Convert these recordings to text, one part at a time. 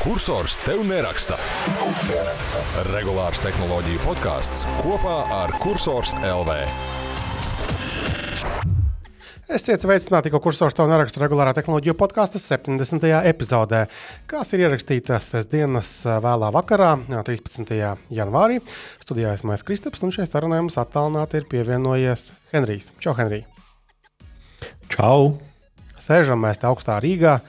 kursors tev neraksta. Regulārs tehnoloģiju podkāsts kopā ar Cursors LV. Esiet sveicināti, ko kursors tev neraksta regulārā tehnoloģiju podkāstu 70. epizodē, kas ir ierakstītas sestdienas vēlā vakarā, 13. janvārī. Studijā esmu es Kristaps, un šeit sarunā mums attālināti ir pievienojies Henrijs. Čau, Henrij! Čau! Sēžam mēs te augstā Rīgā,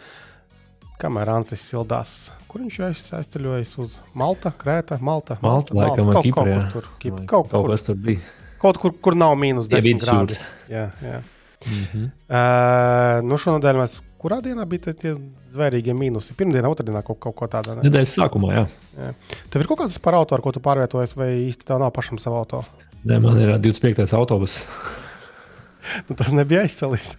kamēr Ansis sildās. Kur viņš jau aizceļojas uz Malta, Krēta, Malta? Malta, Malta laikam, kaut, Kiprā, kaut kur tur. Kip, kaut, kaut, kaut kur, kas tur bija. kaut kur, kur nav mīnus Ja 10 vidusjūras. grādi. Jā, jā. Mm -hmm. Uh, nu šonadēļ mēs, kurā dienā bija tie- zvērīgie mīnusi? Pirmdienā, otrdienā kaut, kaut ko tādu. ne? Nedēļas sākumā, jā. Jā. Tev ir kaut kāds par auto, ar ko tu pārvietojies, vai īsti tev nav pašam savu auto? Nē, man ir ā, 25. autobus. Nu, tas nebija aizcelis.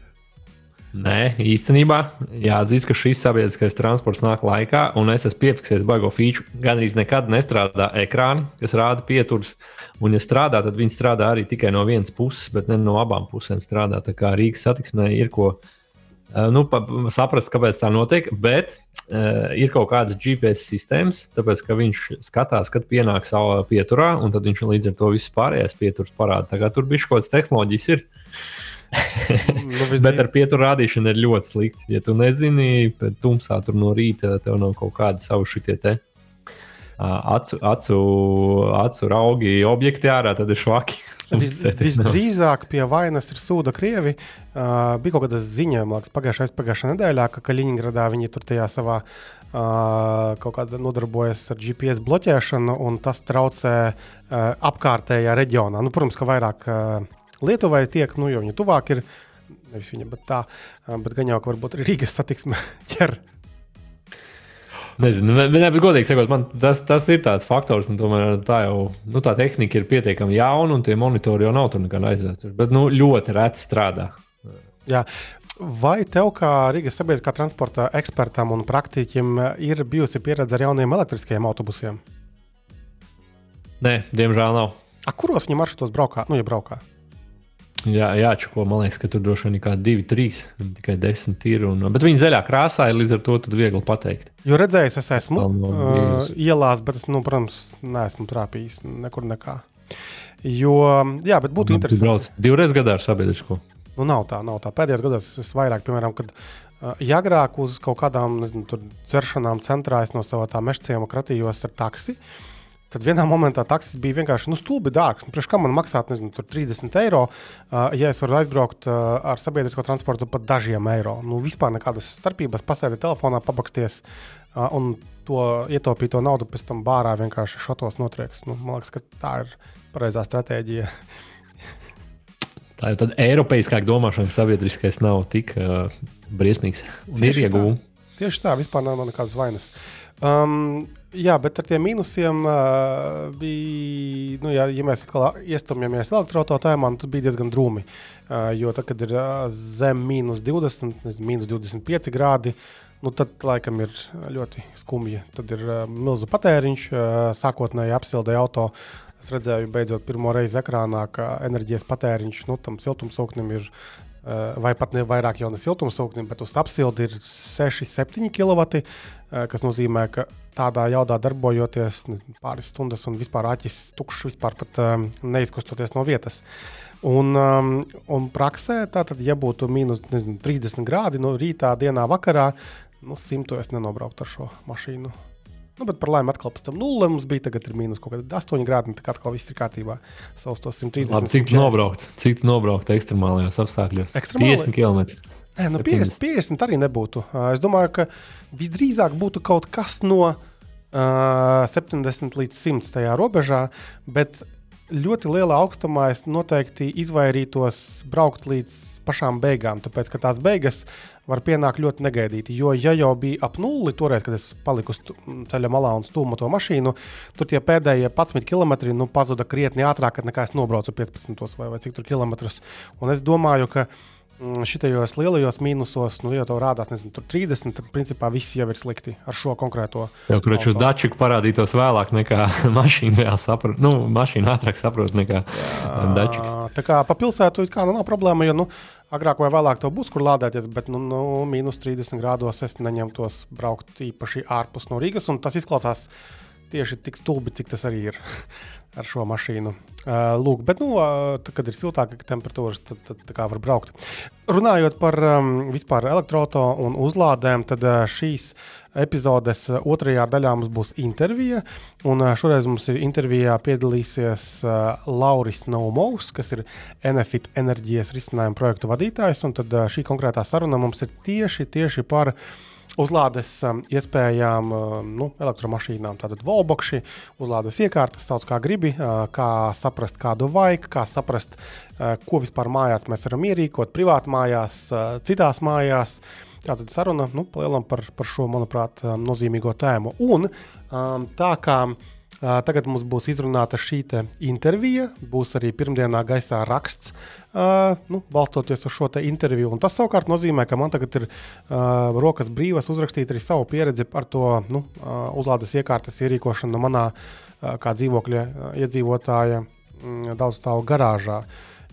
Nē, īstenībā jāatzīst, ka šis sabiedriskais transports nāk laikā, un es esmu piefiksējis baigo feature. Gan arī nekad nestrādā ekrāni, kas rāda pieturas. Un, ja strādā, tad viņi strādā arī tikai no vienas puses, bet ne no abām pusēm strādā. Tā kā Rīgas satiksmē ir ko eh, nu, pa, saprast, kāpēc tā notiek. Bet uh, ir kaut kādas GPS sistēmas, tāpēc ka viņš skatās, kad pienāk savā pieturā, un tad viņš līdz ar to visu pārējais pieturas parāda. Tā kā tur bija kaut kādas tehnoloģijas. Ir. Nu, Bet ar pieturu rādīšanu ir ļoti slikti. Ja tu nezini, pēc tumsā tur no rīta tev nav kaut kāda savu šitie te. Acu, acu, acu raugi objekti ārā, tad ir švaki. Vis, visdrīzāk pie vainas ir sūda Krievi. Uh, bija kaut kāda ziņa, man liekas, pagājušajā pagājušā nedēļā, ka Kaļiņgradā viņi tur tajā savā uh, kaut kādā nodarbojas ar GPS bloķēšanu, un tas traucē uh, apkārtējā reģionā. Nu, protams, ka vairāk uh, Lietuvai tiek, nu, jo viņi tuvāk ir. Nevis viņa, bet tā, uh, bet gan jau, ka varbūt Rīgas satiksme ķer. Nezinu, bet, bet godīgi sakot, man tas, tas ir tāds faktors, un tomēr tā jau nu, tā tehnika ir pietiekami jauna, un tie monitori jau nav tur nekāda aizvēsture. Bet nu, ļoti reti strādā. Jā. Vai tev, kā Rīgas sabiedriskā transporta ekspertam un praktiķim, ir bijusi pieredze ar jauniem elektriskajiem autobusiem? Nē, diemžēl nav. A, kuros viņi maršrutos braukā? Nu, ja braukā. Jā, jāčako, man liekas, ka tur droši vien ir kaut kādi divi, trīs, tikai desmit ir. Un, bet viņi zaļā krāsā ir līdz ar to tad viegli pateikt. Jo redzējis, es esmu nav uh, ielās, bet es, nu, protams, neesmu trāpījis nekur nekā. Jo, jā, bet būtu Tu interesanti. brauc divreiz gadā ar sabiedrisko. Nu, nav tā, nav tā. Pēdējos gados es vairāk, piemēram, kad uh, ja agrāk uz kaut kādām nezinu, tur ceršanām centrā es no sava tā meža ciema kratījos ar taksi. Tad vienā momentā taksis bija vienkārši nu, stulbi dārgs. Nu, Priekš kā man maksāt nezinu, tur 30 eiro, uh, ja es varu aizbraukt uh, ar sabiedrisko transportu pat dažiem eiro. Nu, vispār nekādas starpības. Pasēdi telefonā, pabaksties uh, un to ietaupīto naudu pēc tam bārā vienkārši šatos notrieks. Nu, man liekas, ka tā ir pareizā stratēģija. Tā jau tāda eiropeiskāka domāšana sabiedriskais nav tik uh, briesmīgs. Un ir iegūmi. Tieši tā, vispār nav nekādas vainas. Um, jā, bet ar tiem mīnusiem uh, bija, nu, jā, ja mēs atkal iestumjamies elektroautotājumā, nu, tas bija diezgan drūmi. Uh, jo tad, kad ir uh, zem mīnus 20, nezinu, mīnus 25 grādi, nu, tad laikam ir ļoti skumji. Tad ir uh, milzu patēriņš, uh, sākotnēji apsildīja auto. Es redzēju, beidzot, pirmo reizi ekrānā, ka enerģijas patēriņš nu, tam siltumsūknim ir vai pat ne vairāk jau ne siltumsūknim, bet uz apsildi ir 6-7 kW, kas nozīmē, ka tādā jaudā darbojoties pāris stundas un vispār acis tukšs, vispār pat neizkustoties no vietas. Un, un praksē, tātad, ja būtu mīnus nezinu, 30 grādi no rītā, dienā, vakarā, nu, simtu es nenobrauktu ar šo mašīnu. Nu, bet par laimi atkal pēc tam nulle mums bija. Tagad ir mīnus kaut kāda 8 grādi. Tā kā atkal viss ir kārtībā. Savus tos 130. Labi, cik tu 140. nobraukt? Cik tu nobraukt ekstremālajos apstākļos? Ekstremāli? 50 km. Nē, nu 50, 70. 50 arī nebūtu. Es domāju, ka visdrīzāk būtu kaut kas no uh, 70 līdz 100 tajā robežā, bet ļoti lielā augstumā es noteikti izvairītos braukt līdz pašām beigām, tāpēc ka tās beigas var pienākt ļoti negaidīti. Jo, ja jau bija ap nulli, toreiz, kad es paliku ceļa malā un stūmu to mašīnu, tur tie pēdējie 11 km nu, pazuda krietni ātrāk, nekā es nobraucu 15 vai, vai cik tur kilometrus. Un es domāju, ka mm, šitajos lielajos mīnusos, nu, ja tev rādās nezinu, tur 30, tad principā viss jau ir slikti ar šo konkrēto. Jau kur uz dačiku parādītos vēlāk nekā mašīna vēl saprot. Nu, mašīna ātrāk saprot nekā dačiks. Tā kā pa pilsētu it kā nu, nav problēma, jo nu, agrāk vai vēlāk to būs, kur lādēties, bet nu, nu, mīnus 30 grādos es neņemtos braukt īpaši ārpus no Rīgas. Tas izklausās tieši tik stulbi, cik tas arī ir ar šo mašīnu. Uh, lūk, bet, nu, uh, tad, kad ir siltāka temperatūra, tad, tad kā var braukt. Runājot par um, vispār elektroautorātu un uzlādēm, tad uh, šīs epizodes otrajā daļā mums būs intervija. Un šoreiz mums ir intervijā piedalīsies uh, Lauris Naumovs, kas ir Enefit enerģijas risinājuma projektu vadītājs. Un tad uh, šī konkrētā saruna mums ir tieši, tieši par uh, uzlādes um, iespējām um, nu, elektromašīnām. Tātad volbokši, uzlādes iekārtas, sauc kā gribi, uh, kā saprast, kādu vajag, kā saprast, uh, ko vispār mājās mēs varam ierīkot, privāti mājās, uh, citās mājās. Tātad saruna nu, par, par šo, manuprāt, um, nozīmīgo tēmu. Un tā kā Tagad mums būs izrunāta šī intervija, būs arī pirmdienā gaisā raksts, nu, balstoties uz šo interviju. Un tas savukārt nozīmē, ka man tagad ir rokas brīvas uzrakstīt arī savu pieredzi par to nu, uzlādes iekārtas ierīkošanu manā kā dzīvokļa iedzīvotāja mm, daudzstāvu garāžā.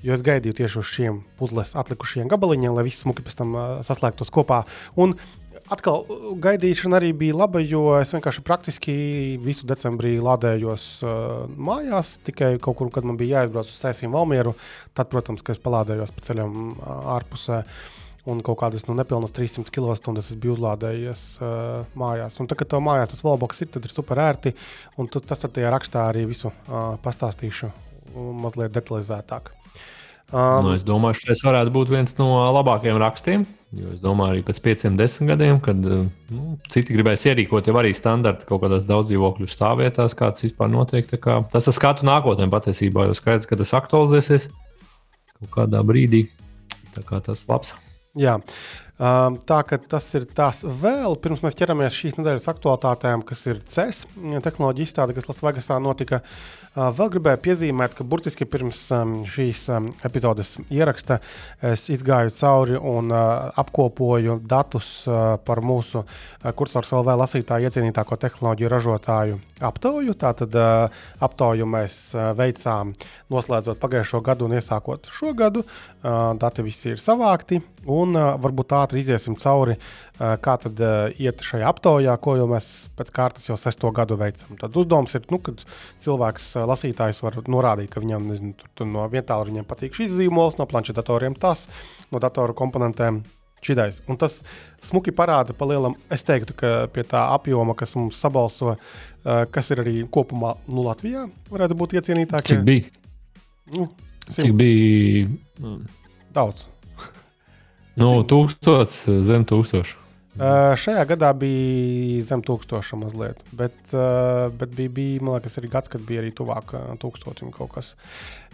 Jo es gaidīju tieši uz šiem puzles atlikušajiem gabaliņiem, lai viss smuki pēc tam saslēgtos kopā. Un atkal uh, gaidīšana arī bija laba, jo es vienkārši praktiski visu decembrī lādējos uh, mājās. Tikai kaut kur, kad man bija jāizbrauc uz Sēsīm Valmieru, tad, protams, es palādējos pa ceļam uh, ārpusē. Un kaut kādas nu, nepilnas 300 kWh es biju uzlādējies uh, mājās. Un, tā, kad tev mājās tas valboks ir, tad ir super ērti. Un tu, tas ar tajā rakstā arī visu uh, pastāstīšu mazliet detalizētāk. Um, nu, es domāju, ka šis varētu būt viens no labākajiem rakstiem. Jo es domāju, arī pēc pieciem, desmit gadiem, kad uh, nu, citi gribēs ierīkot jau arī standarta kaut kādās daudz dzīvokļu stāvvietās, kāds vispār notiek. Kā, tas ir skatu nākotnē patiesībā, jo skaidrs, ka tas aktualizēsies kaut kādā brīdī. Tā kā tas labs. Jā. Um, tā ka tas ir tas vēl, pirms mēs ķeramies šīs nedēļas aktualitātēm, kas ir CES tehnoloģija izstāde, kas Lasvegasā notika. Uh, vēl gribēju piezīmēt, ka burtiski pirms um, šīs um, epizodes ieraksta es izgāju cauri un uh, apkopoju datus uh, par mūsu uh, kursors LV lasītāju iecienītāko tehnoloģiju ražotāju aptauju. Tātad uh, aptauju mēs uh, veicām noslēdzot pagājušo gadu un iesākot šo gadu. Uh, dati visi ir savākti un uh, varbūt tā ātri iziesim cauri, kā tad iet šajā aptaujā, ko jau mēs pēc kārtas jau sesto gadu veicam. Tad uzdevums ir, nu, kad cilvēks, lasītājs, var norādīt, ka viņam nezinu, tur, tur no vietālu viņam patīk šis zīmols, no planšetdatoriem tas, no datoru komponentiem. Šidais. Un tas smuki parāda, pa lielam, es teiktu, ka pie tā apjoma, kas mums sabalso, kas ir arī kopumā nu, Latvijā, varētu būt iecienītākie. Cik bija? Nu, Cik bija? Daudz. Nu, tūkstots, zem tūkstoša. Uh, šajā gadā bija zem tūkstoša mazliet, bet, uh, bet bija, bija, man liekas, arī gads, kad bija arī tuvāk tūkstotim kaut kas.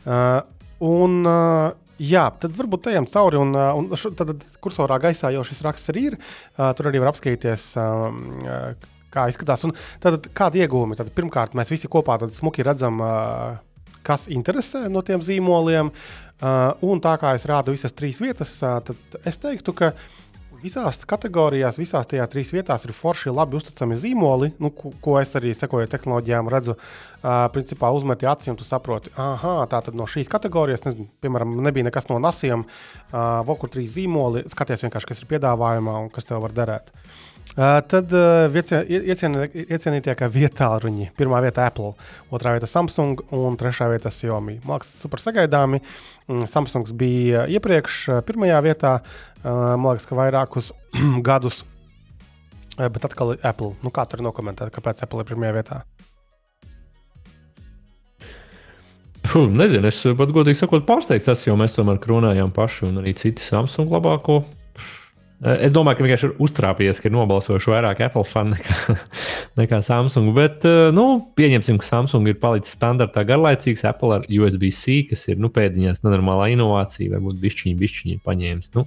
Uh, un, uh, jā, tad varbūt ejam cauri, un, uh, un šo, tad, tad kursorā gaisā jau šis raksts arī ir. Uh, tur arī var apskatīties. Uh, Kā izskatās, un tad, kādi iegūmi? Tad, pirmkārt, mēs visi kopā smuki redzam, uh, kas interesē no tiem zīmoliem. Uh, Uh, un tā kā es rādu visas trīs vietas, uh, tad es teiktu, ka visās kategorijās, visās tajās trīs vietās ir forši, labi uzticami zīmoli, nu, ko, ko es arī sekoju tehnoloģijām, redzu. Uh, principā uzmeti un tu saproti, ah, tā tad no šīs kategorijas, nezinu, piemēram, nebija nekas no nasiem, uh, vēl kur trīs zīmoli, skaties vienkārši, kas ir piedāvājumā un kas tev var derēt. Uh, Uh, tad uh, iecienītākā vietā ruņi. Pirmā vieta Apple, otrā vieta Samsung un trešā vieta Xiaomi. Liekas, super sagaidāmi. Mm, Samsung bija iepriekš pirmajā vietā, uh, man liekas, ka vairākus gadus. Bet atkal Apple. Nu, kā tur nokomentēt, kāpēc Apple ir pirmajā vietā? Puh, nezinu, es pat godīgi sakot, pārsteigts esmu, jo mēs tomēr kronājām paši un arī citi Samsung labāko es domāju, ka vienkārši ir uztrāpījies, ka ir nobalsojuši vairāk Apple fani nekā, nekā Samsung. Bet, eh, nu, pieņemsim, ka Samsung ir palicis standartā garlaicīgs, Apple ar USB-C, kas ir nu, pēdiņās nenormālā inovācija, varbūt bišķiņi, bišķiņi ir paņēmis. Nu,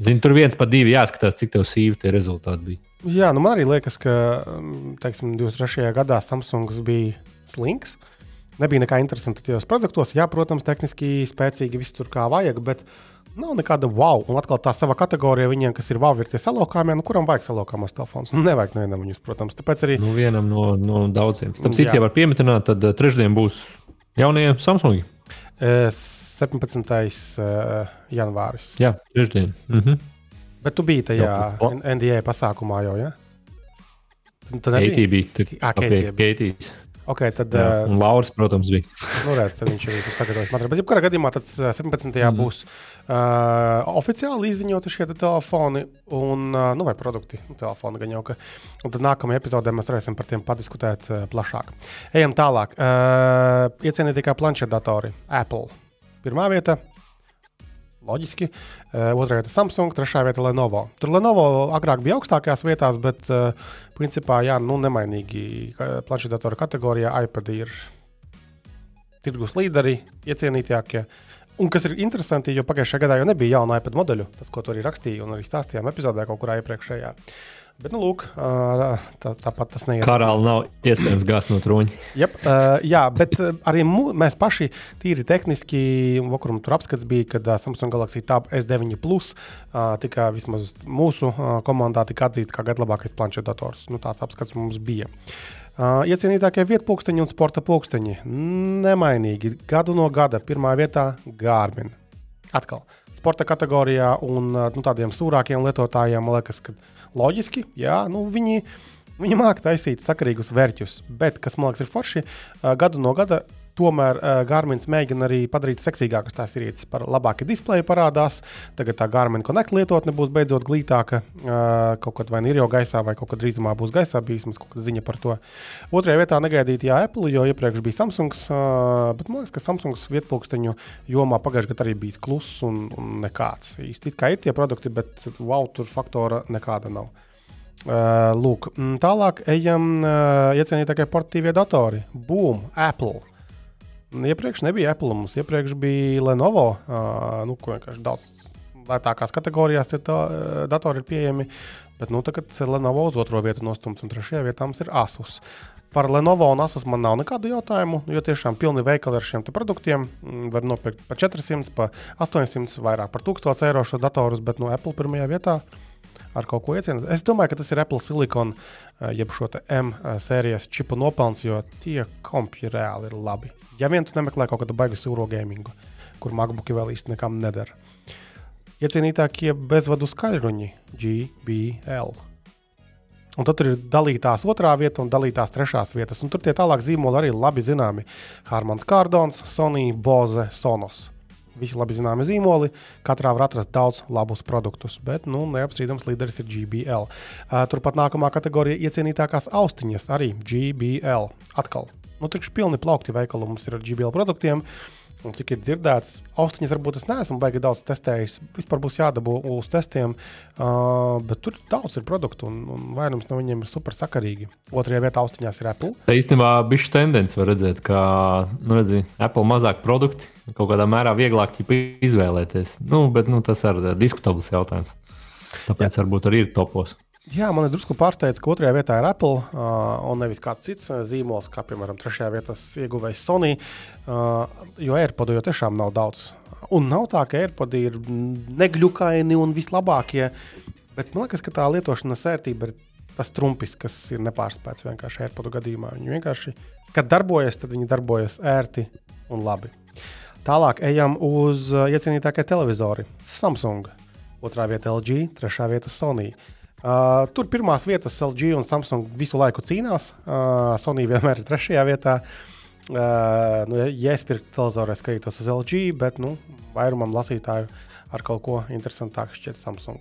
Zini, tur viens pa divi jāskatās, cik tev sīvi tie rezultāti bija. Jā, nu man arī liekas, ka mm, teiksim, 23. gadā Samsungs bija slings. Nebija nekā interesanta tajos produktos. Jā, protams, tehniski spēcīgi viss tur kā vajag, bet uh, Nav nekāda wow, un atkal tā sava kategorija viņiem, kas ir wow, ir tie salokāmie, nu, kuram vajag salokāmās telefons. Nu, nevajag nevienam viņus, protams. Tāpēc arī. Nu, vienam no, no daudziem. Starp citu, ja var pieminēt, tad uh, trešdien būs jaunie Samsungi. Es 17. Uh, janvāris. Jā, trešdien. Mhm. Bet tu biji tajā Jo, NDA pasākumā jau, ja? Tu nebija? Keitija bija. pie Keitija bija. Keitijas. Ok, tad, Jā, uh, Un Lauris, protams, bija. nu, redz, viņš jau ir sagatavojis materiālu. Bet, jebkurā gadījumā, tad uh, 17. Mhm. būs uh, oficiāli izziņoti šie te telefoni un, uh, nu, vai produkti. Nu, telefoni gan jau, ka. Un tad nākamajā epizodē mēs varēsim par tiem padiskutēt uh, plašāk. Ejam tālāk. Uh, iecienītākā planšetdatori Apple. Pirmā vieta. Loģiski. Uh, otrā vieta Samsung, trešā vieta Lenovo. Tur Lenovo agrāk bija augstākajās vietās, bet uh, principā jā, nu, nemainīgi planšetdatoru kategorijā iPad ir tirgus līderi, iecienītākie. Un kas ir interesanti, jo pagājušajā gadā jau nebija jauna iPad modeļu, tas, ko tu arī rakstīji un arī stāstījām epizodē kaut kurā iepriekšējā. Bet, nu, lūk, tā, tāpat tas neiet. Karāli nav iespējams gāzt no troņa. Yep, uh, jā, bet arī mu, mēs paši tīri tehniski, un vakarum tur apskats bija, kad Samsung Galaxy Tab S9 Plus tika vismaz mūsu komandā tika atzīts kā gada labākais planšetdators. Nu, tās apskats mums bija. Uh, iecienītākie vietpunkteņi un sporta pulksteņi nemainīgi. Gadu no gada pirmā vietā Gārmin. Atkal sporta kategorijā un nu, tādiem sūrākiem lietotājiem man liekas, ka loģiski, jā, nu, viņi, viņi māca taisīt sakarīgus vērķus. Bet, kas man liekas, ir forši, gadu no gada. Tomēr uh, Gārmins mēģina arī padarīt seksīgākas tās ierīces, par labāku displeju parādās. Tagad tā Gārmina Connect lietotne būs beidzot glītāka. Uh, kaut kad vai nu ir jau gaisā, vai kaut kad drīzumā būs gaisā, bija vismaz kaut kāda ziņa par to. Otrajā vietā negaidītajā Apple, jo iepriekš bija Samsung. Uh, bet man liekas, ka Samsungs vietpunkteņu jomā pagājušajā gadā arī bija kluss un, un nekāds. Īsti kā ir tie produkti, bet wow, tur faktora nekāda nav. Uh, lūk, tālāk ejam uh, iecienītākie portatīvie datori. Boom, Apple. Iepriekš nebija Apple, mums iepriekš bija Lenovo. Uh, nu, ko vienkārši daudz lētākās kategorijās tie tā, datori ir pieejami. Bet nu, tagad Lenovo uz otro vietu nostumts, un trešajā vietā mums ir Asus. Par Lenovo un Asus man nav nekādu jautājumu, jo tiešām pilni veikali ar šiem produktiem. Mm, Var nopirkt par 400, par 800, vairāk par 1000 eiro šo datorus, bet no Apple pirmajā vietā ar kaut ko iecienīt. Es domāju, ka tas ir Apple Silicon, eh, jeb šo M sērijas čipu nopelns, jo tie kompi reāli ir labi. Ja vien tu nemeklē kaut kādu baigu sūro gamingu, kur MacBooki vēl īsti nekam nedara. Iecienītākie bezvadu skaļruņi GBL. Un tad ir dalītās otrā vieta un dalītās trešās vietas. Un tur tie tālāk zīmoli arī labi zināmi. Harmans Kārdons, Sony, Boze, Sonos. Visi labi zināmi zīmoli, katrā var atrast daudz labus produktus, bet nu, neapstrīdams līderis ir GBL. Uh, turpat nākamā kategorija - iecienītākās austiņas, arī GBL. Atkal, nu, tur ir pilni plaukti veikali mums ir ar GBL produktiem. Un cik ir dzirdēts, austiņas varbūt es neesmu baigi daudz testējis. Vispār būs jādabū uz testiem, uh, bet tur daudz ir produktu un, un vairums no viņiem ir super sakarīgi. Otrajā vietā austiņās ir Apple. Tā īstenībā bija šī tendence, var redzēt, ka nu, redzi, Apple mazāk produkti, kaut kādā mērā vieglāk izvēlēties. Nu, bet nu, tas ir diskutabls jautājums. Tāpēc Jā. varbūt arī ir topos. Jā, man ir drusku pārsteigts, ka otrajā vietā ir Apple uh, un nevis kāds cits zīmols, kā piemēram trešajā vietā ieguvējs Sony. Uh, jo AirPods jau tiešām nav daudz. Un nav tā, ka AirPods ir negļukaini un vislabākie. Bet man liekas, ka tā lietošanas ērtība ir tas trumpis, kas ir nepārspēts vienkārši AirPods gadījumā. Viņi vienkārši, kad darbojas, tad viņi darbojas ērti un labi. Tālāk ejam uz iecienītākie televizori. Samsung, otrā vieta LG, trešā vieta Sony. Uh, tur pirmās vietas LG un Samsung visu laiku cīnās. Uh, Sony vienmēr ir trešajā vietā. Uh, nu, ja- es pirktu televizoru, es skatītos uz LG, bet nu, vairumam lasītāju ar kaut ko interesantāku šķiet Samsung.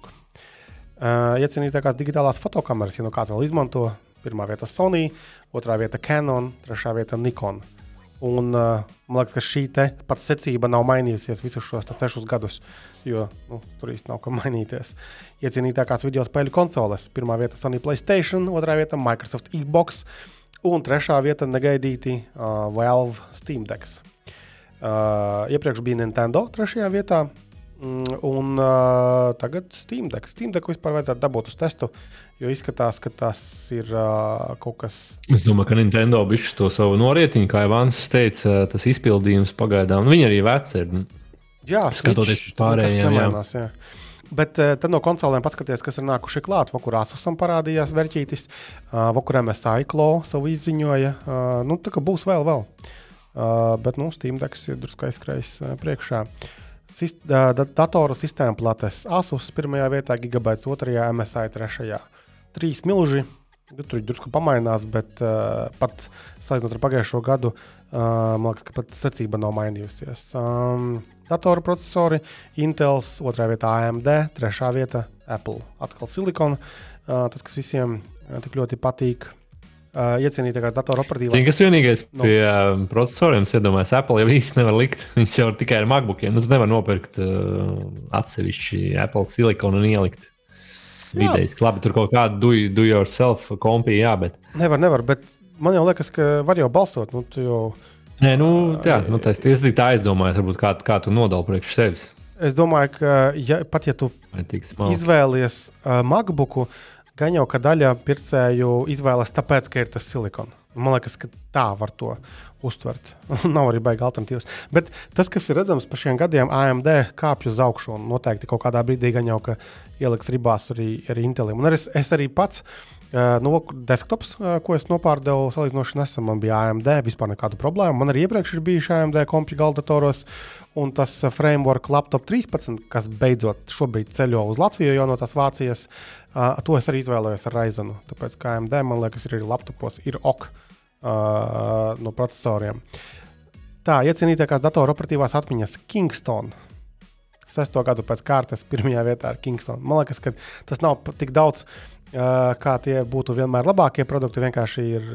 Uh, iecienītākās digitālās fotokameras, ja nu kāds vēl izmanto, pirmā vieta Sony, otrā vieta Canon, trešā vieta Nikon. Un, man liekas, ka šī pati secība nav mainījusies visus šos sešus gadus, jo nu, tur īstenībā nav ko mainīties. Iecienītākās video spēļu konsoles. Pirmā vieta Sony Playstation, otrā vieta Microsoft Xbox un trešā vieta negaidīti uh, Valve Steam Decks. Uh, iepriekš bija Nintendo trešajā vietā. Mm, Un uh, tagad Steam Deck. Steam Deck vispār vajadzētu dabūt uz testu, jo izskatās, ka tas ir uh, kaut kas Es domāju, ka Nintendo bišķi to savu norietiņu, kā jau Vans teica, tas izpildījums pagaidām. nu, Viņi arī veci ir. Jā, Skatoties uz pārējiem, nekas jā. nemainās, jā. Bet uh, tad no konsolēm paskatieties, kas ir nākuši klāt. Vakarā Asusam parādījās vērtītis, uh, vakarā MSI Klo savu izziņoja. Uh, nu, tā kā būs vēl, vēl. Uh, bet nu, Steam Decks ir drusku aizskrējis uh, priekšā. Sist, datoru sistēmu plates Asus pirmajā vietā, Gigabaits otrajā, MSI trešajā. Trīs milži, tur drusku pamainās, bet uh, pat salīdzinot ar pagājušo gadu, uh, man liekas, ka pat secība nav mainījusies. Um, datoru procesori, Intel, otrajā vietā AMD, trešā vietā Apple. Atkal silikona, uh, tas, kas visiem tik ļoti patīk uh, iecienītākās datoroperatīvās. Zini, kas vienīgais no. pie uh, procesoriem, es iedomājos, Apple jau īsti nevar likt. Viņas jau tikai ar MacBookiem. Nu, tu nevar nopirkt uh, atsevišķi Apple silikonu un ielikt. Vidējais, labi, tur kaut kāda do, do yourself kompija, jā, bet. Nevar, nevar, bet man jau liekas, ka var jau balsot. Nu, jau, Nē, nu, jā, nu, tas ir tā aizdomājies, varbūt kā, kā tu nodali priekš sevis. Es domāju, ka ja, pat ja tu izvēlies uh, MacBooku, gan jau ka daļa pircēju izvēlas tāpēc, ka ir tas silikons. Man liekas, ka tā var to uztvert. Nav arī baigta alternatīvas. Bet tas, kas ir redzams par šiem gadiem, AMD kāpj uz augšu. Noteikti kaut kādā brīdī gan jau ieliks ribās arī, arī Intelim. Un es, es arī pats. Uh, no desktops, uh, ko es nopārdevu salīdzinoši nesen, man bija AMD. Vispār nekādu problēmu. Man arī iepriekš ir bijuši AMD kompju galdatoros. Un tas framework laptop 13, kas beidzot šobrīd ceļo uz Latviju, jau no tās Vācijas, to es arī izvēlējos ar Raizenu. Tāpēc, kā AMD, man liekas, ir arī laptopos, ir ok no procesoriem. Tā, iecienītākās datoroperatīvās atmiņas Kingston. Sesto gadu pēc kārtas, pirmajā vietā ar Kingston. Man liekas, ka tas nav tik daudz kā tie būtu vienmēr labākie produkti. Vienkārši ir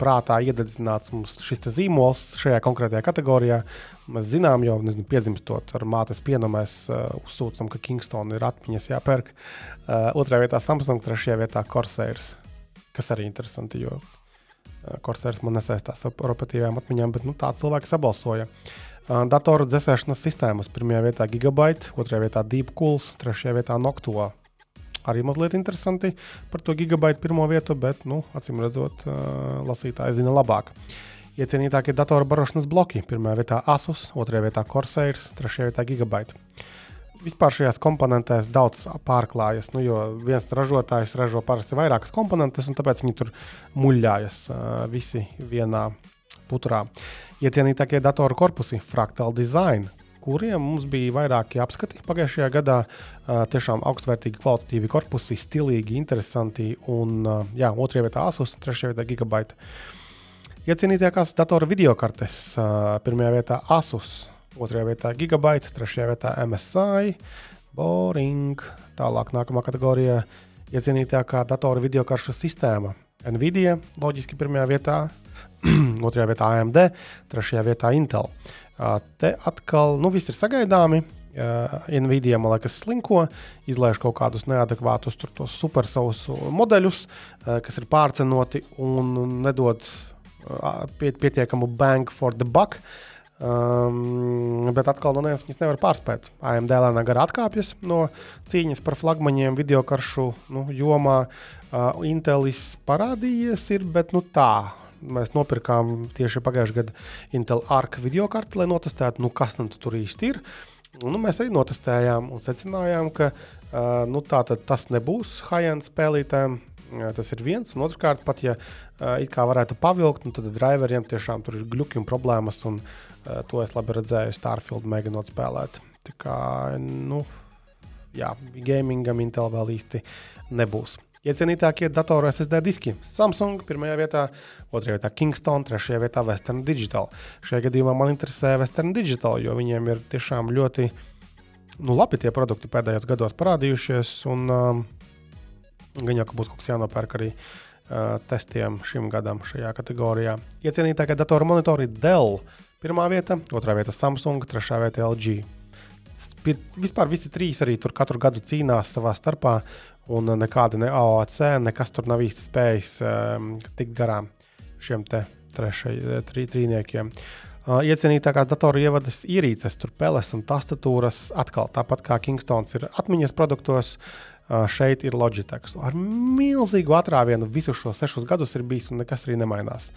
prātā iededzināts mums šis zīmols šajā konkrētajā kategorijā. Mēs zinām, jau nezinu, piedzimstot ar mātes pienu, mēs uh, uzsūcam, ka Kingston ir atmiņas jāpērk. Uh, otrajā vietā Samsung, trešajā vietā Corsairs, kas arī interesanti, jo Corsairs man nesaistās ar operatīvām atmiņām, bet nu, tā cilvēki sabalsoja. Uh, datoru dzēsēšanas sistēmas pirmajā vietā Gigabyte, otrajā vietā Deepcools, trešajā vietā Noctua arī mazliet interesanti par to gigabaitu pirmo vietu, bet, nu, acīm redzot, lasītāji zina labāk. Iecienītākie datoru barošanas bloki. Pirmajā vietā Asus, otrajā vietā Corsairs, trešajā vietā Gigabyte. Vispār šajās komponentēs daudz pārklājas, nu, jo viens ražotājs ražo parasti vairākas komponentes, un tāpēc viņi tur muļļājas visi vienā putrā. Iecienītākie datoru korpusi, Fractal Design, kuriem mums bija vairāki apskati pagājušajā gadā. Tiešām augstvērtīgi, kvalitatīvi korpusi, stilīgi, interesanti. Un jā, otrajā vietā Asus, trešajā vietā Gigabyte. Iecienītākās datora video kartes. Pirmajā vietā Asus, otrajā vietā Gigabyte, trešajā vietā MSI, Boring. Tālāk nākamā kategorija - iecienītākā datora video karšu sistēma. Nvidia, loģiski pirmajā vietā, otrajā vietā AMD, trešajā vietā Intel. Te atkal nu, viss ir sagaidāmi. Nvidia, man liekas, slinko, izlaiž kaut kādus neadekvātus, super savus modeļus, kas ir pārcenoti un nedod pietiekamu bang for the buck. Um, bet atkal no vienas viņas nevar pārspēt. AMD lēnām garā atkāpjas no cīņas par flagmaņiem video karšu nu, jomā. Uh, Intelis parādījies, ir, bet nu, tā Mēs nopirkām tieši pagājušajā gadā Intel Arc video karti, lai notestētu, nu, kas tur īsti ir. Un, nu, mēs arī notestējām un secinājām, ka uh, nu, tas nebūs high-end spēlītājiem. Tas ir viens, un otrkārt, pat ja uh, it kā varētu pavilkt, nu, tad driveriem tiešām tur ir gluži un problēmas, un uh, to es labi redzēju Starfield mēģinot spēlēt. Tā kā, nu, jā, gamingam Intel vēl īsti nebūs. Iecienītākie datoru SSD diski - Samsung, pirmajā vietā, otrajā vietā Kingston, trešajā vietā Western Digital. Šajā gadījumā man interesē Western Digital, jo viņiem ir tiešām ļoti nu, labi tie produkti pēdējos gados parādījušies. Un, um, gan jau, ka būs kaut kas jānopērk arī uh, testiem šim gadam šajā kategorijā. Iecienītākie datoru monitori Dell. Pirmā vieta, otrā vieta Samsung, trešā vieta LG. Vispār visi trīs arī tur katru gadu cīnās savā starpā un nekāda ne AOC, nekas tur nav īsti spējis um, tikt garām šiem te trešajiem trī, trīniekiem. Uh, iecienītākās datoru ievadas ierīces, tur peles un tastatūras, atkal tāpat kā Kingstons ir atmiņas produktos, uh, šeit ir Logitech. Ar milzīgu atrāvienu visus šos sešus gadus ir bijis un nekas arī nemainās.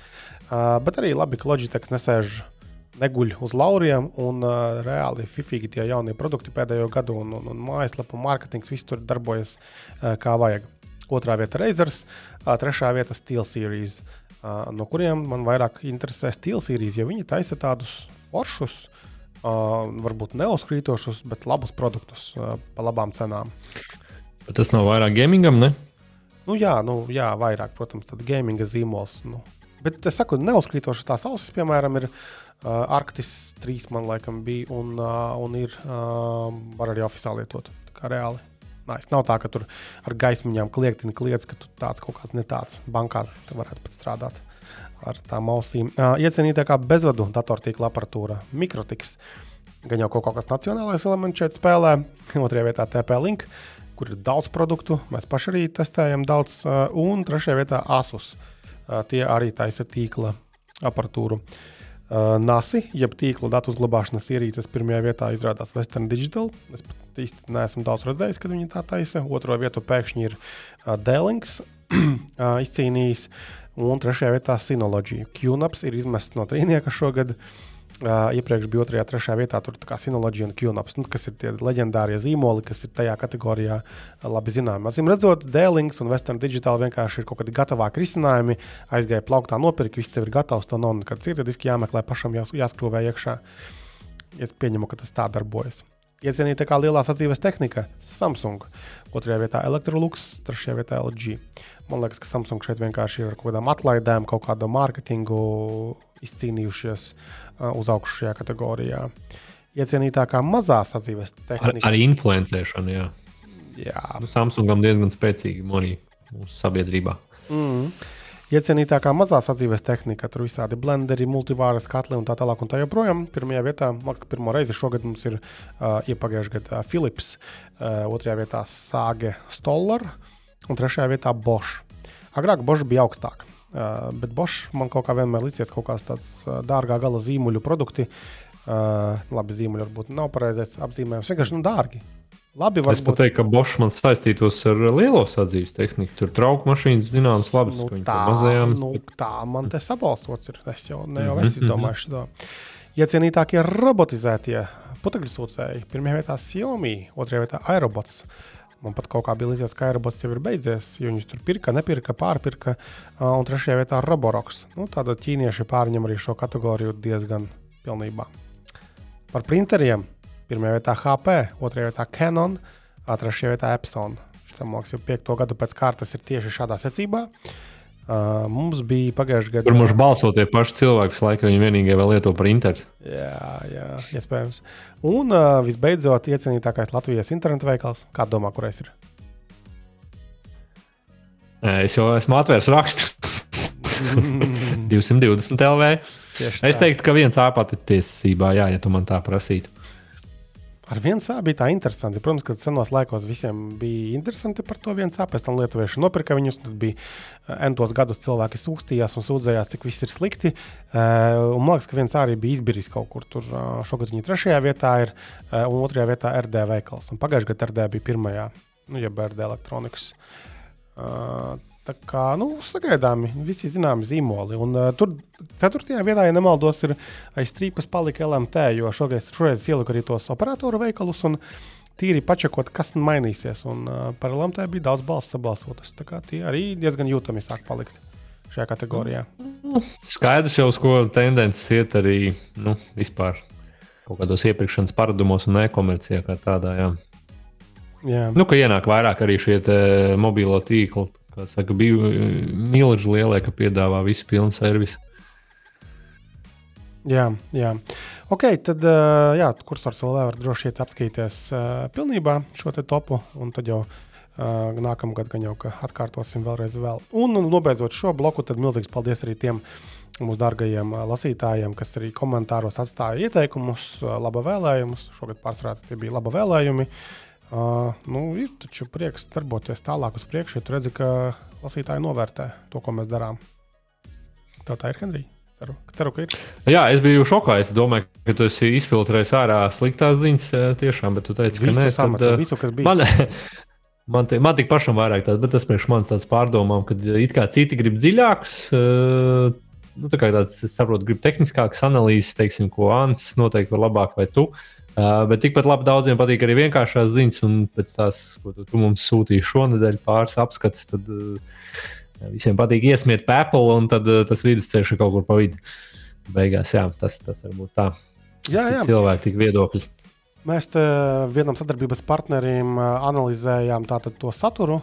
Uh, bet arī labi, ka Logitech nesēž uh, neguļ uz lauriem, un uh, reāli fifīgi tie jaunie produkti pēdējo gadu, un, un, un mājaslapa mārketings viss tur darbojas uh, kā vajag. Otrā vieta - Razors, uh, trešā vieta - Steel Series. uh, no kuriem man vairāk interesē stilsīrijas, jo viņi taisa tādus foršus, uh, varbūt neuzkrītošus, bet labus produktus uh, pa labām cenām. Bet tas nav vairāk gamingam, ne? Nu, jā, nu, jā, vairāk, protams, tāda gaminga zīmols. Nu. Bet es saku, neuzkrītošas tās ausis, piemēram, ir uh, Arktis 3, man liekas, bija un, uh, un ir uh, var arī oficiāli lietot. Tā kā reāli. Nice. Nav tā, ka tur ar gaismiņām kliegtini kliedz, ka tu tāds kaut kāds ne tāds. Bankā varētu pat strādāt ar tām ausīm. Uh, iecienītākā bezvadu datortīkla aparatūra Mikrotiks. Gan jau kaut kas nacionālais elements šeit spēlē, otrajā vietā TP-Link, kur ir daudz produktu. Mēs paši arī testējam daudz, uh, un trešajā vietā Asus. Uh, tie arī taisa tīkla aparatūru. Uh, Uh, NASI, jeb tīkla datu uzglabāšanas ierīces, pirmajā vietā izrādās Western Digital. Es pat īsti neesmu daudz redzējis, kad viņi tā taisa. Otro vietu pēkšņi ir uh, Dēlings uh, izcīnījis, un trešajā vietā Synology. QNAPS ir izmests no trīnieka šogad. Uh, Uh, iepriekš bija otrajā, trešajā vietā, tur kā Synology un QNAPS, nu, kas ir tie leģendārie zīmoli, kas ir tajā kategorijā labi zināmi. Acīm redzot, Dēlings un Western Digital vienkārši ir kaut kādi gatavāki risinājumi. Aizgāja plauktā, nopirka, viss ir gatavs, to nav nekad cirdiski jāmeklē, pašam jās, jāskrūvē iekšā. Es pieņemu, ka tas tā darbojas. Iecienīta kā lielā sadzīves tehnika - Samsung. Otrajā vietā Electrolux, trešajā vietā LG. Man liekas, ka Samsung šeit vienkārši ir ar kaut kādām atlaidēm, kaut kādu mārketingu izcīnījušies uh, uz augšu šajā kategorijā. Iecienītākā mazā sadzīves tehnika. Ar, ar influencēšanu, jā. jā. Nu, Samsungam diezgan spēcīgi monī mūsu sabiedrībā. Mm. Iecienītākā mazā sadzīves tehnika, tur visādi blenderi, multivāras katli un tā tālāk. Un tā joprojām pirmajā vietā, man liekas, pirmo reizi šogad mums ir uh, iepagājušajā gadā Philips, uh, otrajā vietā Sāge Stoller un trešajā vietā Bosch. Agrāk Bosch bija augstāk. Uh, bet Bosch man kaut kā vienmēr licies kaut kāds tāds uh, dārgā gala zīmuļu produkti. Uh, labi, zīmuļi varbūt nav pareizais apzīmējums. Vienkārši nu, dārgi. Labi, varbūt... Es pat teiktu, ka Bosch man saistītos ar lielo sadzīves tehniku. Tur trauku mašīnas zināmas, labas, nu, tā, mazajām. Nu, tā man te sabalstots ir. Es jau, ne jau mm -hmm. es izdomāju to. Iecienītākie robotizētie putekļu sūcēji. Pirmajā vietā Xiaomi, otrajā vietā Aerobots. Man pat kaut kā bija līdzīgs, ka aerobots jau ir beidzies, jo viņš tur pirka, nepirka, pārpirka. Un trešajā vietā Roboroks. Nu, tāda ķīnieši pārņem arī šo kategoriju diezgan pilnībā. Par printeriem. Pirmajā vietā HP, otrajā vietā Canon, trešajā vietā Epson. Šitam liekas, jau piekto gadu pēc kārtas ir tieši šādā secībā. Uh, mums bija pagājušajā gadā. Tur mums balso tie paši cilvēki, laikam viņi vienīgie vēl lieto printeru. Jā, jā, iespējams. Un uh, visbeidzot, iecienītākais Latvijas internetu veikals. Kā domā, kurais ir? Es jau esmu atvērs rakstu. 220 LV. Es teiktu, ka viens āpats ir tiesībā, jā, ja tu man tā prasītu. Ar vienu sāpju bija tā interesanti. Protams, ka senos laikos visiem bija interesanti par to vienu sāpju. Pēc tam lietuvieši nopirka viņus. Tad bija entos gadus cilvēki sūdzījās un sūdzējās, cik viss ir slikti. Un man liekas, ka viens arī bija izbiris kaut kur tur. Šogad viņa trešajā vietā ir un otrajā vietā RD veikals. Pagājušajā gadā RD bija pirmajā, nu, jeb RD elektronikas. Tā kā nu, sagaidāmi visi zināmi zīmoli. Un, uh, tur ceturtajā vietā, ja nemaldos, ir aiz strīpas palika LMT, jo šoreiz, šoreiz ieliku arī tos operatoru veikalus. Un, Tīri pačakot, kas mainīsies. Un, uh, par LMT bija daudz balsu sabalsotas. Tā kā tie arī diezgan jūtami sāk palikt šajā kategorijā. Skaidrs jau, uz ko tendences iet arī nu, vispār kaut kādos iepirkšanas paradumos un e-komercijā kā tādā. Jā. Jā. Nu, ka ienāk vairāk arī šie mobilo tīkli, kā saka, bija milži lielie, ka piedāvā visu pilnu servisu. Jā, jā. Ok, tad jā, kursors vēl var droši vien apskatīties uh, pilnībā šo topu, un tad jau nākamgad gan jau atkārtosim vēlreiz. Vēl. Un, un nobeidzot šo bloku, tad milzīgs paldies arī tiem mūsu dārgajiem lasītājiem, kas arī komentāros atstāja ieteikumus, laba vēlējumus. Šogad pārsvarā tie bija laba vēlējumi. Uh, Uh, nu, ir taču prieks darboties tālāk uz priekšu, ja tu redzi, ka lasītāji novērtē to, ko mēs darām. Tā, tā ir Henrija. Ceru, ceru, ka ir. Jā, es biju šokā. Es domāju, ka tu esi izfiltrējis ārā sliktās ziņas. Tiešām, bet tu teici, visu ka nē, sametu, tad, visu, kas bija. Man, man, te, man tik pašam vairāk tāds, bet tas priekš manis tāds pārdomām, ka it kā citi grib dziļākus. Uh, nu, tā kā tāds, es saprotu, grib tehniskākas analīzes, teiksim, ko Ants noteikti var labāk vai tu. Uh, Uh, bet tikpat labi daudziem patīk arī vienkāršās ziņas, un pēc tās, ko tu, tu mums sūtīji šonadēļ, pāris apskats, tad uh, Visiem patīk iesmiet Apple, un tad uh, tas vidusceļš ir kaut kur pa vidu. Beigās, jā, tas, tas varbūt tā. Jā, jā. Cilvēki tik viedokļi. Mēs vienam sadarbības partnerim analizējām to saturu,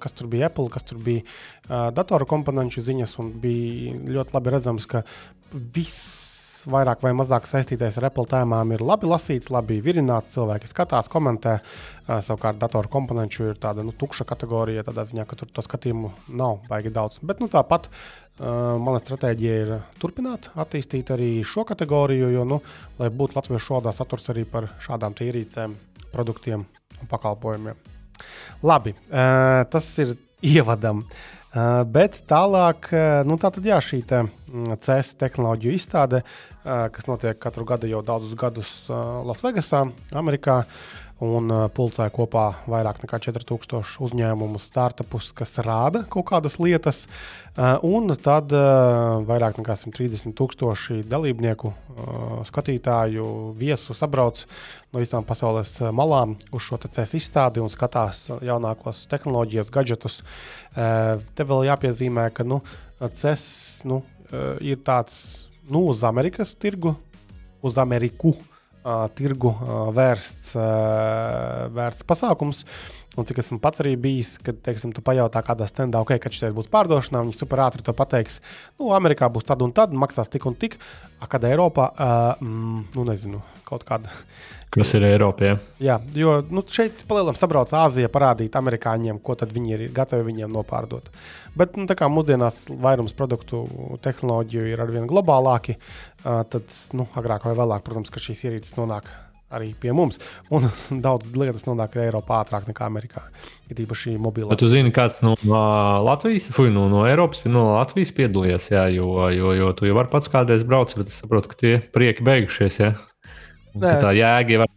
kas tur bija Apple, kas tur bija datoru komponentu ziņas, un bija ļoti labi redzams, ka viss vairāk vai mazāk saistītais ar Apple tēmām ir labi lasīts, labi virināts. Cilvēki skatās, komentē. Savukārt, datoru komponentu ir tāda nu, tukša kategorija, tādā ziņā, ka tur to skatījumu nav baigi daudz. Bet nu, tāpat uh, mana stratēģija ir turpināt attīstīt arī šo kategoriju, jo, nu, lai būtu latviešu valodā saturs arī par šādām ierīcēm, produktiem un pakalpojumiem. Labi, uh, tas ir ievadam. Bet tālāk, nu, tā tad jā, šī te, mm, CS tehnoloģiju izstāde kas notiek katru gadu jau daudzus gadus Lasvegasā, Amerikā. Un pulcēja kopā vairāk nekā 4000 uzņēmumu, startupus, kas rāda kaut kādas lietas. Un tad vairāk nekā 130 tūkstoši dalībnieku, skatītāju, viesu sabrauc no visām pasaules malām uz šo CES izstādi un skatās jaunākos tehnoloģijas, gadgetus. Te vēl jāpiezīmē, ka nu, CES nu, ir tāds nu, uz Amerikas tirgu, uz Ameriku uh, tirgu uh, vērsts, uh, vērsts pasākums. Un cik esmu pats arī bijis, kad, teiksim, tu pajautā kādā standā, ok, kad šis būs pārdošanā, viņi super ātri to pateiks. Nu, Amerikā būs tad un tad, maksās tik un tik, a, kad Eiropā, uh, mm, nu, nezinu, kaut kāda Kas ir Eiropā? Ja? Jā, jo nu, šeit palielinām sabrauc Āzija parādīt amerikāņiem, ko tad viņi ir gatavi viņiem nopārdot. Bet nu, tā kā mūsdienās vairums produktu tehnoloģiju ir arvien globālāki, tad nu, agrāk vai vēlāk, protams, šīs ierīces nonāk arī pie mums. Un daudz lietas nonāk Eiropā ātrāk nekā Amerikā. Ir īpaši mobili. Bet jūs zināt, kāds no Latvijas, fui, no, no Eiropas, no Latvijas piedalījies, jā, jo, jo, jo tu jau vari pats kādreiz braukt, bet es saprotu, ka tie prieki beigušies. Jā. Nē, tā jēga jau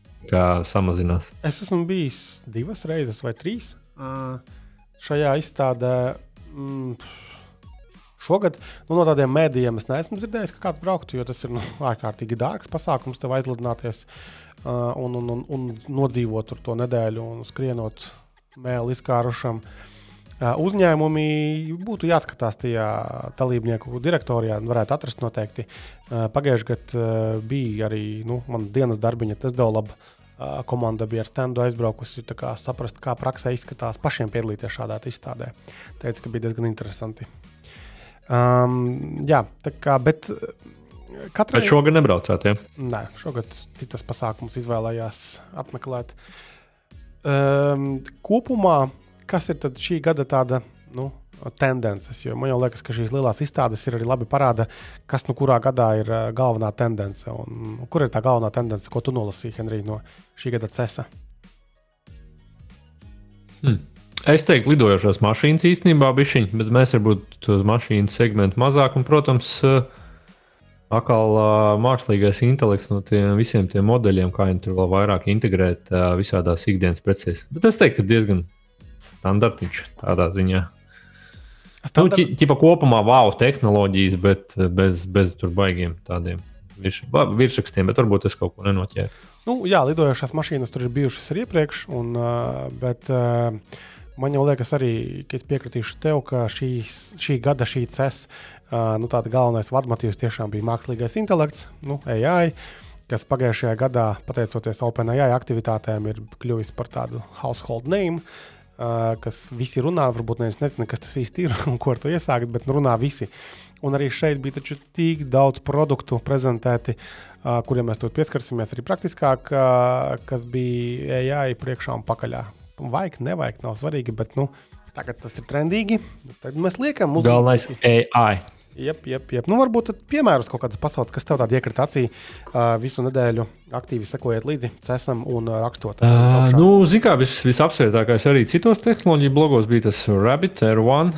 samazinās. Es esmu bijis divas reizes vai trīs uh, šajā izstādē. Mm, Šogad nu, no tādiem mēdījiem es neesmu dzirdējis, ka kāds brauktu, jo tas ir nu, ārkārtīgi dārgs pasākums, tev aizlidināties uh, un, un, un, un nodzīvot to nedēļu un skrienot mēlu izkārušam. Uh, Uzņēmumi būtu jāskatās tajā dalībnieku direktorijā, varētu atrast noteikti. Pagājušajā gadā bija arī nu, mana dienas darbiņa, tas Dolab komanda bija ar standu aizbraukusi, kā saprast, kā praksē izskatās pašiem piedalīties šādā izstādē. Teica, ka bija diezgan interesanti. Um, jā, tā kā, bet katrai... Bet šogad nebraucāt, ja? Nē, šogad citas pasākumus izvēlējās apmeklēt. Um, kopumā kas ir šī gada tāda nu, tendences? Jo man liekas, ka šīs lielās izstādes ir arī labi parāda, kas nu kurā gadā ir uh, galvenā tendence. Un, kur ir tā galvenā tendence, ko tu nolasīji, Henrij, no šī gada cesa? Hmm. Es teiktu, lidojošās mašīnas īstenībā bija šī, bet mēs varbūt mašīnu segmentu mazāk. Un, protams, uh, atkal uh, mākslīgais intelekts no tiem visiem tiem modeļiem, kā viņi tur vēl vairāk integrēt uh, visādās ikdienas precēs. Bet es teiktu, ka diezgan standartiņš tādā ziņā. Standart... Nu, ķipa kopumā wow tehnoloģijas, bet bez, bez tur baigiem tādiem virs, virsrakstiem, bet varbūt es kaut ko nenoķēru. Nu, jā, lidojošās mašīnas tur ir bijušas arī iepriekš, un, bet man jau liekas, arī, ka es piekritīšu tev, ka šīs, šī gada šī CES nu, galvenais vadmotīvs tiešām bija mākslīgais intelekts, nu, AI kas pagājušajā gadā, pateicoties OpenAI aktivitātēm, ir kļuvis par tādu household name. Uh, kas visi runā. Varbūt neviens nezina, kas tas īsti ir un ko ar to iesākt, bet nu, runā visi. Un arī šeit bija tik daudz produktu prezentēti, uh, kuriem mēs tur pieskarsimies arī praktiskāk, uh, kas bija AI priekšā un pakaļā. Vajag, nevajag, nav svarīgi, bet nu, tagad tas ir trendīgi. Tad mēs liekam, uz galvenais AI. Jep, jep, jep. Nu, varbūt piemērus kaut kādas pasaules, kas tev tādā iekrita acī visu nedēļu aktīvi sekojiet līdzi cesam un rakstot. Uh, nu, Ziniet, kā vis, visapsvērtākais arī citos tehnoloģiju blogos bija tas Rabbit R1.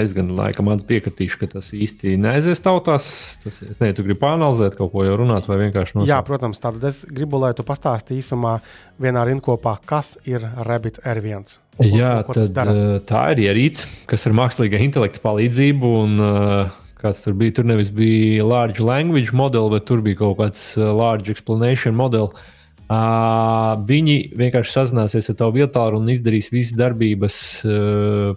Es gan laikam piekritīšu, ka tas īsti neaizies tautās. Tas, es nezinu, tu gribi panalizēt kaut ko jau runāt vai vienkārši nosaukt. Jā, protams, tātad es gribu, lai tu pastāstīsi īsumā vienā rindkopā, kas ir Rabbit R1. Un, Jā, un, tad, tā ir ierīce, kas ar mākslīgā intelekta palīdzību un uh, kāds tur bija. Tur nevis bija large language modeli, bet tur bija kaut kāds uh, large explanation modeli. Uh, viņi vienkārši sazināsies ar tavu vietālu un izdarīs visas darbības uh,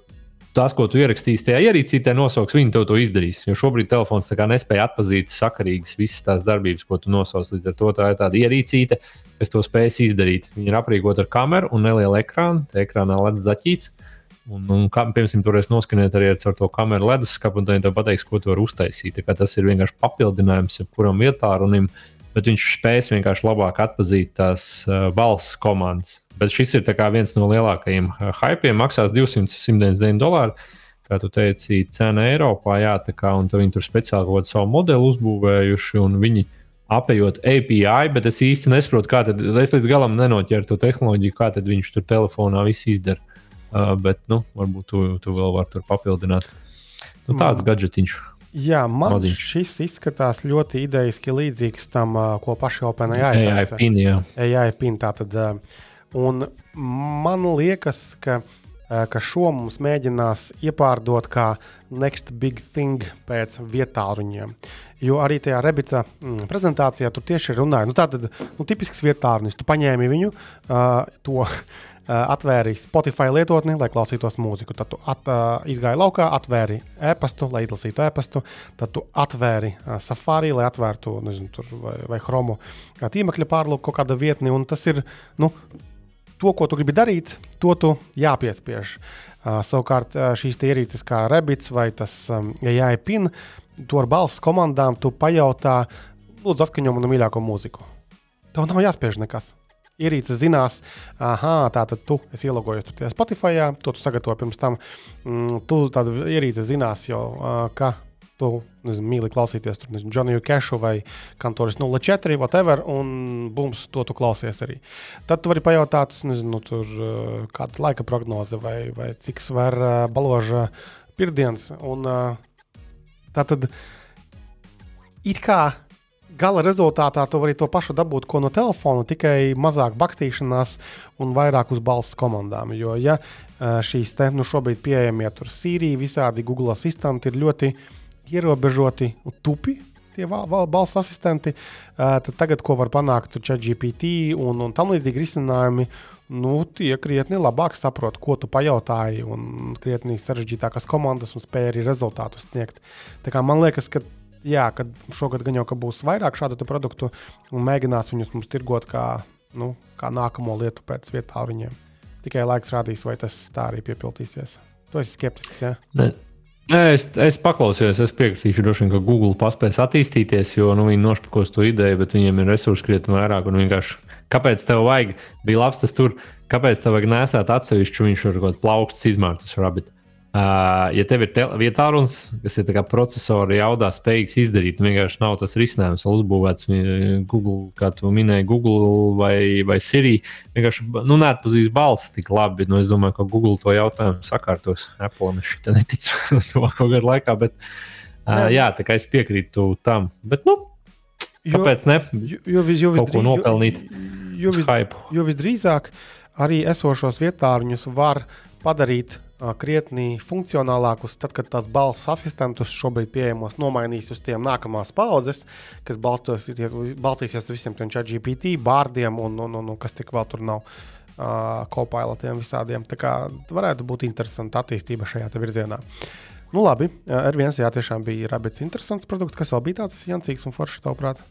tas, ko tu ierakstīsi tajā ierīcītē, nosauks, viņi to, to izdarīs. Jo šobrīd telefons nespēja atpazīt sakarīgas visas tās darbības, ko tu nosauc. Līdz ar to tā ir tāda ierīcīte, kas to spējas izdarīt. Viņa ir aprīkota ar kameru un nelielu ekrānu. Tā ekrānā ledus zaķīts. Un, un kā, piemēram, tur varēs noskanēt arī ar to kameru leduskapu, un tad pateiks, ko tu vari uztaisīt. Tas ir vienkārši papildinājums jebkuram vietārunim, bet viņš spēs vienkārši labāk atpazīt tās uh, balss komandas. Bet šis ir viens no lielākajiem uh, hypiem. Maksās 200-199 dolāri. Kā tu teici, cena Eiropā, jā, tā kā viņi tur speciāli kaut kādu savu modeli uzbūvējuši, un viņi apējot API, bet es īsti nesaprotu, kā tad, es līdz galam nenoķeru to tehnoloģiju, kā tad viņš tur telefonā viss izdara. Uh, bet, nu, varbūt tu, tu vēl vari tur papildināt. Nu, tāds mm. gadgetiņš. Jā, man Maziņš. šis izskatās ļoti idejiski līdzīgs tam, uh, ko paši OpenAI AI pin, jā. AI pin, tātad, uh, Un man liekas, ka, eh, ka šo mums mēģinās iepārdot kā next big thing pēc vietāruņiem. Jo arī tajā rebita mm, prezentācijā tur tieši runāja, nu, tātad nu, tipisks vietārunis. Tu paņēmi viņu, uh, to uh, atvēri Spotify lietotni, lai klausītos mūziku. Tad tu at, uh, izgāji laukā, atvēri e-pastu, lai izlasītu e-pastu. Tad tu atvēri uh, Safari, lai atvērtu nezinu, vai, vai Chromu tīmekļa pārlūku kaut kāda vietni. Tas ir nu, to, ko tu gribi darīt, to tu jāpiespiež. Uh, savukārt uh, šīs ierīces, kā Rebits vai tas um, jāiepina, to ar balss komandām tu pajautā, lūdzu, atskaņo manu mīļāko mūziku. Tev nav jāspiež nekas. Ierīce zinās, ah, tā tad tu ielogojos tur Spotify, to tu sagatavoji pirms tam. Mm, tu tāda ierīce zinās jau, uh, ka tu nezinu, mīli klausīties tur Džoniju Kešu vai Kantoris 04, whatever, un bums, to tu klausies arī. Tad tu vari pajautāt, nezinu, tur eh, kāda laika prognoze vai, vai cik sver uh, baloža pirmdienas. Un uh, tā tad it kā gala rezultātā tu vari to pašu dabūt ko no telefona, tikai mazāk bakstīšanās un vairāk uz balss komandām. Jo, ja šīs te nu, šobrīd pieejamie tur Sīrija, visādi Google asistanti ir ļoti ierobežoti un tupi. Tie balss asistenti, uh, tad tagad, ko var panākt ChatGPT un, un tam līdzīgi risinājumi, nu, tie krietni labāk saprot, ko tu pajautāji, un krietni sarežģītākas komandas un spēja arī rezultātus sniegt. Tā kā man liekas, ka jā, kad šogad gan jau būs vairāk šādu produktu un mēģinās viņus mums tirgot kā, nu, kā nākamo lietu pēc vietā viņiem. Tikai laiks rādīs, vai tas tā arī piepildīsies. Tu esi skeptisks, jā? Ne. Es, es paklausījos, es piekritīšu, droši vien, ka Google paspēs attīstīties, jo nu, viņi nošpakos to ideju, bet viņiem ir resursi krietni vairāk. Kāpēc tev vajag, bija labs tas tur, kāpēc tev vajag nesēt atsevišķu, viņš ir kaut kāds plaukstas izmērts, rabbit. Uh, ja tev ir vietā runas, kas ir procesori jaudā spējīgs izdarīt, vienkārši nav tas risinājums vēl uzbūvēts Google, kā tu minēji, Google vai, vai Siri. Vienkārši nu, neatpazīst balsi tik labi. Nu, es domāju, ka Google to jautājumu sakārtos. Apple es šitā neticu to kaut kādā laikā, bet uh, jā, tā kā es piekrītu tam. Bet, nu, kāpēc ne? Jo, jo, jo, kaut ko nopelnīt. Jo, jo, vis, jo visdrīzāk arī esošos vietāruņus var padarīt krietni funkcionālākus, tad, kad tās balss asistentus šobrīd pieejamos nomainīs uz tiem nākamās paudzes, kas balstīsies, balstīsies uz visiem tiem ChatGPT, bārdiem un, un, un, un kas tik vēl tur nav. Uh, Kopilotiem visādiem. Tā kā varētu būt interesanta attīstība šajā virzienā. Nu, labi, R1 jā, tiešām bija rabits interesants produkts. Kas vēl bija tāds jancīgs un foršs, tavuprāt?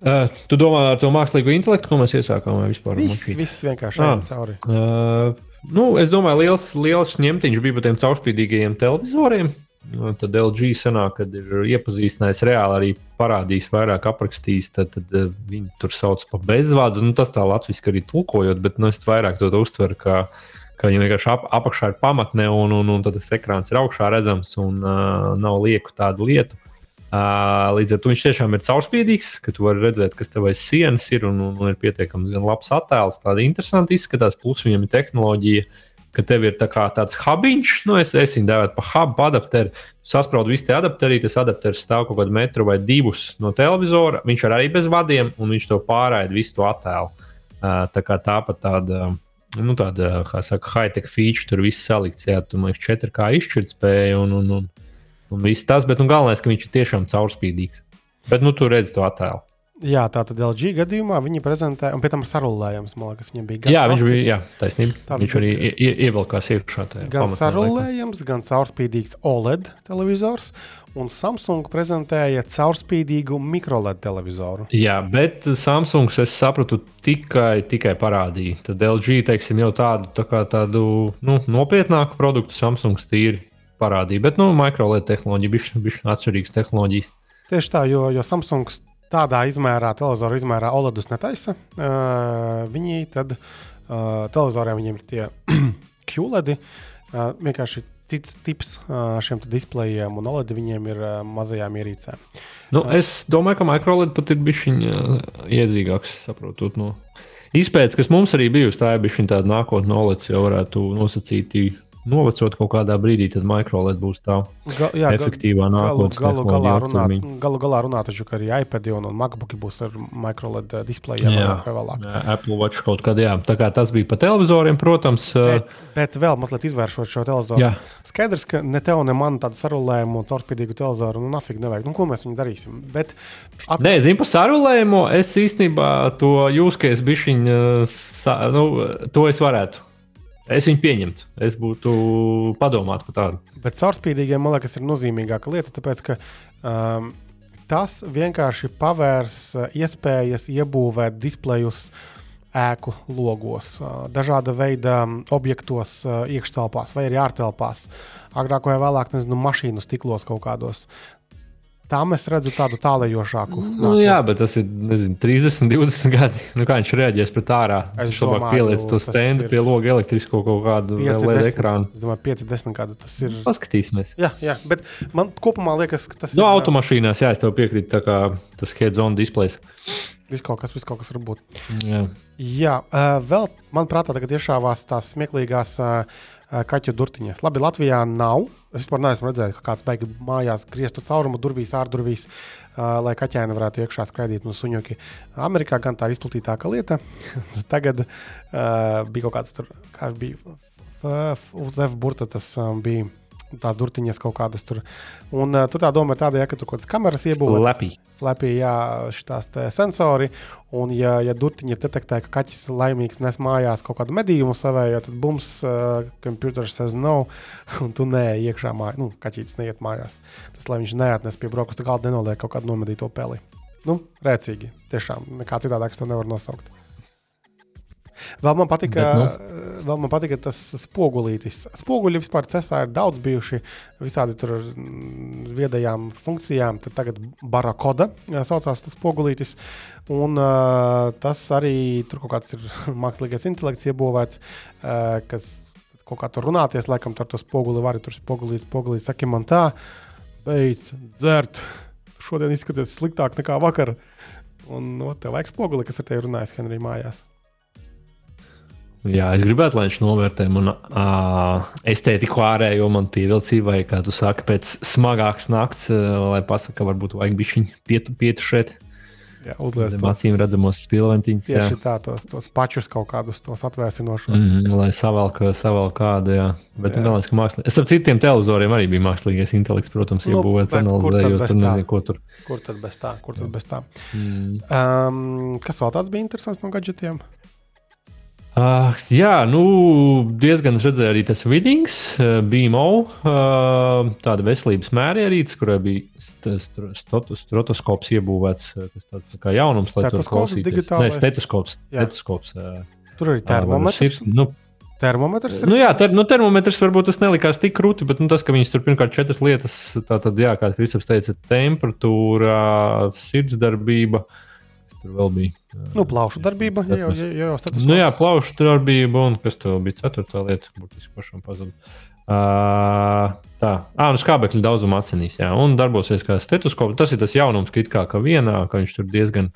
Uh, tu domā ar to mākslīgo intelektu, ko mēs iesākām, vispār? Viss, viss vienkārši ah, cauri. Uh, Nu, es domāju, liels, liels ņemtiņš bija par tiem caurspīdīgajiem televizoriem. Nu, tad LG sanāk, kad ir iepazīstinājis reāli arī parādījis, vairāk aprakstījis, tad, tad eh, viņi tur sauc par bezvadu. Nu, tas tā latviešu arī tulkojot, bet nu, es vairāk to uztveru, ka, ka viņam vienkārši ap, apakšā ir pamatne un, un, un tas ekrāns ir augšā redzams un uh, nav lieku tādu lietu. Līdz ar to viņš tiešām ir caurspīdīgs, ka tu vari redzēt, kas tev aiz sienas ir un, un, un ir pietiekami labs attēls. Tāda interesanta izskatās, plus viņam ir tehnoloģija, ka tev ir tā tāds hubiņš, nu es, es viņu dēvētu par hubu adapteru. Sasprādu visu te adapterī, tas adapters stāv kaut kādu metru vai divus no televizora. Viņš ir arī bez vadiem, un viņš to pārraida visu to attēlu. Tā kā tāpat tāda. Nu, tāda, kā saka, high-tech feature, tur viss salikts, jā, tu man liekas, 4K izšķirtspēja un, un, un, un viss tas, bet nu, galvenais, ka viņš ir tiešām caurspīdīgs. Bet nu, tu redzi to attēlu. Jā, tā tad LG gadījumā viņi prezentē, un pēc tam sarulējums, man liekas, viņam bija. Jā, viņš bija, jā, taisnība. Tātad, viņš arī ie, ievilkās iekšā tajā. Gan sarulējams, gan caurspīdīgs OLED televizors, un Samsung prezentēja caurspīdīgu mikroLED televizoru. Jā, bet Samsungs, es sapratu, tikai, tikai parādīja. Tad LG, teiksim, jau tādu, tā kā tādu nu, nopietnāku produktu Samsungs tīri parādīja. Bet, nu, mikroLED tehnoloģija bija bišķi atšķirīgas tehnoloģijas. Tieši tā, jo, jo Samsungs tādā izmērā, televizoru izmērā OLEDus netaisa. Uh, viņi tad uh, televizoriem viņiem ir tie QLED. Uh, vienkārši cits tips uh, šiem displejiem, un OLED viņiem ir uh, mazajām ierīcēm. Nu, es domāju, ka MicroLED pat ir bijis uh, iedzīgāks, saprotot. No. Izpētes, kas mums arī bijusi, tā ir bijusi tāda nākotnē, OLED jau varētu nosacīt novecot kaut kādā brīdī, tad microLED būs tā Ga, jā, efektīvā nākotnē. Galu, galu, galā runāt, galu galā runāt, taču, ka arī iPad un, un MacBook būs ar microLED uh, displejiem jā, vēlāk. Jā, Apple Watch kaut kad, jā. Tā kā tas bija pa televizoriem, protams. Uh, bet, bet vēl mazliet izvēršot šo televizoru. Jā. Skaidrs, ka ne tev, ne man tādu sarulējumu caurspīdīgu televizoru, nu, nafig nevajag. Nu, ko mēs viņu darīsim? Bet, at... Nē, zinu, par sarulējumu es īstenībā to jūskais bišķiņu, uh, nu, to es varētu Es viņu pieņemtu. Es būtu padomāts par tādu. Bet caurspīdīgiem man liekas, ir nozīmīgāka lieta, tāpēc ka um, tas vienkārši pavērs uh, iespējas iebūvēt displejus ēku logos, uh, dažāda veida um, objektos, uh, iekštelpās vai arī ārtelpās. Agrāk vai vēlāk, nezinu, mašīnu stiklos kaut kādos. Tam es redzu tādu tālējošāku. Nu, jā, bet tas ir nezinu, 30, 20 gadi. Nu, kā viņš reaģēs pret ārā? Es viņš domāju, pieliec to stendu pie loga elektrisko kaut kādu LED ekrānu. Es domāju, 5, 10 gadu tas ir. Paskatīsimies. Jā, jā, bet man kopumā liekas, ka tas no, ir. No automašīnās, jā, es tev piekrītu, tā kā tas head-on displays. Viss kaut kas, viss kaut kas var būt. Jā, jā uh, vēl man prātā tagad iešāvās tās smieklīgās uh, kaķu durtiņas. Labi, Latvijā nav. Es vispār neesmu redzējis, ka kāds beigas mājās griestu caurumu durvīs, ārdurvīs, uh, lai kaķēni varētu iekšā skraidīt no suņuki. Amerikā gan tā ir izplatītāka lieta. Tagad uh, bija kaut kāds tur, kā bija uz F burta, tas um, bija tās durtiņas kaut kādas tur. Un uh, tur tā doma ir tāda, ja, ka tur kaut kādas kameras iebūvētas. Lepī. Lepī, jā, šitās sensori. Un, ja, ja durtiņas detektē, ka kaķis laimīgs nes mājās kaut kādu medījumu savējo, tad bums, uh, computers says no, un tu nē, iekšā mājā, nu, kaķītis neiet mājās. Tas, lai viņš neatnes pie brokastu galda, nenoliek kaut kādu nomedīto peli. Nu, rēcīgi. Tiešām nekā citādāk to nevaru nosaukt. Vēl man patika, Bet, nu. vēl man patika tas spogulītis. Spoguļi vispār cesā ir daudz bijuši visādi tur mm, viedajām funkcijām. Tad tagad barakoda saucās tas spogulītis. Un uh, tas arī tur kaut kāds ir mākslīgais intelekts iebūvēts, uh, kas kaut kā tur runāties, laikam ar to spoguli var, tur spogulīs, spogulīs, saki man tā, beidz dzert. Šodien izskaties sliktāk nekā vakar. Un no, tev vajag spoguli, kas ar tevi runājas Henrijā mājās. Jā, es gribētu, lai viņš novērtē manu estētiku ārējo, man pievilcību, vai kā tu saki, pēc smagākas nakts, lai pasakā, varbūt vajag bišķiņu pietu, pietu šeit. Jā, uzliek tos acīm redzamos spilventiņus. Tieši jā. tā, tos, tos pačus kaut kādus, tos atvēsinošos. Mm -hmm, lai savalk, savalk kādu, jā. Bet, jā. galvenais, ka mākslinieks. Es ar citiem televizoriem arī bija mākslīgais intelekts, protams, nu, iebūvēts, analizējot, tur nezinu, ko tur. Kur tad bez tā, kur tad bez tā? Mm. Um, kas vēl tāds bija interesants no gadgetiem? Uh, jā, nu, diezgan redzēju arī tas vidings, uh, BMO, uh, tāda veselības mērierīce, kurai bija strotoskops iebūvēts, kas tāds tā kā jaunums, lai tur klausītos. Nē, stetoskops. stetoskops uh, tur arī termometrs. Uh, nu, Termometrs ir. Nu, jā, ter, nu, termometrs varbūt tas nelikās tik krūti, bet nu, tas, ka viņas tur pirmkārt četras lietas, tā tad, jā, kā Kristaps teica, temperatūra, sirdsdarbība. Uh, tur vēl bija. Nu, plaušu darbība, ja jau, ja jau tāds nu, - jā, plaušu darbība, un kas tev bija ceturtā lieta, būtiski pašam pazuda. Uh, tā, ah, nu skābekļa daudzuma asinīs, jā, un darbosies kā stetoskops. Tas ir tas jaunums, ka it kā ka vienā, ka viņš tur diezgan,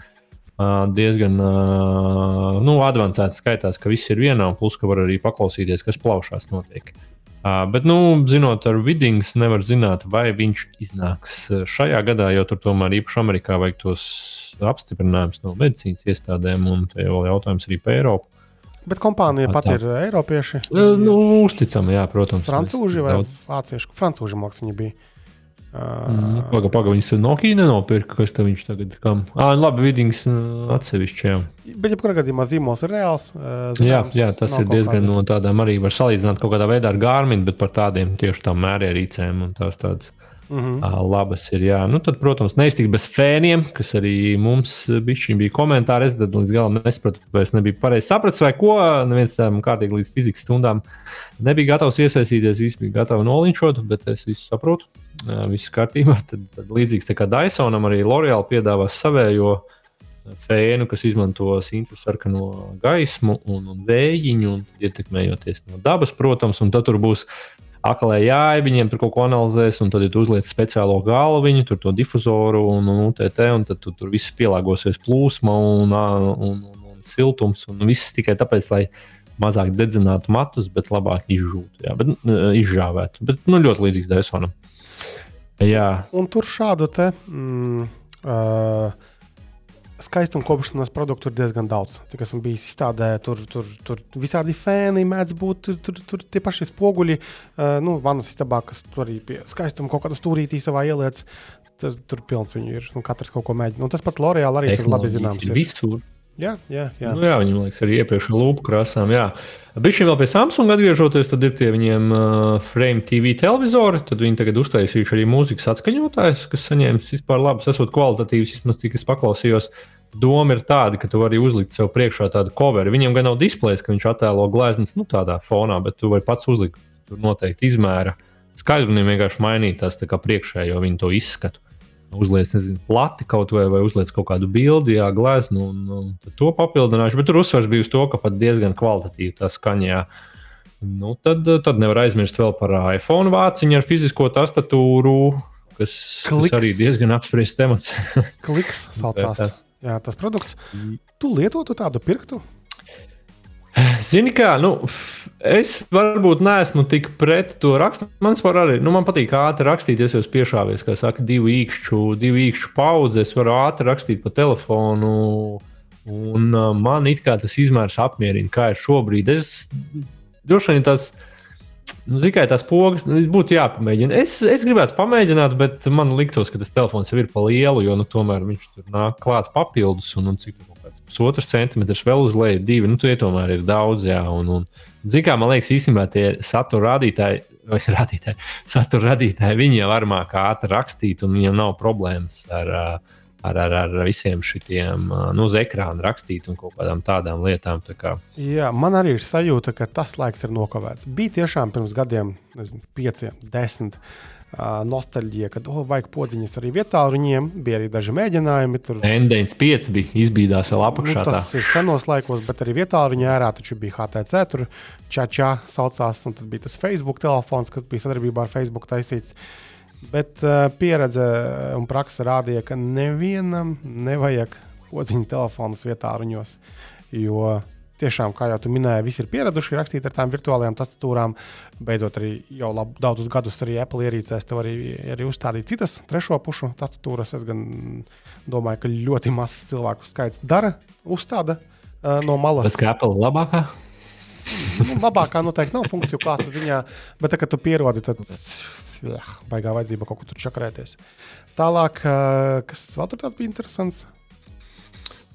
uh, diezgan uh, nu, advancēts skaitās, ka viss ir vienā, un plus, ka var arī paklausīties, kas plaušās notiek. Uh, bet, nu, zinot ar Vidings, nevar zināt, vai viņš iznāks šajā gadā, jo tur tomēr īpaši Amerikā vajag tos apstiprinājumus no medicīnas iestādēm, un te jau jautājums arī par Eiropu. Bet kompānija pat ir Eiropieši. Nu, uzticama, jā, protams. Francūži vai vācieši? Francūži mākslinieki viņi bija. Mm, Pagaidām, paga, viņas Nokia nenopirka, kas tev viņš tagad kam. Ah, labi, vidings atsevišķi. Jā. Bet, jebkurā gadījumā, zīmols ir reāls. Zināms, jā, jā, tas ir diezgan kādā... no tādām arī var salīdzināt kaut kādā veidā ar Gārminu, bet par tādiem tieši tām mērierīcēm un tās tādas. Mm -hmm. Labas ir. Jā. Nu, tad, protams, neiztikt bez fēniem, kas arī mums bija komentāri. Es līdz galam nesapratu, vai es nebiju pareizi sapratis, vai ko. Neviens tam kārtīgi līdz fizikas stundām nebija gatavs iesaistīties. Visi bija gatavi noliņšot, bet es visu saprotu viss kārtībā. Tad, tad līdzīgs kā Dysonam, arī L'Oreal piedāvās savējo fēnu, kas izmanto simtu sarkano gaismu un, un vējiņu, un ietekmējoties no dabas, protams, un tad tur būs aklē jāj, viņiem tur kaut ko analizēs, un tad, ja tu uzliec speciālo galviņu, tur to difuzoru un, un UTT, un tad tu, tur viss pielāgosies plūsma un, un, un, un siltums, un viss tikai tāpēc, lai mazāk dedzinātu matus, bet labāk izžūtu, jā, bet, izžāvētu. Bet nu, ļoti līdzīgs Dysonam. Jā. Un tur šādu te. Mm, uh, Skaistuma kopšanas produktu ir diezgan daudz. Cik esmu bijis izstādē, tur, tur, tur visādi fēni mēdz būt, tur, tur, tur tie paši spoguļi, uh, nu, vannas istabā, kas tur arī pie skaistuma kaut kāda stūrītī savā ieliec. Tur, tur pilns viņu ir. Nu, katrs kaut ko mēģina. Un tas pats L'Oreal arī tur labi zināms. Ir. Visur. Jā, jā, jā. Nu, jā viņam liekas, arī iepriekš ar lūpu krāsām. Jā. Bišķi vēl pie Samsung atgriežoties, tad ir tie viņiem uh, Frame TV televizori. Tad viņi tagad uztaisījuši arī mūzikas atskaņotājus, kas saņēmis vispār labus, esot kvalitatīvus, vismaz cik es paklausījos. Doma ir tāda, ka tu vari uzlikt sev priekšā tādu coveru. Viņam gan nav displejs, ka viņš attēlo gleznas nu, tādā fonā, bet tu vari pats uzlikt tur noteikti izmēra skaidrumiem, vienkārši mainīt tās priekšējo viņu to izskatu uzliec, nezinu, plati kaut vai, vai uzliec kaut kādu bildi, jā, gleznu, un, un to papildināšu. Bet tur uzsvars bija uz to, ka pat diezgan kvalitatīvi tā skaņā. Nu, tad, tad nevar aizmirst vēl par iPhone vāciņu ar fizisko tastatūru, kas, Kliks. kas arī diezgan apspriests temats. Kliks saucās. Jā, tas produkts. Tu lietotu tādu pirktu? Zini, kā, nu, es varbūt neesmu tik pret to rakstu. Man arī, nu, man patīk ātri rakstīt, ja es piešāvies, kā saka, divu īkšķu, divu īkšķu paudzi. Es varu ātri rakstīt pa telefonu. Un uh, man it kā tas izmērs apmierina, kā ir šobrīd. Es droši vien tas. Nu, Tikai tās pogas nu, būtu jāpamēģina. Es, es gribētu pamēģināt, bet man liktos, ka tas telefons jau ir pa lielu, jo nu, tomēr viņš tur nāk klāt papildus. Un, un cik pusotrs centimetrs, vēl uz leju divi. Nu, tie tomēr ir daudz, jā. Un, un, zin, kā, man liekas, īstenībā tie satura rādītāji, vai rādītāji, satura radītāji, viņi jau var mākā ātri rakstīt, un viņiem nav problēmas ar, ar, ar, ar visiem šitiem, nu, uz ekrāna rakstīt un kaut kādām tādām lietām. Tā kā. Jā, man arī ir sajūta, ka tas laiks ir nokavēts. Bija tiešām pirms gadiem, nezinu, pieciem, desmit gadiem nostalģija, ka oh, vajag podziņas arī vietā. Viņiem bija arī daži mēģinājumi. Tur Endēns 5 bija izbīdās vēl apakšā. Nu, tas tā. ir senos laikos, bet arī vietā viņa ērā taču bija HTC. Tur čačā saucās, un tad bija tas Facebook telefons, kas bija sadarbībā ar Facebook taisīts. Bet uh, pieredze un praksa rādīja, ka nevienam nevajag podziņu telefonus vietā ruņos. Jo tiešām, kā jau minēji, visi ir pieraduši rakstīt ar tām virtuālajām tastatūrām. Beidzot, arī jau labu, daudzus gadus arī Apple ierīcēs tev arī, arī uzstādīt citas trešo pušu tastatūras. Es domāju, ka ļoti mazs cilvēku skaits dara uzstāda uh, no malas. Tas kā Apple labākā? nu, labākā noteikti nav funkciju klāsta ziņā, bet, tā, kad tu pierodi, tad jā, baigā vajadzība kaut kur tur čakarēties. Tālāk, uh, kas vēl tur bija interesants?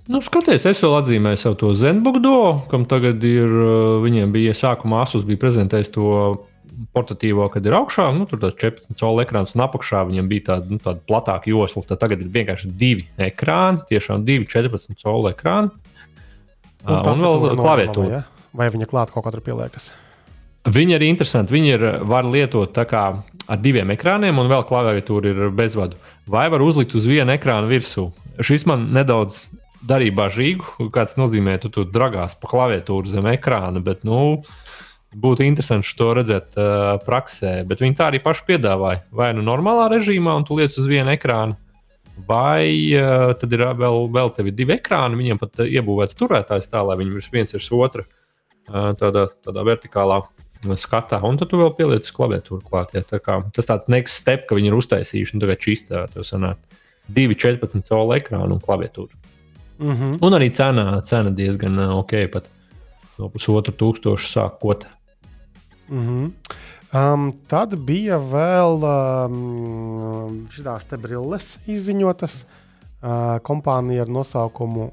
Nu, skaties, es vēl atzīmēju savu to Zenbukdo, kam tagad ir, uh, viņiem bija sākumā Asus bija prezentējis to portatīvo, kad ir augšā, nu, tur tas 14 colu ekrāns, un apakšā viņam bija tāda, nu, tāda platāka josla. Tad tagad ir vienkārši divi ekrāni, tiešām divi 14 colu ekrāni. Un, uh, un vēl klaviatūra. Ja? Vai viņa klāta kaut kā tur pieliekas? Viņi ir interesanti. Viņi ir, var lietot ar diviem ekrāniem, un vēl klaviatūra ir bezvadu. Vai var uzlikt uz vienu ekrānu virsū? Šis man nedaudz darīja bažīgu, kāds nozīmē, tu tur dragās pa klaviatūru zem ekrāna, bet, nu, būtu interesanti to redzēt uh, praksē. Bet viņi tā arī paši piedāvāja. Vai nu normālā režīmā, un tu liec uz vienu ekrānu, vai uh, tad ir vēl, vēl tevi divi ekrāni, viņiem pat iebūvēts turētājs tā, lai viņi viens ir otra uh, tādā, tādā vertikālā. Skatā, un tad tu vēl pieliec klaviatūru klāt. Ja, tā kā, tas tāds next step, ka viņi ir uztaisījuši, un tagad čistā tev sanāk 2,14 colu ekrānu un klaviatūru. Mm -hmm. Un arī cena, cena diezgan ok, pat no pusotra tūkstoša sākot. Mm -hmm. Um, tad bija vēl um, šīs brilles izziņotas. Uh, kompānija ar nosaukumu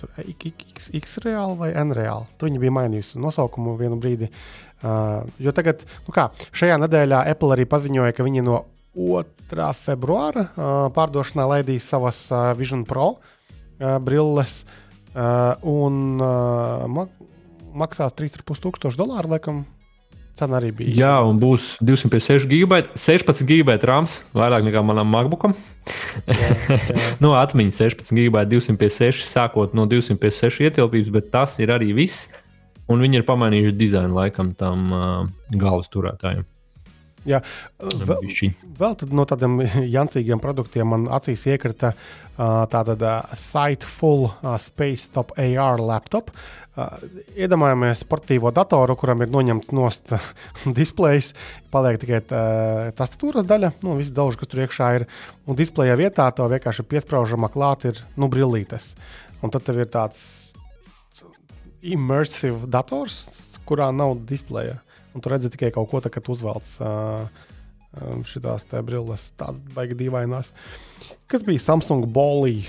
tur X, X reāli vai N reāli. Tur viņi bija mainījusi nosaukumu vienu brīdi. Uh, jo tagad, nu kā, šajā nedēļā Apple arī paziņoja, ka viņi no 2. februāra uh, pārdošanā laidīs savas uh, Vision Pro uh, brilles. Un uh, ma maksās 3,5 tūkstoši dolāru, laikam, Cena arī bija. Jā, un būs 256 gigabaita, 16 gigabaita rāms, vairāk nekā manam MacBookam. Jā, jā. no atmiņas 16 gigabaita, 256, sākot no 256 ietilpības, bet tas ir arī viss. Un viņi ir pamainījuši dizainu laikam tam uh, galvas turētājiem. Jā, vēl, vēl no tādiem jancīgiem produktiem man acīs iekrita tāda Sightful Space Top AR laptop. Iedomājamies sportīvo datoru, kuram ir noņemts nost displejs, paliek tikai tastatūras daļa, nu, viss dzelžs, kas tur iekšā ir. Un displeja vietā to vienkārši piesprāžama klāt ir nu, brillītes. Un tad tev ir tāds immersive dators, kurā nav displeja un tu redzi tikai kaut ko tādu, kad uzvelc uh, šīs brilles, tādas baigi dīvainās. Kas bija Samsung Bolī?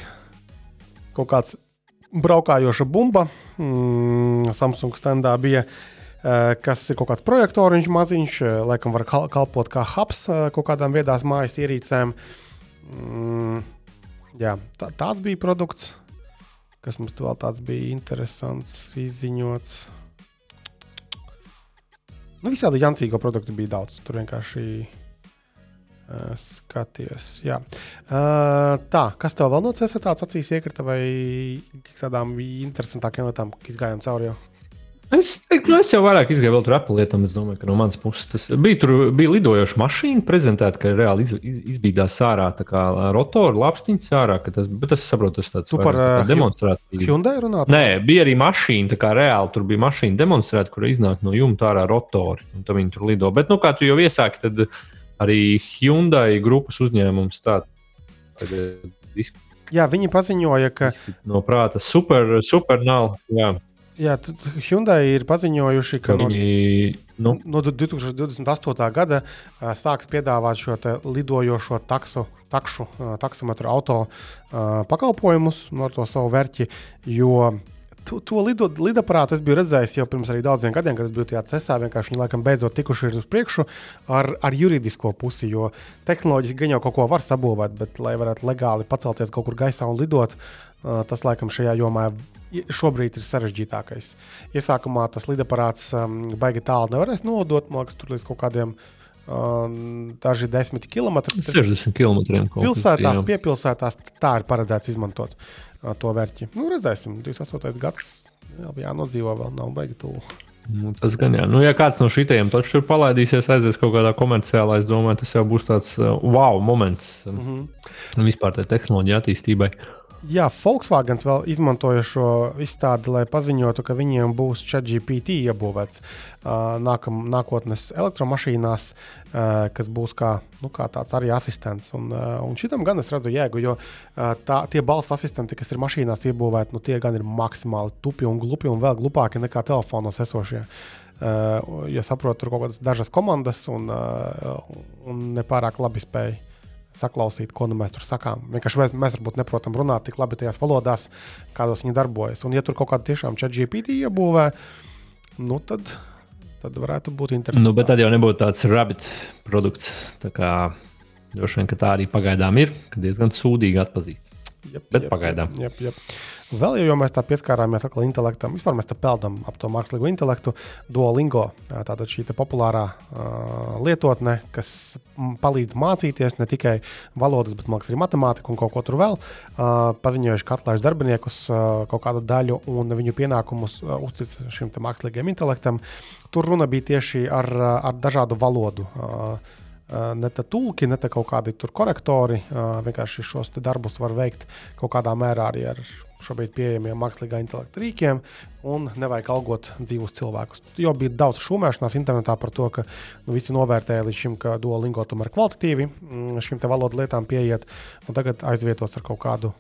Kaut kāds braukājoša bumba. Mm, Samsung standā bija. Kas ir kaut kāds projektoriņš, maziņš, laikam var kalpot kā hubs kaut kādām viedās mājas ierīcēm. Mm, jā, tā, tāds bija produkts, kas mums vēl tāds bija interesants, izziņots. Nu, visādi jancīgo produktu bija daudz. Tur vienkārši uh, skaties. Jā. Uh, tā, kas tev vēl no CSATs acīs iekrita vai kādām interesantākām lietām izgājām cauri? Jau? Es, nu, es jau vairāk izgāju vēl tur Apple lietām. Es domāju, ka no manas puses tas bija. Tur bija lidojoša mašīna prezentēta, ka reāli iz, iz, izbīdās ārā rotora, lapstiņas ārā. Tas, bet es saprotu, tas tāds super tā demonstrācija. Hyundai runāt? Nē, bija arī mašīna, tā kā reāli tur bija mašīna demonstrēta, kur iznāk no jumta ārā rotori. Un tad viņi tur lido. Bet, nu, kā tu jau iesāki, tad arī Hyundai grupas uzņēmums tā. Tad, Jā, viņi paziņoja, ka. No prāta super, super nav. Jā. Jā, Hyundai ir paziņojuši, ka, ka viņi no, nu? no 2028. gada sāks piedāvāt šo lidojošo taksu, takšu, taksometru auto pakalpojumus no to savu vērķi. Jo to, to lido, lidaparātu es biju redzējis jau pirms daudziem gadiem, kad es biju tajā cesā. Vienkārši viņi laikam beidzot tikuši uz priekšu ar, ar juridisko pusi. Jo tehnoloģiski gan jau kaut ko var sabūvēt, bet lai varētu legāli pacelties kaut kur gaisā un lidot, tas laikam šajā jomā šobrīd ir sarežģītākais. Iesākumā tas lidaparāts um, baigi tālu nevarēs nodot, man liekas, tur līdz kaut kādiem um, daži desmit kilometri. 60 km. Pilsētās, piepilsētās tā ir paredzēts izmantot uh, to vērķi. Nu, redzēsim, 28. gads jā, jānodzīvo vēl nav baigi tuvu. Nu, tas gan jā. Nu, ja kāds no šiem taču tur palaidīsies, aizies kaut kādā komerciālā, es domāju, tas jau būs tāds uh, wow moments mm -hmm. vispār tai tehnoloģija attīstībai. Uh, Jā, Volkswagen vēl izmantoja šo izstādi, lai paziņotu, ka viņiem būs ChatGPT iebūvēts uh, nākam, nākotnes elektromašīnās, uh, kas būs kā, nu, kā tāds arī asistents. Un, uh, un šitam gan es redzu jēgu, jo uh, tā, tie balss asistenti, kas ir mašīnās iebūvēti, nu, tie gan ir maksimāli tupi un glupi un vēl glupāki nekā telefonos esošie. Uh, ja saprotu, tur kaut kādas dažas komandas un, uh, un nepārāk labi spēj saklausīt, ko nu mēs tur sakām. Vienkārši mēs, mēs varbūt neprotam runāt tik labi tajās valodās, kādos viņi darbojas. Un, ja tur kaut kāda tiešām chat GPT iebūvē, nu tad, tad varētu būt interesanti. Nu, bet tad jau nebūtu tāds rabbit produkts. Tā kā droši vien, tā arī pagaidām ir, ka diezgan sūdīgi atpazīst. Jep, bet jep, pagaidām. Jep, jep. Vēl jau mēs tā pieskārāmies atkal intelektam, vispār mēs peldam ap to mākslīgo intelektu. Duolingo, tātad šī populārā uh, lietotne, kas palīdz mācīties ne tikai valodas, bet mākslīgi arī matemātiku un kaut ko tur vēl. Uh, paziņojuši, ka atlaiž darbiniekus uh, kaut kādu daļu un viņu pienākumus uh, uztic šim mākslīgajam intelektam. Tur runa bija tieši ar, ar dažādu valodu. Uh, ne te tulki, ne te kaut kādi korektori. Vienkārši šos darbus var veikt kaut kādā mērā arī ar šobrīd pieejamiem mākslīgā intelekta rīkiem, un nevajag algot dzīvus cilvēkus. Jo bija daudz šūmēšanās internetā par to, ka nu, visi novērtēja līdz šim, ka Duolingo tomēr kvalitatīvi mm, šīm valodu lietām pieiet, un tagad aizvietos ar kaut kādu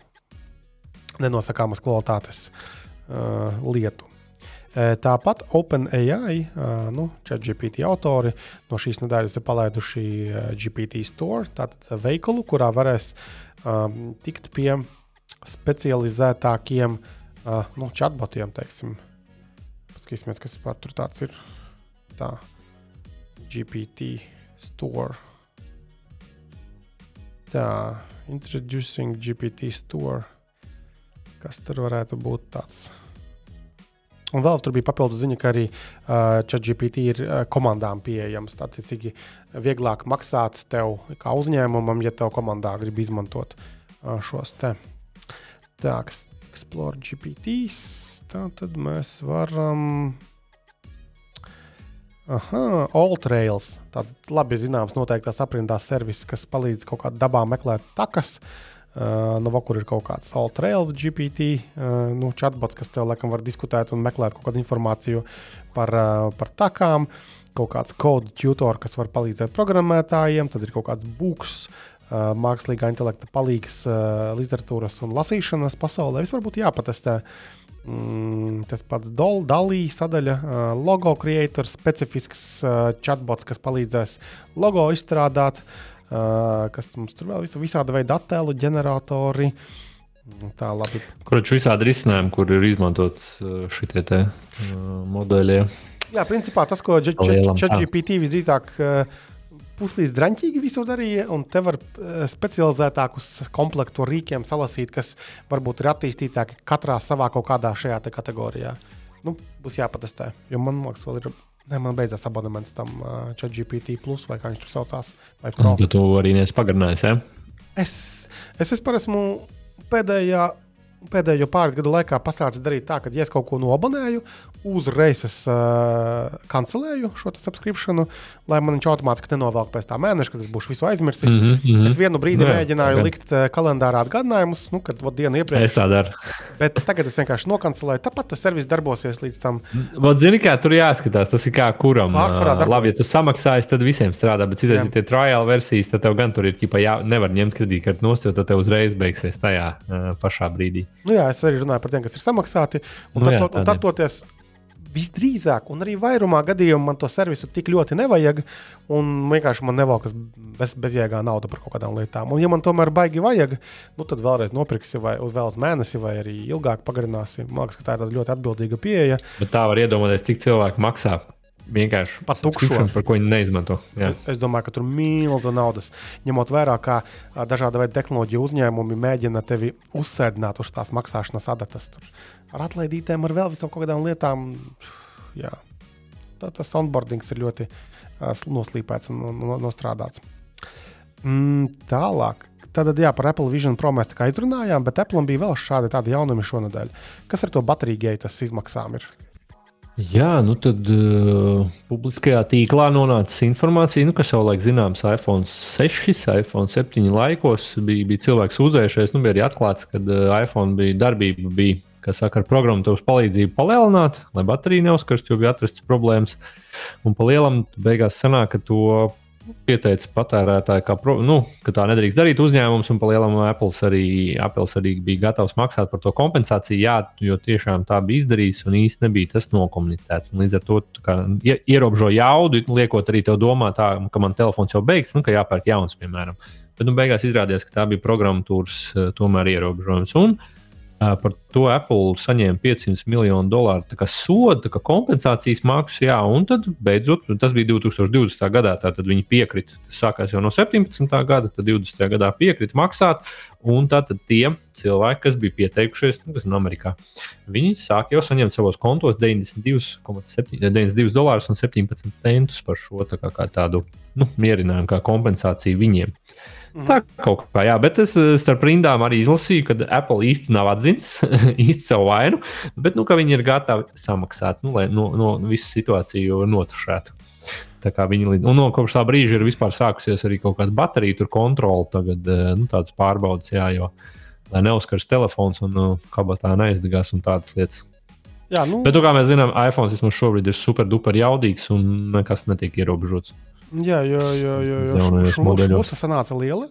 nenosakāmas kvalitātes uh, lietu. Tāpat OpenAI, nu, ChatGPT autori no šīs nedēļas ir palaiduši GPT Store, tātad veikalu, kurā varēs um, tikt pie specializētākiem uh, nu, chatbotiem. Teiksim. Paskatīsimies, kas tur tāds ir. Tā, GPT Store. Tā, introducing GPT Store. Kas tur varētu būt tāds? Un vēl tur bija papildus ziņa, ka arī uh, ChatGPT ir uh, komandām pieejams. Tātad, vieglāk maksāt tev kā uzņēmumam, ja tev komandā grib izmantot uh, šos te tāks, Explore GPT. Tā tad mēs varam. Aha, Alltrails. Tātad labi zināms, noteiktās aprindās servis, kas palīdz kaut kādā dabā meklēt takas. Uh, Uh, nu, kur ir kaut kāds Altrails, GPT, uh, nu, chatbots, kas tev laikam var diskutēt un meklēt kaut kādu informāciju par, par takām, kaut kāds kodu tutor, kas var palīdzēt programmētājiem, tad ir kaut kāds uh, mākslīgā intelekta palīgs literatūras un lasīšanas pasaulē. Vispār būtu jāpatestē. Mm, tas pats Dalī sadaļa, logo creator, specifisks chatbots, kas palīdzēs logo izstrādāt. Uh, kas mums tur vēl ir? Visādi veidi attēlu ģeneratori. Tā labi. Kurš visādi risinājumi, kur ir izmantots šie te uh, modeļi? Jā, principā tas, ko ChatGPT visdrīzāk uh, puslīdz draņķīgi visu darīja, un te var specializētākus komplektu rīkiem salasīt, kas varbūt ir attīstītāki katrā savā kaut kādā šajā kategorijā. Nu, būs jāpatestē, jo man liekas, vēl ir Ne, man beidzās abonements tam uh, ChatGPT, vai kā viņš tur saucās. Tad tu arī neesi pagarinājis. Ja? Es, es vispār esmu pēdējā pēdējo pāris gadu laikā pasācis darīt tā, ka, ja es kaut ko nobonēju, uzreiz es uh, kancelēju šo subscription, lai man viņš automātiski nenovelk pēc tā mēneša, kad es būšu visu aizmirsis. Mm -hmm. Es vienu brīdi Jā, mēģināju likt uh, kalendārā atgādinājumus, nu, kad dienu iepriekš. Es tā daru. Bet tagad es vienkārši nokancelēju. Tāpat tas servis darbosies līdz tam. Vot, zini, kā tur jāskatās, tas ir kā kuram. Uh, labi, ja tu samaksāsi, tad visiem strādā, bet citreiz, ja tie trial versijas, tad tev gan tur ir, ķipa, jā, nevar ņemt kredītkarti nost, jo tad tev uzreiz beigsies tajā uh, pašā brīdī. Nu, jā, es arī runāju par tiem, kas ir samaksāti. Un nu, tad, jā, to, un tad toties visdrīzāk, un arī vairumā gadījumā man to servisu tik ļoti nevajag, un vienkārši man nevalkas bez, bezjēgā nauda par kaut kādām lietām. Un, ja man tomēr baigi vajag, nu, tad vēlreiz nopirksi vai uz vēl uz mēnesi, vai arī ilgāk pagarināsi. Man liekas, ka tā ir ļoti atbildīga pieeja. Bet tā var iedomāties, cik cilvēki maksā vienkārši pat tukšo, par ko viņi neizmanto. Jā. Es domāju, ka tur ir milzīga naudas. Ņemot vērā, kā dažādi veidi tehnoloģiju uzņēmumi mēģina tevi uzsēdināt uz tās maksāšanas adatas. Tur ar atlaidītēm, ar vēl visām kādām lietām. Jā. Tā, tas onboardings ir ļoti uh, noslīpēts un, un, un nostrādāts. Mm, tālāk. Tātad, jā, par Apple Vision Pro mēs tā kā izrunājām, bet Apple bija vēl šādi jaunumi šonadēļ. Kas ar to bateriju gaitas izmaksām ir? Jā, nu tad uh, publiskajā tīklā nonāca informācija, nu, ka savulaik zināms iPhone 6, iPhone 7 laikos bija, bija cilvēks uzējušies. Nu, bija arī atklāts, ka uh, iPhone bija darbība, bija, kas saka, ar programmatūras palīdzību palielināt, lai baterija neuzkarst, jo bija atrastas problēmas. Un pa lielam beigās sanāk, ka to pieteica patērētāji, ka, nu, ka tā nedrīkst darīt uzņēmums, un palielam Apples arī, Apples arī bija gatavs maksāt par to kompensāciju. Jā, jo tiešām tā bija izdarījis, un īstenībā nebija tas nokomunicēts. Un līdz ar to kā, ierobežo jaudu, liekot arī tev domāt, tā, ka man telefons jau beigs, nu, ka jāpērk jauns, piemēram. Bet nu, beigās izrādījās, ka tā bija programmatūras tomēr ierobežojums. Un, uh, Par to Apple saņēma 500 miljonu dolāru sodu, kā kompensācijas maksu. Jā, un tad beidzot, tas bija 2020. gadā, tad viņi piekrita. Tas sākās jau no 17. gada, tad 20. gadā piekrita maksāt. Un tātad tie cilvēki, kas bija pieteikušies, nu, kas ir Amerikā, viņi sāk jau saņemt savos kontos 92,7 92 dolārus un 17 centus par šo tā kā, kā tādu nu, mierinājumu, kā kompensāciju viņiem. Tā kaut kā, jā, bet es eh, starp rindām arī izlasīju, ka Apple īsti nav atzīts īsti savu vainu, bet nu, viņi ir gatavi samaksāt, nu, lai no, no visu situāciju notušētu. Tā kā viņi un no kopš tā brīža ir vispār sākusies arī kaut kāda bateriju kontrole, tagad eh, nu, tādas pārbaudas, jā, jo lai neuzkars telefons un nu, kabatā neizdegās un tādas lietas. Jā, nu... Bet, nu, kā mēs zinām, iPhone vismaz šobrīd ir super duper jaudīgs un nekas netiek ierobežots. Jā, jo, jo, jo, jo šurca sanāca liela.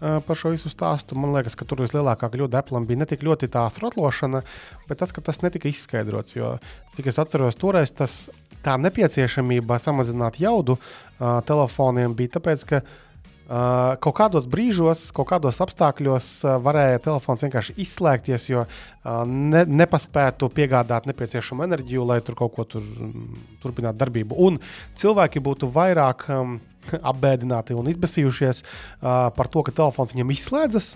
par šo visu stāstu. Man liekas, ka tur vislielākā kļūda Apple bija ne tik ļoti tā throtlošana, bet tas, ka tas netika izskaidrots. Jo, cik es atceros, toreiz tas, tā nepieciešamība samazināt jaudu uh, telefoniem bija tāpēc, ka Uh, kaut kādos brīžos, kaut kādos apstākļos uh, varēja telefons vienkārši izslēgties, jo uh, ne, nepaspētu piegādāt nepieciešamu enerģiju, lai tur kaut ko tur, um, turpinātu darbību. Un cilvēki būtu vairāk um, apbēdināti un izbēsījušies uh, par to, ka telefons viņam izslēdzas.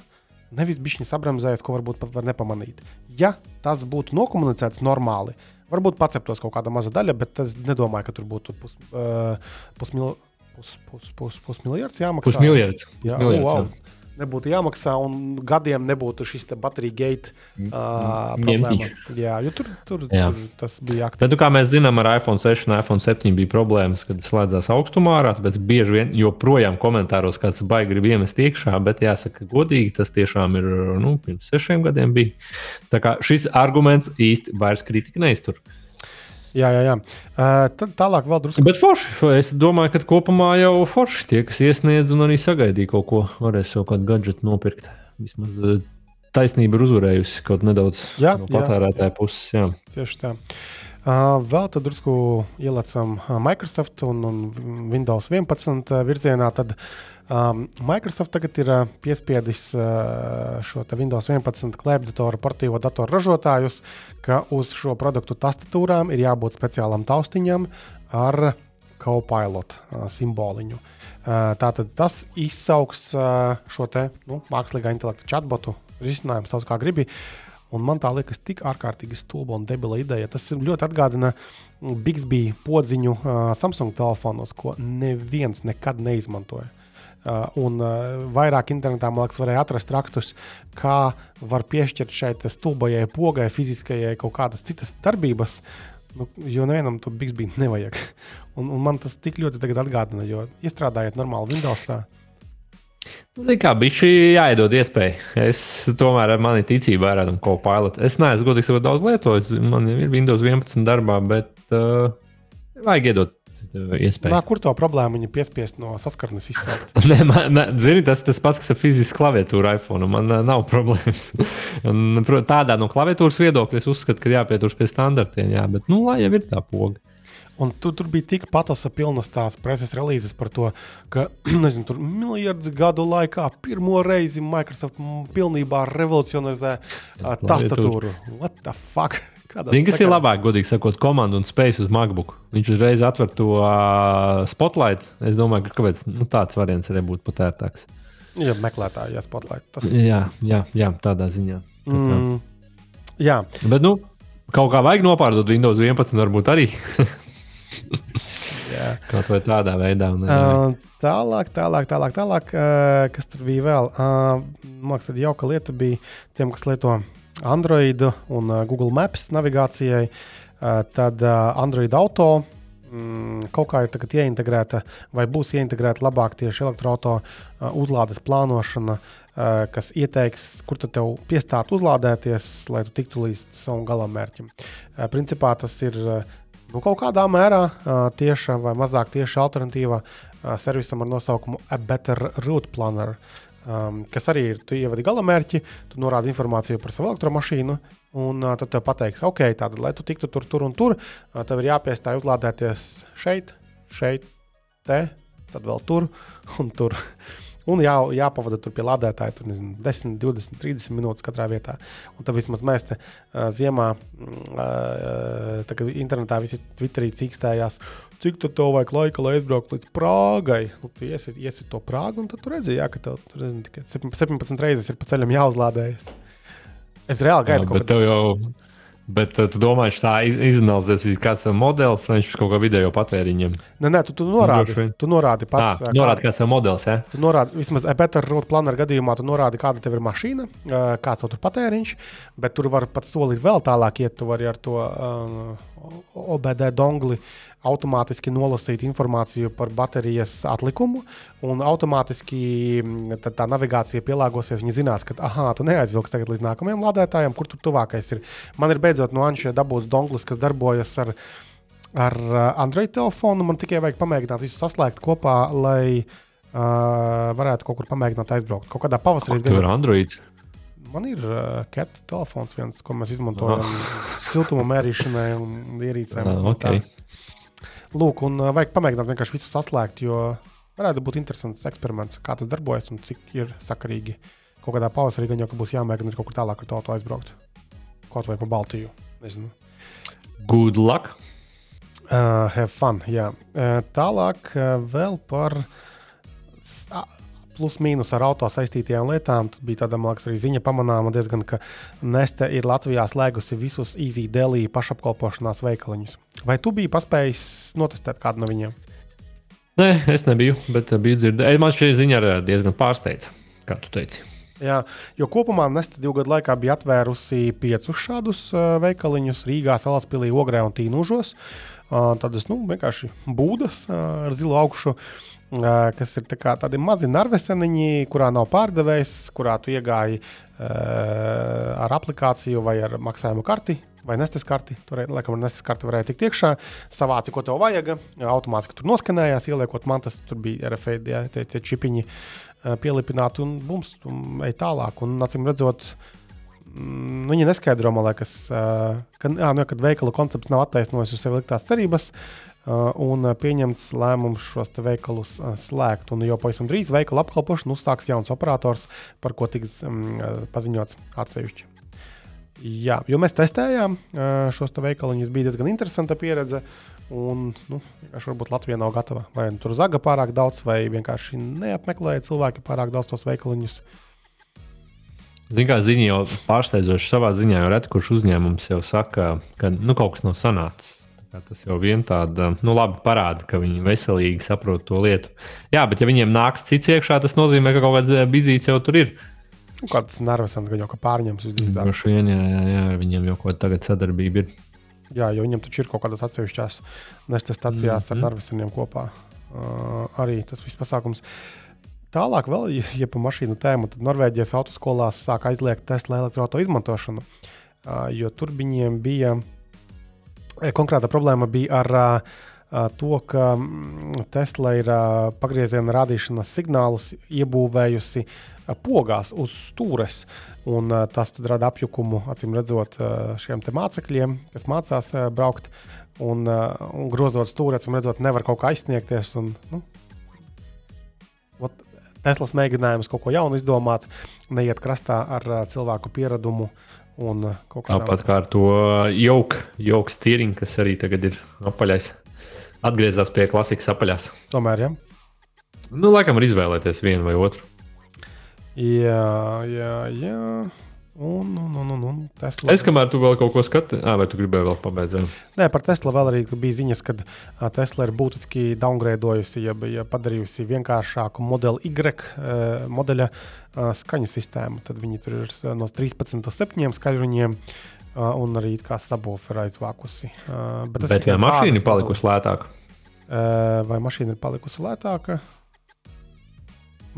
Nevis bišķiņa sabramzējas, ko varbūt pat var nepamanīt. Ja tas būtu nokomunicēts normāli, varbūt paceptos kaut kāda maza daļa, bet es nedomāju, ka tur būtu pus, uh, pusmil, pus, pus, pus, pusmiljards jāmaksā. Pusmiljards. Jā, Pusmiljards, wow. jā. Nebūtu jāmaksā, un gadiem nebūtu šis bateriju gate uh, problēma. Jā, jo tur, tur, Jā. tur tas bija aktuāli. Tad, nu, kā mēs zinām, ar iPhone 6 un iPhone 7 bija problēmas, kad slēdzās augstumā. Tāpēc bieži vien joprojām komentāros kāds baigi grib iemest iekšā, bet jāsaka, godīgi tas tiešām ir nu, pirms sešiem gadiem. Bija. Tā kā šis arguments īsti vairs kritika neiztur. Jā, jā, jā. Uh, tad tālāk vēl drusku. Bet forši, es domāju, ka kopumā jau forši tie, kas iesniedz un arī sagaidīja kaut ko, varēs jau kādu gadgetu nopirkt. Vismaz eh, taisnība ir uzvarējusi kaut nedaudz Jā, no jā. patērētāja puses. Jā. Tieši tā. Uh, vēl tad drusku ielicam uh, Microsoft un, un Windows 11 virzienā. Tad um, Microsoft tagad ir uh, piespiedis uh, šo Windows 11 klēpjdatoru portīvo datoru ražotājus, ka uz šo produktu tastatūrām ir jābūt speciālam taustiņam ar Copilot uh, simboliņu. Uh, tātad tas izsauks uh, šo te nu, mākslīgā intelekta chatbotu risinājumu, sauc kā gribi. Un man tā liekas, tik ārkārtīgi stulba un debila ideja. Tas ļoti atgādina Bixby podziņu uh, Samsung telefonos, ko neviens nekad neizmantoja. Uh, un uh, vairāk internetā, man liekas, varēja atrast rakstus, kā var piešķirt šai stulbajai pogai, fiziskajai kaut kādas citas darbības. Nu, jo nevienam to Bixby nevajag. Un, un man tas tik ļoti atgādina, jo iestrādājot normāli Windows. Zini, kā bija šī jāiedod iespēja. Es tomēr ar mani ticību vairāk ko pilotu. Es neesmu godīgi sakot daudz lietojis. Man ir Windows 11 darbā, bet uh, vajag iedot uh, iespēju. Nā, kur to problēmu viņa piespiest no saskarnes izsaukt? Nē, man, ne, zini, tas tas pats, kas ir fizisks klaviatūra iPhone. Man nav problēmas. Un, tādā no klaviatūras viedokļa es uzskatu, ka jāpieturas pie standartiem. Jā, bet, nu, lai jau ir tā poga. Un tu, tur bija tik patosa pilnas tās preses relīzes par to, ka nezinu, tur miljardus gadu laikā pirmo reizi Microsoft pilnībā revolucionizē uh, tastatūru. What the fuck? Zini, kas ir labāk, godīgi sakot, komandu un spējas uz MacBook. Viņš uzreiz atver to uh, spotlight. Es domāju, ka kāpēc, nu, tāds variants arī būtu pat ērtāks. Ja meklētāji, ja spotlight. Tas, Jā, jā, jā tādā ziņā. Tā kā. mm, jā, Bet, nu, kaut kā vajag nopārdot Windows 11, varbūt arī jā. kaut vai tādā veidā. Un, Uh, tālāk, tālāk, tālāk, tālāk uh, kas tur bija vēl? Uh, tāda jauka lieta bija tiem, kas lieto Android un uh, Google Maps navigācijai. Uh, tad uh, Android auto mm, kaut kā ir tagad ieintegrēta, vai būs ieintegrēta labāk tieši elektroautorāta uh, uzlādes plānošana, uh, kas ieteiks, kur tad tev piestāt uzlādēties, lai tu tiktu līdz savam galamērķim. Uh, principā tas ir uh, nu, kaut kādā mērā uh, tieša vai mazāk tieša alternatīva uh, servisam ar nosaukumu A Better Route Planner. Um, kas arī ir, tu ievadi galamērķi, tu norādi informāciju par savu elektromašīnu, un uh, tad tev pateiks, ok, tātad, lai tu tiktu tur, tur un tur, uh, tev ir jāpiestāj uzlādēties šeit, šeit, te, tad vēl tur un tur. Un jā, jāpavada tur pie lādētāja tur, nezinu, 10, 20, 30 minūtes katrā vietā. Un tad vismaz mēs te uh, ziemā, uh, tā kā internetā visi Twitterī cīkstējās, cik tev vajag laika, lai aizbrauktu līdz Prāgai. Nu, tu iesi, iesi to Prāgu, un tad tu redzi, jā, ka tev tur nezinu, tikai 17 reizes ir pa ceļam jāuzlādējas. Es reāli gaidu, bet tev jau. Bet uh, tu domā, ka tā iz- izanalizēs, kāds ir modelis, vai viņš kaut kā video patēriņam. Nē, nē, tu, tu norādi, tu norādi pats. Tā ā, norāda, kāds ir modelis. Ja? Tu norādi, vismaz Better Road Planner gadījumā, tu norādi, kāda tev ir mašīna, kāds tev tur patēriņš, bet tur var pat solīt vēl tālāk, iet, tu vari ar to um, OBD dongli automātiski nolasīt informāciju par baterijas atlikumu, un automātiski mm, tā navigācija pielāgosies. Viņi zinās, ka, ah, tu neaizvilksi tagad līdz nākamajam lādētājam, kur tur tuvākais ir. Man ir beidzot no Anšia dabūts donglis, kas darbojas ar ar uh, Android telefonu man tikai vajag pamēģināt visu saslēgt kopā, lai Uh, varētu kaut kur pamēģināt aizbraukt. Kaut kādā pavasarī. Tur ir Android. Man ir uh, ket telefons, viens, ko mēs izmantojam siltuma mērīšanai un ierīcēm. Ah, okay. Lūk, un uh, vajag pamēģināt vienkārši visu saslēgt, jo varētu būt interesants eksperiments, kā tas darbojas un cik ir sakarīgi. Kaut kādā pavasarī gan jau būs jāmēģina kaut kur tālāk ar to auto aizbraukt. Kaut vai pa Baltiju. Nezinu. Good luck! Uh, have fun, jā. Uh, tālāk uh, vēl par a- plus-mínus ar auto saistītajām lietām. Tad bija tāda, liekas, arī ziņa pamanāma diezgan, ka Neste ir Latvijā slēgusi visus Easy Delī pašapkalpošanās veikaliņus. Vai tu biji paspējis notestēt kādu no viņiem? Nē, es nebiju, bet uh, biju dzirdējis. Man šī ziņa arī diezgan pārsteidza, kā tu teici. Jā, jo kopumā Neste divu gadu laikā bija atvērusi piecus šādus uh, veikaliņus Rīgā, Salaspīlī, Ogrē un Tīnužos. Uh, tādas nu, vienkārši būdas ar zilu augšu, kas ir tā tādi mazi narveseniņi, kurā nav pārdevējs, kurā tu iegāji uh, ar aplikāciju vai ar maksājumu karti. Vai nestes karti, tur laikam ar nestes karti varēja tikt iekšā, savāci, ko tev vajag. Automātiski tur noskanējās, ieliekot mantas, tur bija RFID, jā, tie, tie čipiņi pielipināti un bums, un ej tālāk. Un, acīm redzot, mm, viņi neskaidro, man liekas, ka, jā, nu, kad veikala koncepts nav attaisnojis uz sevi liktās cerības. Uh, un uh, pieņemts lēmums šos veikalus uh, slēgt. Un jau pavisam drīz veikala apkalpošanu uzsāks jauns operators, par ko tiks um, uh, paziņots atsevišķi. Jā, jo mēs testējām uh, šos te veikaliņus, bija diezgan interesanta pieredze. Un, nu, varbūt Latvija nav gatava. Vai nu tur zaga pārāk daudz, vai vienkārši neapmeklēja cilvēki pārāk daudz tos veikaliņus. Ziniet, kā ziņa jau pārsteidzoši savā ziņā, jau reti kurš uzņēmums jau saka, ka nu, kaut kas nav sanācis. Kā Tas jau vien tāda, nu, labi parāda, ka viņi veselīgi saprot to lietu. Jā, bet ja viņiem nāks cits iekšā, tas nozīmē, ka kaut kāds eh, bizīts jau tur ir. Kāds nervosams, gan jau ka pārņems visdrīzāk. Droši vien, jā, jā, jā, viņiem jau kaut kāda sadarbība ir. Jā, jo viņam taču ir kaut kādas atsevišķas nestas stācijās Mhm. ar Narviseniem kopā. Uh, arī tas viss pasākums. Tālāk, vēl, ja, ja pa mašīnu tēmu, tad Norvēģijas autoskolās sāk aizliegt Tesla elektroautorātu izmantošanu. Uh, jo tur viņiem bija eh, konkrēta problēma bija ar uh, uh, to, ka mm, Tesla ir uh, pagrieziena rādīšanas signālus iebūvējusi uh, pogās uz stūres. Un, uh, tas rada apjukumu, acīm redzot, uh, šiem mācekļiem, kas mācās uh, braukt. Un, uh, un grozot stūri, acīm redzot, nevar kaut kā aizsniegties. Un, nu, ot, Teslas mēģinājums kaut ko jaunu izdomāt, neiet krastā ar uh, cilvēku pieradumu. Un, uh, kaut kādām- Tāpat kā ar to jauku, jauku stīringu, kas arī tagad ir apaļais. Atgriezās pie klasikas apaļās. Tomēr, ja. Nu, laikam, var izvēlēties vienu vai otru. Jā, jā, jā. Un, un, un, un, un Tesla. Es kamēr tu vēl kaut ko skaties, ah, vai tu gribēji vēl pabeigt? Nē, par Tesla vēl arī bija ziņas, ka Tesla ir būtiski downgradeojusi, ja bija padarījusi vienkāršāku modeli Y modeļa skaņu sistēmu. Tad viņi tur ir no 13 līdz 7 skaļruņiem. Un arī it kā subwoofer aizvākusi. Ā, Bet, Bet vai mašīna ir palikusi lētāka? Vai mašīna ir palikusi lētāka?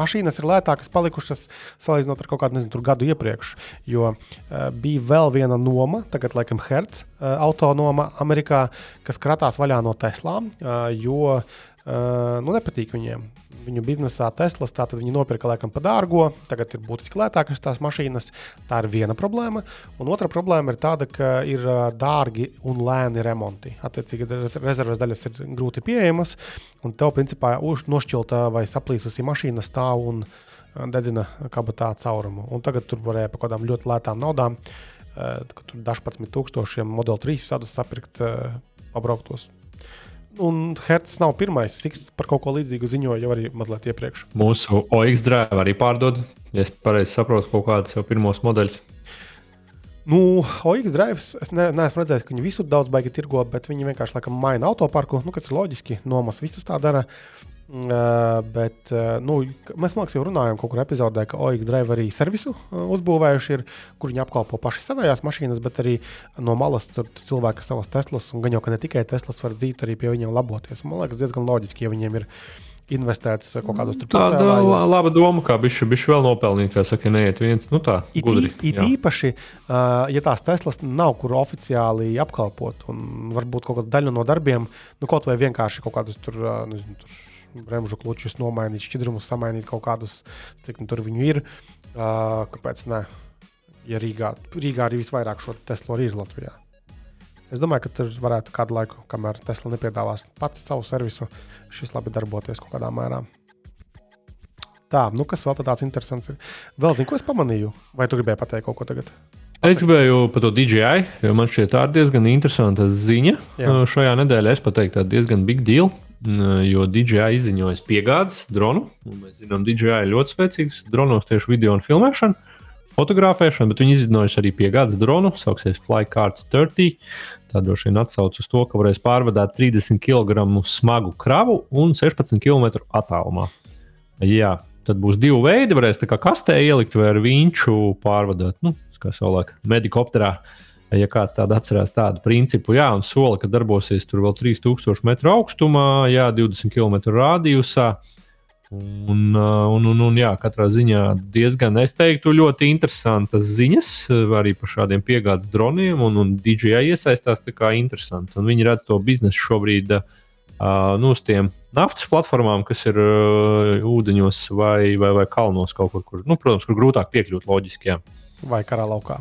Mašīnas ir lētākas palikušas salīdzinot ar kaut kādu nezinu, gadu iepriekš. Jo uh, bija vēl viena noma, tagad, laikam, Hertz uh, autonoma Amerikā, kas kratās vaļā no Teslām, uh, jo uh, nu, nepatīk viņiem. Viņu biznesā Teslas, tātad viņi nopirka laikam par dārgo, tagad ir būtiski lētākas tās mašīnas. Tā ir viena problēma. Un otra problēma ir tāda, ka ir dārgi un lēni remonti. Attiecīgi, rez- rezerves daļas ir grūti pieejamas, un tev, principā, nošķilta vai saplīsusi mašīna stāv un dedzina kabatā caurumu. Un tagad tur varēja par kādām ļoti lētām naudām, tur dažpadsmit tūkstošiem modeli 3 visādus sapirkt pabrauktos. Un Hertz nav pirmais, Siks par kaut ko līdzīgu ziņoja jau arī mazliet iepriekš. Mūsu OX drive arī pārdod. Ja es pareizi saprotu, kaut kādus jau pirmos modeļus. Nu, OX drives, es ne, neesmu redzējis, ka viņi visur daudz baigi tirgo, bet viņi vienkārši laikam maina autoparku, nu, kas ir loģiski. Nomas visas tā dara. Uh, bet uh, nu, mēs mākslinieki jau runājām kaut kur epizodē, ka OX drive arī servisu uh, uzbūvējuši, ir, kur viņi apkalpo paši savējās mašīnas, bet arī no malas cilvēki savas Teslas, un gan jau ka ne tikai Teslas var dzīt, arī pie viņiem laboties. Man liekas, diezgan loģiski, ja viņiem ir investēts uh, kaut kādos tur Tāda pacēlājos. la- laba doma, kā bišķi, bišķi vēl nopelnīt, kā saka, neiet viens, nu tā, It, gudri. it jā. īpaši, uh, ja tās Teslas nav kur oficiāli apkalpot, un varbūt kaut kāda daļa no darbiem, nu, kaut vai vienkārši kaut kādus tur, uh, nezinu, tur bremžu klučus nomainīt, šķidrumus samainīt kaut kādus, cik nu tur viņu ir. Uh, kāpēc ne? Ja Rīgā, Rīgā arī visvairāk šo Teslu arī ir Latvijā. Es domāju, ka tur varētu kādu laiku, kamēr Tesla nepiedāvās pati savu servisu, šis labi darboties kaut kādā mērā. Tā, nu kas vēl tāds interesants ir? Vēl zinu, ko es pamanīju. Vai tu gribēji pateikt kaut ko tagad? Es gribēju par to DJI, jo man šķiet, tā ir diezgan interesanta ziņa. Jā. Šajā nedēļā es pateiktu, tā ir diezgan big deal, jo DJI izziņojas piegādes dronu. Mēs zinām, DJI ir ļoti spēcīgs dronos tieši video un filmēšanu, fotografēšanu, bet viņi izziņojas arī piegādes dronu, sauksies Flycard 30. Tā droši vien atsauc uz to, ka varēs pārvadāt 30 kg smagu kravu un 16 km attālumā. Jā, tad būs divi veidi. Varēs tā kā kastē ielikt vai ar viņš pārvadāt. Nu, kā savulaik medikopterā. Ja kāds tādu atcerās tādu principu, jā, un sola, ka darbosies tur vēl 3000 metru augstumā, jā, 20 km radiusā. Un, un, un, un jā, katrā ziņā diezgan, es teiktu, ļoti interesantas ziņas arī par šādiem piegādes droniem. Un, un DJI iesaistās tā kā interesanti. Un viņi redz to biznesu šobrīd uh, nu, uz tiem naftas platformām, kas ir uh, ūdeņos vai, vai, vai kalnos kaut kur, kur, nu, protams, kur grūtāk piekļūt loģiski. Jā. Vai karā laukā.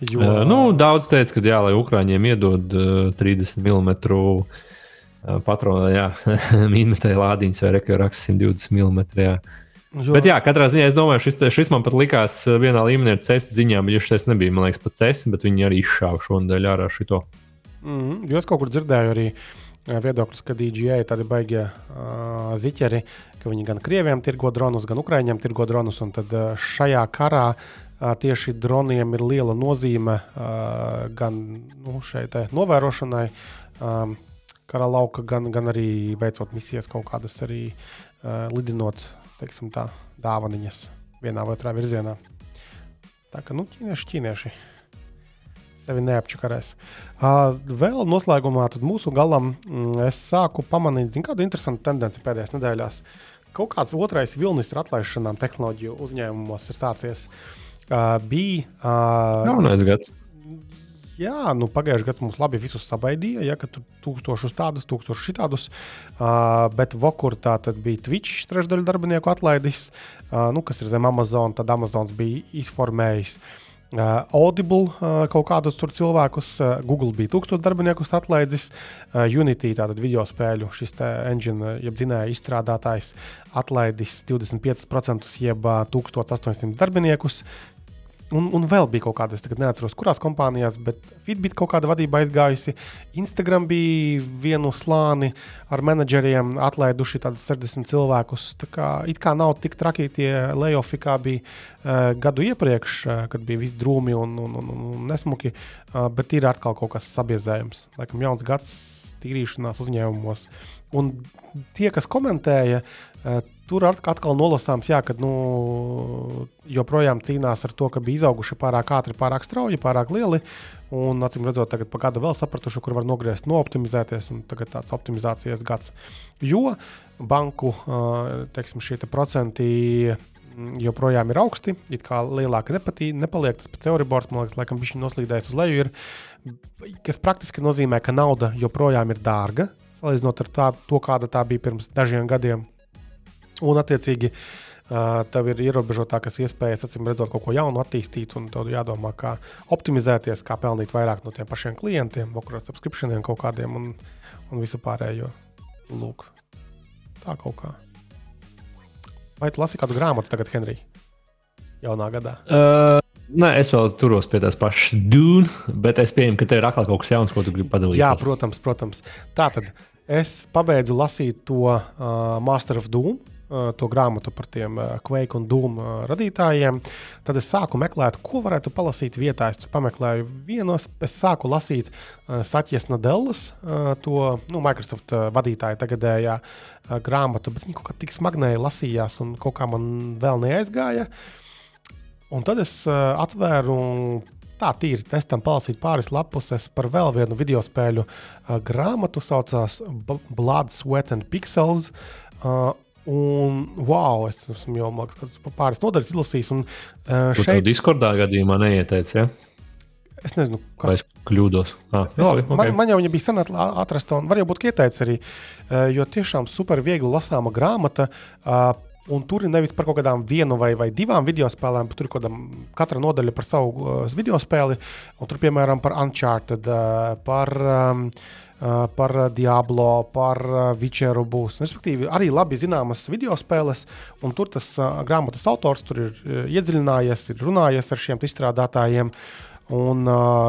Jo... Uh, nu, daudz teica, ka jā, lai Ukrāņiem iedod uh, 30 mm uh, patronu, minētai lādiņas vai rekordraksts 120 mm. Jā. Jo... Bet, jā, katrā ziņā es domāju, šis, šis man pat likās vienā līmenī ar CES ziņām, bet šis nebija, man liekas, pat CES, bet viņi arī izšāva šonadēļ ārā šito. Mm -hmm. Es kaut kur dzirdēju arī viedokļus, ka DJI tādi baigie uh, ziķeri, ka viņi gan krieviem tirgo dronus, gan ukrāņiem tirgo dronus, un tad uh, šajā karā tieši droniem ir liela nozīme gan nu, šeit novērošanai, kara lauka, gan, gan arī veicot misijas kaut kādas, arī lidinot teiksim, tā, dāvaniņas vienā vai otrā virzienā. Tā kā nu, ķīnieši, ķīnieši sevi neapčakarēs. Vēl noslēgumā mūsu galam mm, es sāku pamanīt zin, kādu interesantu tendenci pēdējās nedēļās. Kaut kāds otrais vilnis ar atlaišanām tehnoloģiju uzņēmumos ir sācies. Uh, Uh, bija. Uh, Jaunais gads. Jā, nu, pagājušajā gadā mums labi visus sabaidīja, ja tur tūkstošus tādus, tūkstošus šitādus. Uh, bet Vokur tā tad bija Twitch trešdaļu darbinieku atlaidis, uh, nu, kas ir zem Amazon. Tad Amazons bija izformējis uh, Audible uh, kaut kādus tur cilvēkus. Uh, Google bija tūkstoš darbiniekus atlaidis. Uh, Unity, tātad video spēļu šis engine, jeb dzinēja izstrādātājs, atlaidis 25% jeb uh, 1800 darbiniekus. Un, un vēl bija kaut kāda, es neatceros, kurās kompānijās, bet Fitbit kaut kāda vadība aizgājusi. Instagram bija vienu slāni ar menedžeriem, atlaiduši 60 cilvēkus. Tā kā, it kā nav tik traki tie layoffs, kā bija uh, gadu iepriekš, uh, kad bija viss drūmi un, un, un, un nesmuki, uh, bet ir atkal kaut kas sabiezējams. Laikam jauns gads tīrīšanās uzņēmumos. Un tie, kas komentēja, uh, Tur atkal nolasāms, jā, ka nu, joprojām cīnās ar to, ka bija izauguši pārāk ātri, pārāk strauji, pārāk lieli. Un, acīm redzot, tagad pa gadu vēl sapratuši, kur var nogriezt, nooptimizēties. Tagad tāds optimizācijas gads. Jo banku teiksim, šie te procenti joprojām ir augsti. It kā lielāka nepatī, nepaliek tas pats Euribors, man liekas, laikam viņš noslīdējis uz leju. Ir, kas praktiski nozīmē, ka nauda joprojām ir dārga. Salīdzinot ar tā, to, kāda tā bija pirms dažiem gadiem, Un, attiecīgi, tev ir ierobežotākas iespējas, acīm redzot, kaut ko jaunu attīstīt, un tev jādomā, kā optimizēties, kā pelnīt vairāk no tiem pašiem klientiem, vakarā subscriptioniem kaut kādiem un, un visu pārējo. Lūk, tā kaut kā. Vai tu lasi kādu grāmatu tagad, Henrij? Jaunā gadā? Uh, nē, es vēl turos pie tās pašas dūnu, bet es pieņemu, ka tev ir atkal kaut kas jauns, ko tu gribi padalīties. Jā, protams, protams. Tā tad es pabeidzu lasīt to uh, Master of Doom to grāmatu par tiem Quake un Doom radītājiem, tad es sāku meklēt, ko varētu palasīt vietā. Es pameklēju vienu, es sāku lasīt Satjas Nadellas, to nu, Microsoft vadītāja tagadējā grāmatu, bet viņa kaut kā tik smagnēji lasījās un kaut kā man vēl neaizgāja. Un tad es atvēru tā tīri testam palasīt pāris lapuses par vēl vienu video spēļu uh, grāmatu, saucās Blood, Sweat and Pixels. Uh, Un, wow, es esmu jau liekas, pāris nodaļas izlasījis. Un, uh, šeit... Tur Discordā gadījumā neieteicis. Ja? Es nezinu, kas, kļūdos. Ah, es, labi, okay. man, man jau bija sen atrasta, un var jau būt ieteicis arī, jo tiešām super viegli lasāma grāmata. Un tur ir nevis par kaut kādām vienu vai, vai divām video spēlēm, bet tur ir katra nodaļa par savu uh, video spēli. Tur, piemēram, par Uncharted, uh, par, um, uh, par Diablo, par uh, Witcheru būs. Respektīvi, arī labi zināmas video spēles, un tur tas grāmatas autors tur ir iedziļinājies, ir runājies ar šiem izstrādātājiem. Un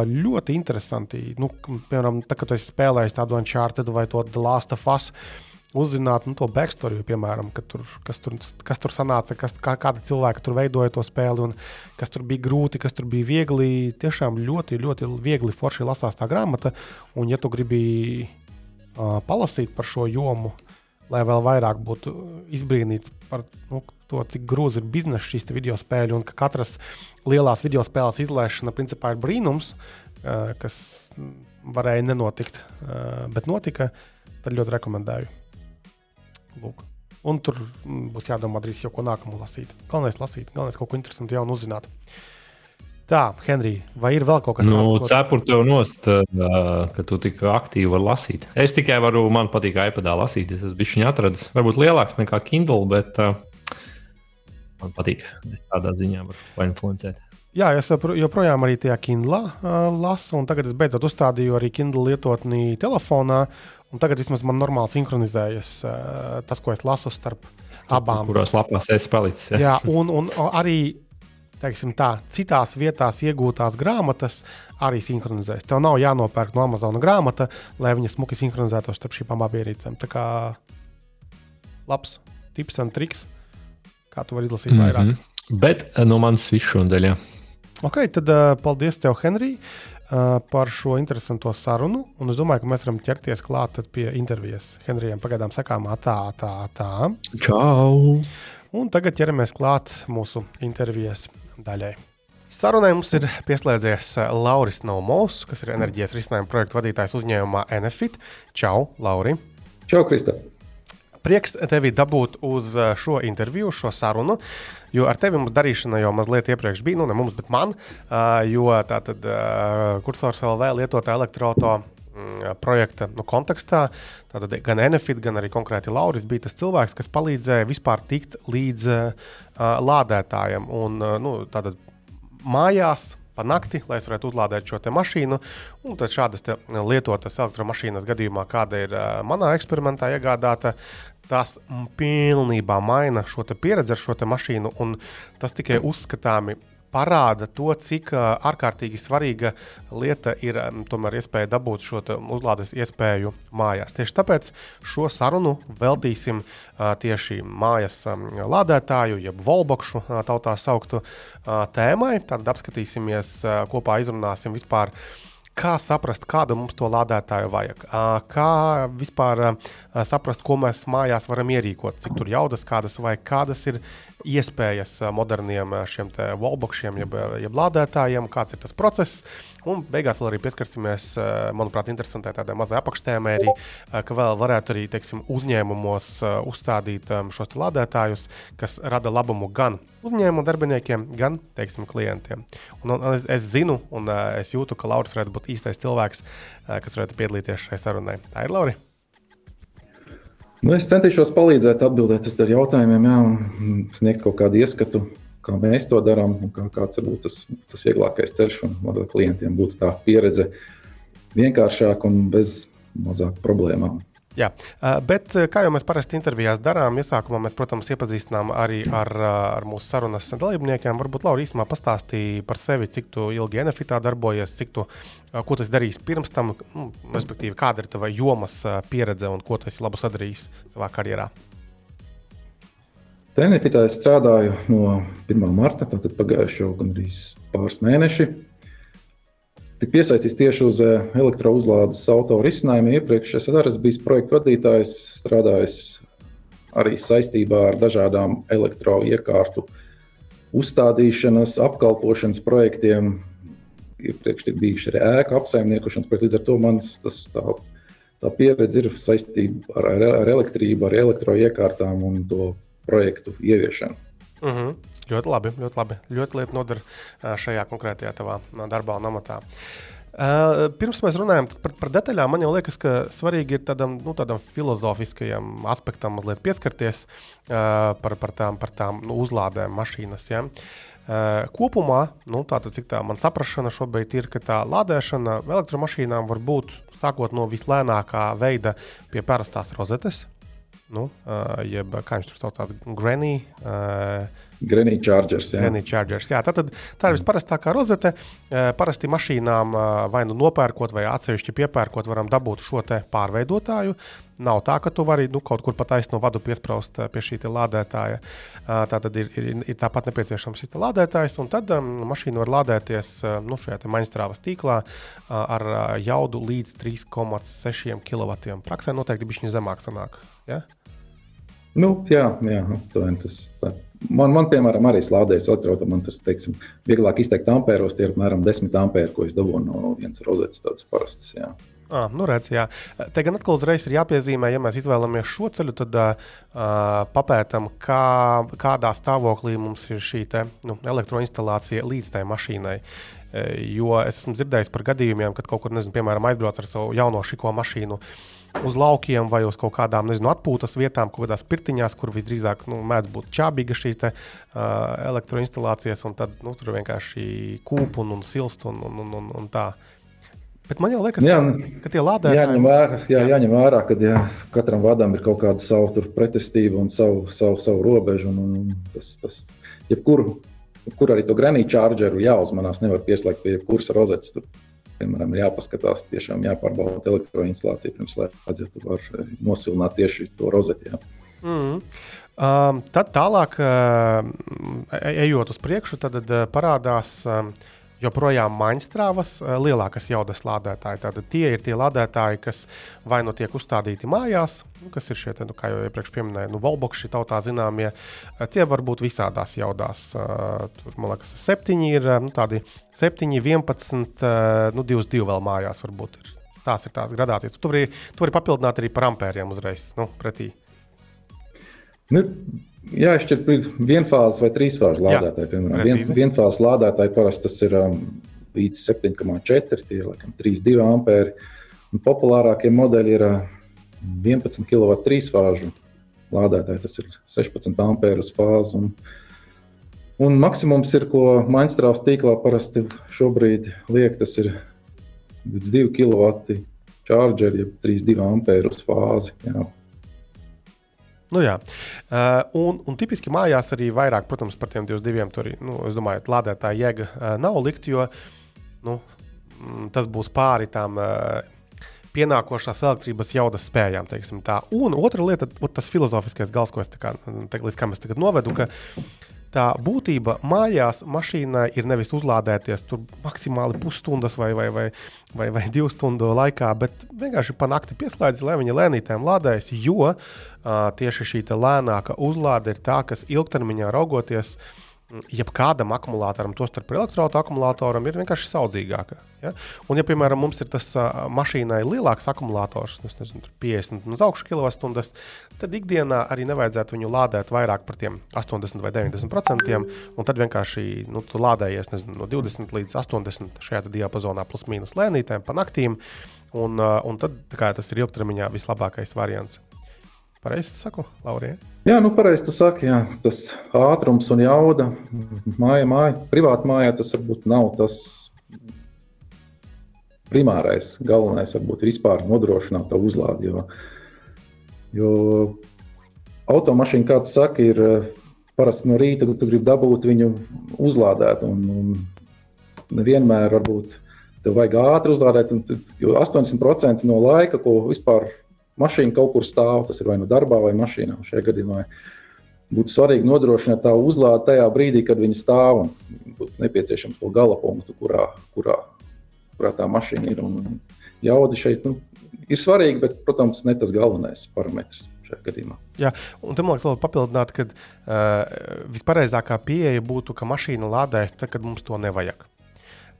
ļoti interesanti, nu, piemēram, tā, kad es spēlēju tādu Uncharted vai to The Last of Us. Uh, uzzināt nu, to backstory, piemēram, tur, kas, tur, kas tur sanāca, kas, kā, kāda cilvēka tur veidoja to spēli, un kas tur bija grūti, kas tur bija viegli. Tiešām ļoti, ļoti viegli forši lasās tā grāmata. Un, ja tu gribi uh, palasīt par šo jomu, lai vēl vairāk būtu izbrīnīts par nu, to, cik grūti ir biznesa šīs video spēļu, un ka katras lielās video spēles izlaišana principā ir brīnums, uh, kas varēja nenotikt, uh, bet notika, tad ļoti rekomendēju. Lūk. Un tur mm, būs jādomā drīz jau ko nākamo lasīt. Galvenais lasīt, galvenais kaut ko interesantu jaunu uzzināt. Tā, Henrij, vai ir vēl kaut kas tāds? Nu, ko... Cepur tev nost, uh, ka tu tik aktīvi vari lasīt. Es tikai varu, man patīk iPadā lasīt. Es esmu bijis atradis, varbūt lielāks nekā Kindle, bet uh, man patīk. Es tādā ziņā varu influencēt. Jā, es joprojām arī tajā Kindle uh, lasu, un tagad es beidzot uzstādīju arī Kindle lietotni telefonā. Un tagad vismaz man normāli sinhronizējas uh, tas, ko es lasu starp abām. Kurās lapās es palicis? Ja? Jā, un, un arī teiksim, tā, citās vietās iegūtās grāmatas arī sinhronizēs. Tev nav jānopērk no Amazona grāmata, lai viņa smuki sinhronizētos starp šīm abām ierīcēm. Tā kā labs tips un triks, kā tu vari izlasīt mm -hmm. vairāk. Bet eh, no manas viss šodien. Ok, tad uh, paldies tev, Henrij. Uh, par šo interesanto sarunu. Un es domāju, ka mēs varam ķerties klāt pie intervijas. Henrijam pagaidām sakāmā tā, tā, tā. Čau! Un tagad ķeramies klāt mūsu intervijas daļai. Sarunai mums ir pieslēdzies Lauris Nomovs, kas ir enerģijas risinājuma projekta vadītājs uzņēmumā Enefit. Čau, Lauri! Čau, Krista! Prieks tevi dabūt uz šo interviju, šo sarunu. Jo ar tevi mums darīšana jau mazliet iepriekš bija, nu ne mums, bet man. Jo tā tad kursors LV lietotā elektroautorāta mm, projekta nu, kontekstā. Tātad gan Enefit, gan arī konkrēti Lauris bija tas cilvēks, kas palīdzēja vispār tikt līdz uh, lādētājam. Un, uh, nu, tātad mājās. Pa nakti, lai es varētu uzlādēt šo mašīnu. Un tad šādas lietotas elektromašīnas gadījumā, kāda ir uh, manā eksperimentā iegādāta, tas pilnībā maina šo pieredzi ar šo mašīnu, un tas tikai uzskatāmi parāda to, cik ārkārtīgi svarīga lieta ir tomēr iespēja dabūt šo uzlādes iespēju mājās. Tieši tāpēc šo sarunu veltīsim tieši mājas lādētāju, jeb volbokšu uh, tautā sauktu tēmai. Tad apskatīsimies, kopā izrunāsim vispār. Kā saprast, kādu mums to lādētāju vajag, kā vispār saprast, ko mēs mājās varam ierīkot, cik tur jaudas, kādas vai kādas ir iespējas moderniem šiem wallboxiem, jeb, jeb lādētājiem, kāds ir tas process. Un beigās vēl arī pieskarsimies, manuprāt, interesantai tādai mazai apakštēmai, arī, ka vēl varētu arī teiksim, uzņēmumos uzstādīt šos lādētājus, kas rada labumu gan uzņēmumu darbiniekiem, gan teiksim, klientiem. Un, un es, es zinu, un es jūtu, ka Lauris varētu būt īstais cilvēks, kas varētu piedalīties šai sarunai. Tā ir Laura. Nu, es centīšos palīdzēt, atbildēt uz jautājumiem, jā, un sniegt kaut kādu ieskatu, kā mēs to darām, un kā, kāds būtu tas, tas vieglākais ceļš, un lai klientiem būtu tā pieredze vienkāršāk un bez mazāk problēmām. Jā, bet kā jau mēs parasti intervijās darām, iesākumā mēs, protams, iepazīstinām arī ar, ar mūsu sarunas dalībniekiem. Varbūt Laura īsumā pastāstīja par sevi, cik tu ilgi Enefitā darbojies, cik tu, ko tu darījis pirms tam, nu, respektīvi, kāda ir tava jomas pieredze un ko tu esi labu sadarījis savā karjerā. Tenefitā es strādāju no 1. marta, tātad pagājušo gandrīz pāris mēneši tik piesaistīts tieši uz eh, elektrouzlādes autoru risinājumu. Iepriekš es arī biju projekta vadītājs, strādājis arī saistībā ar dažādām elektroiekārtu uzstādīšanas, apkalpošanas projektiem. Iepriekš ir bijuši arī ēku apsaimniekošanas projekti. Līdz ar to mans tas, tā, tā pieredze ir saistība ar, ar, ar elektrību, ar elektroiekārtām un to projektu ieviešanu. Uh mhm. -huh. Ļoti labi, ļoti labi. Ļoti lieta noder šajā konkrētajā tavā darbā un amatā. Uh, pirms mēs runājam par, par detaļām, man liekas, ka svarīgi ir tādam, nu, tādam filozofiskajam aspektam mazliet pieskarties uh, par, par tām, par tām nu, uzlādēm mašīnas. Ja? Uh, kopumā, nu, tātad, cik tā man saprāšana šobrīd ir, ka tā lādēšana elektromašīnām var būt sākot no vislēnākā veida pie parastās rozetes, nu, uh, jeb kā viņš tur saucās, Granny. Uh, Granny Chargers. Jā. Granny Chargers jā. Tad, tā ir visparastākā rozete. Parasti mašīnām vai nu nopērkot, vai atsevišķi piepērkot, varam dabūt šo pārveidotāju. Nav tā, ka tu vari nu, kaut kur pa taisnu vadu piesprāst pie šī lādētāja. Tā tad ir, ir, ir tāpat nepieciešams šis lādētājs, un tad um, mašīna var lādēties nu, šajā maņstrāvas tīklā ar jaudu līdz 3,6 kW. Praksē noteikti bija zemāk sanāk. Ja? Nu, jā, jā, tas tā Man, man, piemēram, arī slādējas elektroautorāta. Man tas, teiksim, vieglāk izteikt ampēros, tie ir apmēram 10 ampēri, ko es dabūju no vienas rozetes, tādas parastas. Jā. Ah, nu redz, jā. Te gan atkal uzreiz ir jāpiezīmē, ja mēs izvēlamies šo ceļu, tad uh, papētām, kā, kādā stāvoklī mums ir šī te, nu, elektroinstalācija līdz tai mašīnai. Jo es esmu dzirdējis par gadījumiem, kad kaut kur, nezinu, piemēram, aizbrauc ar savu jauno šiko mašīnu. Uh, uz laukiem vai uz kaut kādām nezinu, atpūtas vietām, kaut kādās pirtiņās, kur visdrīzāk nu, mēdz būt čābīga šīs te, uh, elektroinstalācijas, un tad nu, tur vienkārši kūp un, un silst un, un, un, un, un tā. Bet man jau liekas, jā, ka, ka tie lādētāji jāņem vērā, jā, jāņem vērā ka jā, katram vadam ir kaut kāda savu pretestība un savu, savu, savu robežu. Un, un tas, tas, jebkur, jebkur arī to granītu čārģeru jāuzmanās, nevar pieslēgt pie jebkuras rozetes. Tur piemēram, ir jāpaskatās, tiešām jāpārbauda elektroinstalācija pirms slēdzas, ja tu vari nosvilināt tieši to rozeti. Jā. Mm. Um, tad tālāk, uh, ejot uz priekšu, tad uh, parādās uh, joprojām maņstrāvas eh, lielākas jaudas lādētāji. Tātad tie ir tie lādētāji, kas vai nu tiek uzstādīti mājās, nu, kas ir šie, nu, kā jau iepriekš minēju, nu, volbokši tautā zināmie. Eh, tie var būt visādās jaudās. Eh, tur, man liekas, septiņi ir nu, tādi 7, 11, nu, 22 vēl mājās varbūt. Ir. Tās ir tās gradācijas. Tu vari, tu vari papildināt arī par ampēriem uzreiz nu, pretī. Nu, jāizšķir vienfāzes vai trīsfāzes lādētāji. Piemēram, Vien, vienfāzes lādētāji parasti tas ir um, līdz 7,4, tie ir 3,2 ampēri. Un populārākie modeļi ir uh, 11 kW trīsfāžu lādētāji, tas ir 16 ampēras fāze. Un, un maksimums ir, ko Mainstrāvas tīklā parasti šobrīd liek, tas ir līdz 2 kW čārģeri, jeb 3,2 ampēru fāzi. Jā. Nu, jā, uh, un, un tipiski mājās arī vairāk, protams, par tiem diviem tur, nu, es domāju, lādētāja jēga uh, nav likt, jo nu, mm, tas būs pāri tām uh, pienākošās elektrības jaudas spējām. Un otra lieta, tas filozofiskais gals, ko es kā, te, līdz kam es tagad novedu, ka tā būtība mājās mašīnai ir nevis uzlādēties tur maksimāli pusstundas vai, vai, vai, vai, vai divu stundu laikā, bet vienkārši pa nakti pieslēdz, lai viņa lēnītēm lādējas, jo uh, tieši šī lēnāka uzlāde ir tā, kas ilgtermiņā raugoties uh, jebkādam akumulātoram, tostarp elektroautorāta akumulātoram, ir vienkārši saudzīgāka. Ja? Un, ja, piemēram, mums ir tas uh, mašīnai lielāks akumulators, nu, nezinu, 50 uz augšu kWh, tad ikdienā arī nevajadzētu viņu lādēt vairāk par tiem 80 vai 90%. Un tad vienkārši nu, tu lādējies nezinu, no 20 līdz 80 šajā diapazonā, plus mīnus lēnītēm pa naktīm. Un, uh, un tad kā, tas ir ilgtermiņā vislabākais variants. Pareizi saku, Laurija? Jā, nu pareizi tu saki, jā. tas ātrums un jauda māja, māja, privāta mājā tas varbūt nav tas primārais, galvenais varbūt vispār nodrošināt to uzlādi. Jo, jo automašīna, kā tu saki, ir eh, parasti no rīta, kad tu gribi dabūt viņu uzlādēt. Un, un nevienmēr varbūt tev vajag ātri uzlādēt, un, jo 80% no laika, ko vispār mašīna kaut kur stāv, tas ir vai nu darbā, vai mašīnā. Šajā gadījumā būtu svarīgi nodrošināt tā uzlādi tajā brīdī, kad viņi stāv. Būtu nepieciešams to gala punktu, kurā, kurā, kurā tā mašīna ir. Un jauda šeit nu, ir svarīga, bet, protams, ne tas galvenais parametrs. Jā, un tam liekas, papildināt, ka uh, vispareizākā pieeja būtu, ka mašīna lādēs tad, kad mums to nevajag.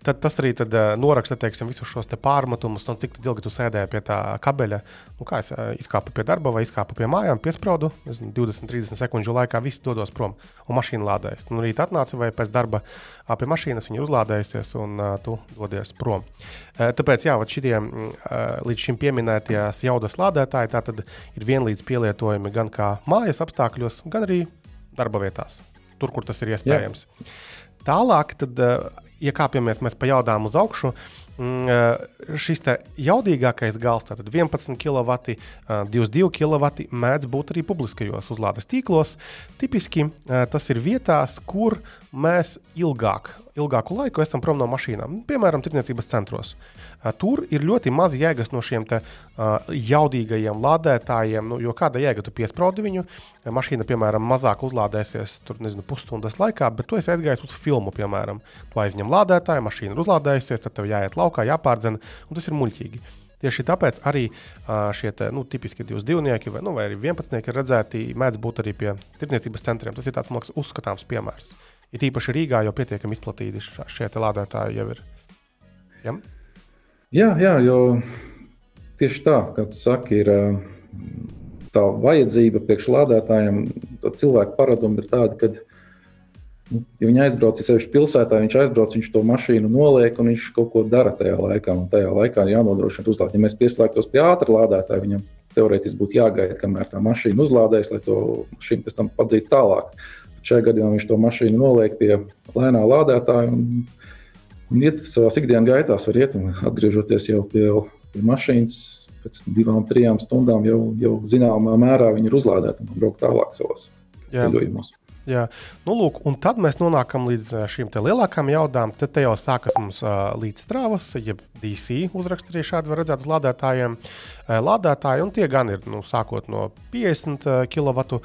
Tad tas arī tad, uh, noraksta teiksim, visus šos te pārmetumus, un cik ilgi tu sēdēji pie tā kabeļa. Nu, kā es uh, izkāpu pie darba vai izkāpu pie mājām, piesprādu, 20-30 sekundžu laikā viss dodos prom un mašīna lādējas. Nu, rīt atnāca vai pēc darba uh, pie mašīnas viņa uzlādējusies un uh, tu dodies prom. Uh, tāpēc, jā, šitie uh, līdz šim pieminētie jaudas lādētāji ir vienlīdz pielietojami gan kā mājas apstākļos, gan arī darba vietās, tur, kur tas ir iespējams. Jā. Tālāk, tad, uh, iekāpjamies mēs pa jaudām uz augšu. Mm, uh, šis jaudīgākais gals, tātad 11 kW, 22 kW, mēdz būt arī publiskajos uzlādes tīklos. Tipiski uh, tas ir vietās, kur mēs ilgāk, ilgāku laiku esam prom no mašīnām, piemēram, tirdzniecības centros. Tur ir ļoti maz jēgas no šiem te, uh, jaudīgajiem lādētājiem, nu, jo kāda jēga tu piesprādi viņu, mašīna, piemēram, mazāk uzlādēsies tur, nezinu, pusstundas laikā, bet tu esi aizgājis uz filmu, piemēram, tu aizņem lādētāju, mašīna ir uzlādējusies, tad tev jāiet laukā, jāpārdzen, un tas ir muļķīgi. Tieši tāpēc arī šie te, nu, tipiski divas divnieki vai, nu, vai arī vienpadsmitnieki redzēti, mēdz būt arī pie tirdzniecības centriem. Tas ir tāds, liekas, uzskatāms piemērs. Ir īpaši Rīgā jau pietiekami izplatīti šie lādētāji jau ir. Ja? Jā, jā, jo tieši tā, kā tu saki, ir tā vajadzība priekšlādētājiem, cilvēku paradumi ir tādi, ka, nu, ja viņi aizbrauc, ja sevišķi pilsētā, viņš aizbrauc, viņš to mašīnu noliek un viņš kaut ko dara tajā laikā. Tajā laikā ir jānodrošina uzlādēt. Ja mēs pieslēgtos pie ātrā lādētāja, viņam teorētiski būtu jāgaida, kamēr tā mašīna uzlādēs, lai to mašīnu pēc tam padzītu tālāk. Šajā gadījumā viņš to mašīnu noliek pie lēnā lādētāja. Un, un iet savā ikdienas gaitā, var iet un atgriežoties jau pie, pie mašīnas. Pēc divām, trijām stundām jau, jau zināmā mērā viņi ir uzlādēti un braukt tālāk savos Jā. ceļojumos. Jā, nu, lūk, un tad mēs nonākam līdz šīm lielākām jaudām. Tad jau sākas mums uh, līdzstrāvas, jeb DC uzraksts arī šādi var redzēt uz lādētājiem. Uh, lādētāji, un tie gan ir nu, sākot no 50 kW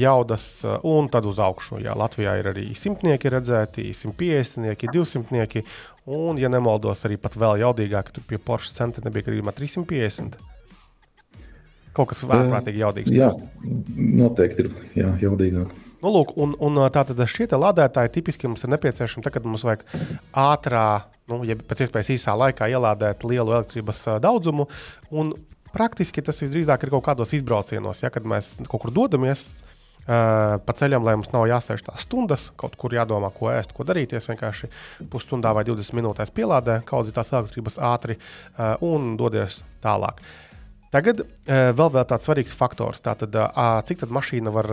jaudas, uh, un tad uz augšu. Jā, Latvijā ir arī simtnieki redzēti, 150, 200. Un, ja nemaldos, arī pat vēl jaudīgāk, tur pie Porsche centra nebija gadījumā 350. Kaut kas ārprātīgi jaudīgs. Jā, noteikti ir jā, jaudīgāk. Nu, lūk, un, un uh, tātad šie lādētāji tipiski mums ir nepieciešami, tad, kad mums vajag ātrā, nu, ja pēc iespējas īsā laikā ielādēt lielu elektrības uh, daudzumu. Un Praktiski tas visdrīzāk ir kaut kādos izbraucienos, ja, kad mēs kaut kur dodamies. Uh, pa ceļam, lai mums nav jāsēž tās stundas, kaut kur jādomā, ko ēst, ko darīt. Es vienkārši pusstundā vai 20 minūtēs pielādē, kaudzīt tās elektrības ātri uh, un dodies tālāk. Tagad uh, vēl, vēl tāds svarīgs faktors, tātad, cik tā mašīna var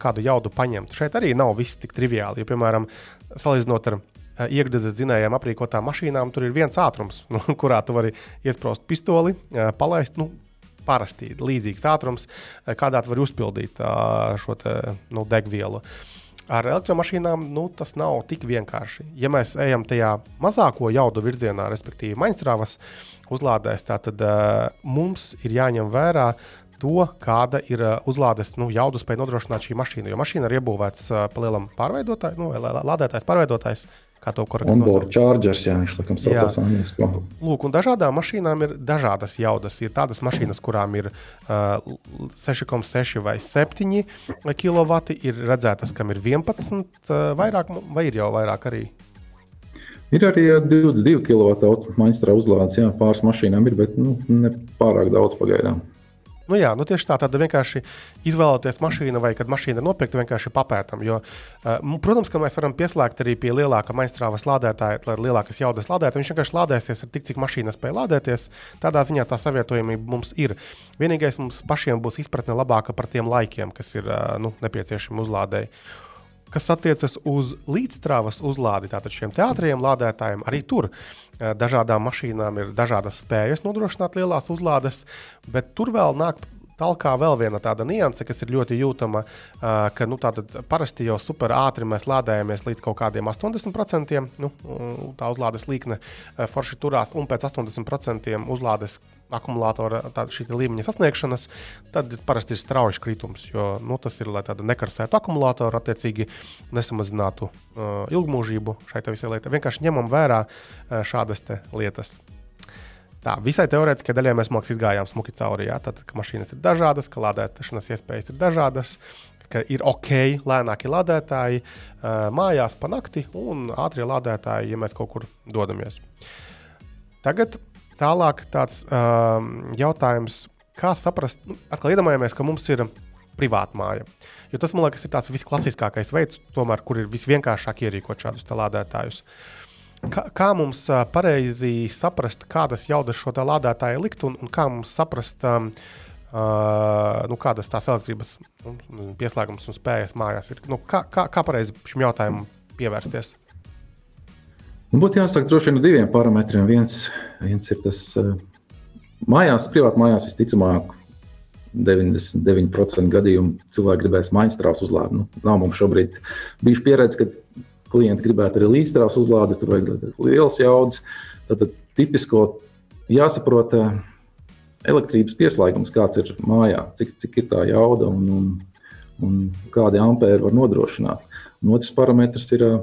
kādu jaudu paņemt. Šeit arī nav viss tik triviāli. Jo, piemēram, salīdzinot ar Eh, iekšzemes dzinējiem aprīkotām mašīnām, tur ir viens ātrums, nu, kurā tu vari iesprāst pistoli, eh, palaist. Nu, Parasti līdzīgs ātrums, eh, kādā tu vari uzpildīt šo te, nu, degvielu. Ar elektromašīnām nu, tas nav tik vienkārši. Ja mēs ejam tajā mazāko jaudu virzienā, respektīvi maģistrāvas uzlādēs, tad mums ir jāņem vērā to, kāda ir uzlādes nu, jaudu spēja nodrošināt šī mašīna. Jo mašīna ir iebūvēta uh, pa lielam pārveidotājam, nu, lādētājs pārveidotājs. Uh, Kā to korekti nosaukt? Chargers, jā, viņš laikam saucās angliski. Lūk, un dažādām mašīnām ir dažādas jaudas. Ir tādas mašīnas, kurām ir uh, 6,6 vai 7 kW, ir redzētas, kam ir 11 uh, vairāk, vai ir jau vairāk arī. Ir arī 22 kW maģistrā uzlādes, jā, pāris mašīnām ir, bet nu, ne pārāk daudz pagaidām. Nu, jā, nu tieši tā, tad vienkārši izvēloties mašīnu, vai kad mašīna ir nopirkta, vienkārši papētam. Jo, protams, ka mēs varam pieslēgt arī pie lielāka maģistrāvas lādētāja, lai lielākas jaudas lādētu. Viņš vienkārši lādēsies ar tik, cik mašīna spēj lādēties. Tādā ziņā tā savietojamība mums ir. Vienīgais mums pašiem būs izpratne labāka par tiem laikiem, kas ir nu, nepieciešami uzlādēji kas attiecas uz līdzstrāvas uzlādi, tātad šiem teātriem, lādētājiem, arī tur eh, dažādām mašīnām ir dažādas spējas nodrošināt lielās uzlādes, bet tur vēl nāk Tālāk vēl viena tāda nianse, kas ir ļoti jūtama, uh, ka nu, parasti jau super ātri mēs lādējamies līdz kaut kādiem 80%. Nu, tā uzlādes līkne uh, forši turās, un pēc 80% uzlādes akumulātora līmeņa sasniegšanas, tad parasti ir strauji kritums. Jo nu, tas ir, lai tāda nekarsētu akumulātoru, attiecīgi nesamazinātu uh, ilgmūžību šai visai lietai. Vienkārši ņemam vērā uh, šādas lietas. Tā visai teorētiski daļai mēs mākslinieki izgājām smuki cauri. Jā, tad, ka mašīnas ir dažādas, ka lādēšanas iespējas ir dažādas, ka ir ok, lēnākie lādētāji uh, mājās pa nakti un ātrie lādētāji, ja mēs kaut kur dodamies. Tagad tālāk tāds um, jautājums, kā saprast, nu, atkal iedomājamies, ka mums ir privāta māja. Jo tas, man liekas, ir tas visklasiskākais veids, tomēr, kur ir visvienkāršāk ierīkot šādus lādētājus. Kā, kā mums uh, pareizi saprast, kādas jaudas šo lādētāju likt, un, un kā mums saprast, um, uh, nu, kādas tās elektrības nu, pieslēgums un spējas mājās ir? Nu, kā, kā, kā pareizi šim jautājumam pievērsties? Nu, būtu jāsaka droši vien no diviem parametriem. Viens, viens ir tas uh, mājās, privāti mājās visticamāk. 99% gadījumu cilvēki gribēs maģistrāls uzlādi. Nu, nav mums šobrīd bijuši pieredze, ka klienti gribētu arī līdzstrāvas uzlādi, tur vajag liels jaudas. Tad, tipisko jāsaprot uh, elektrības pieslēgums, kāds ir mājā, cik, cik ir tā jauda un, un, un kādi ampēri var nodrošināt. Un otrs parametrs ir uh,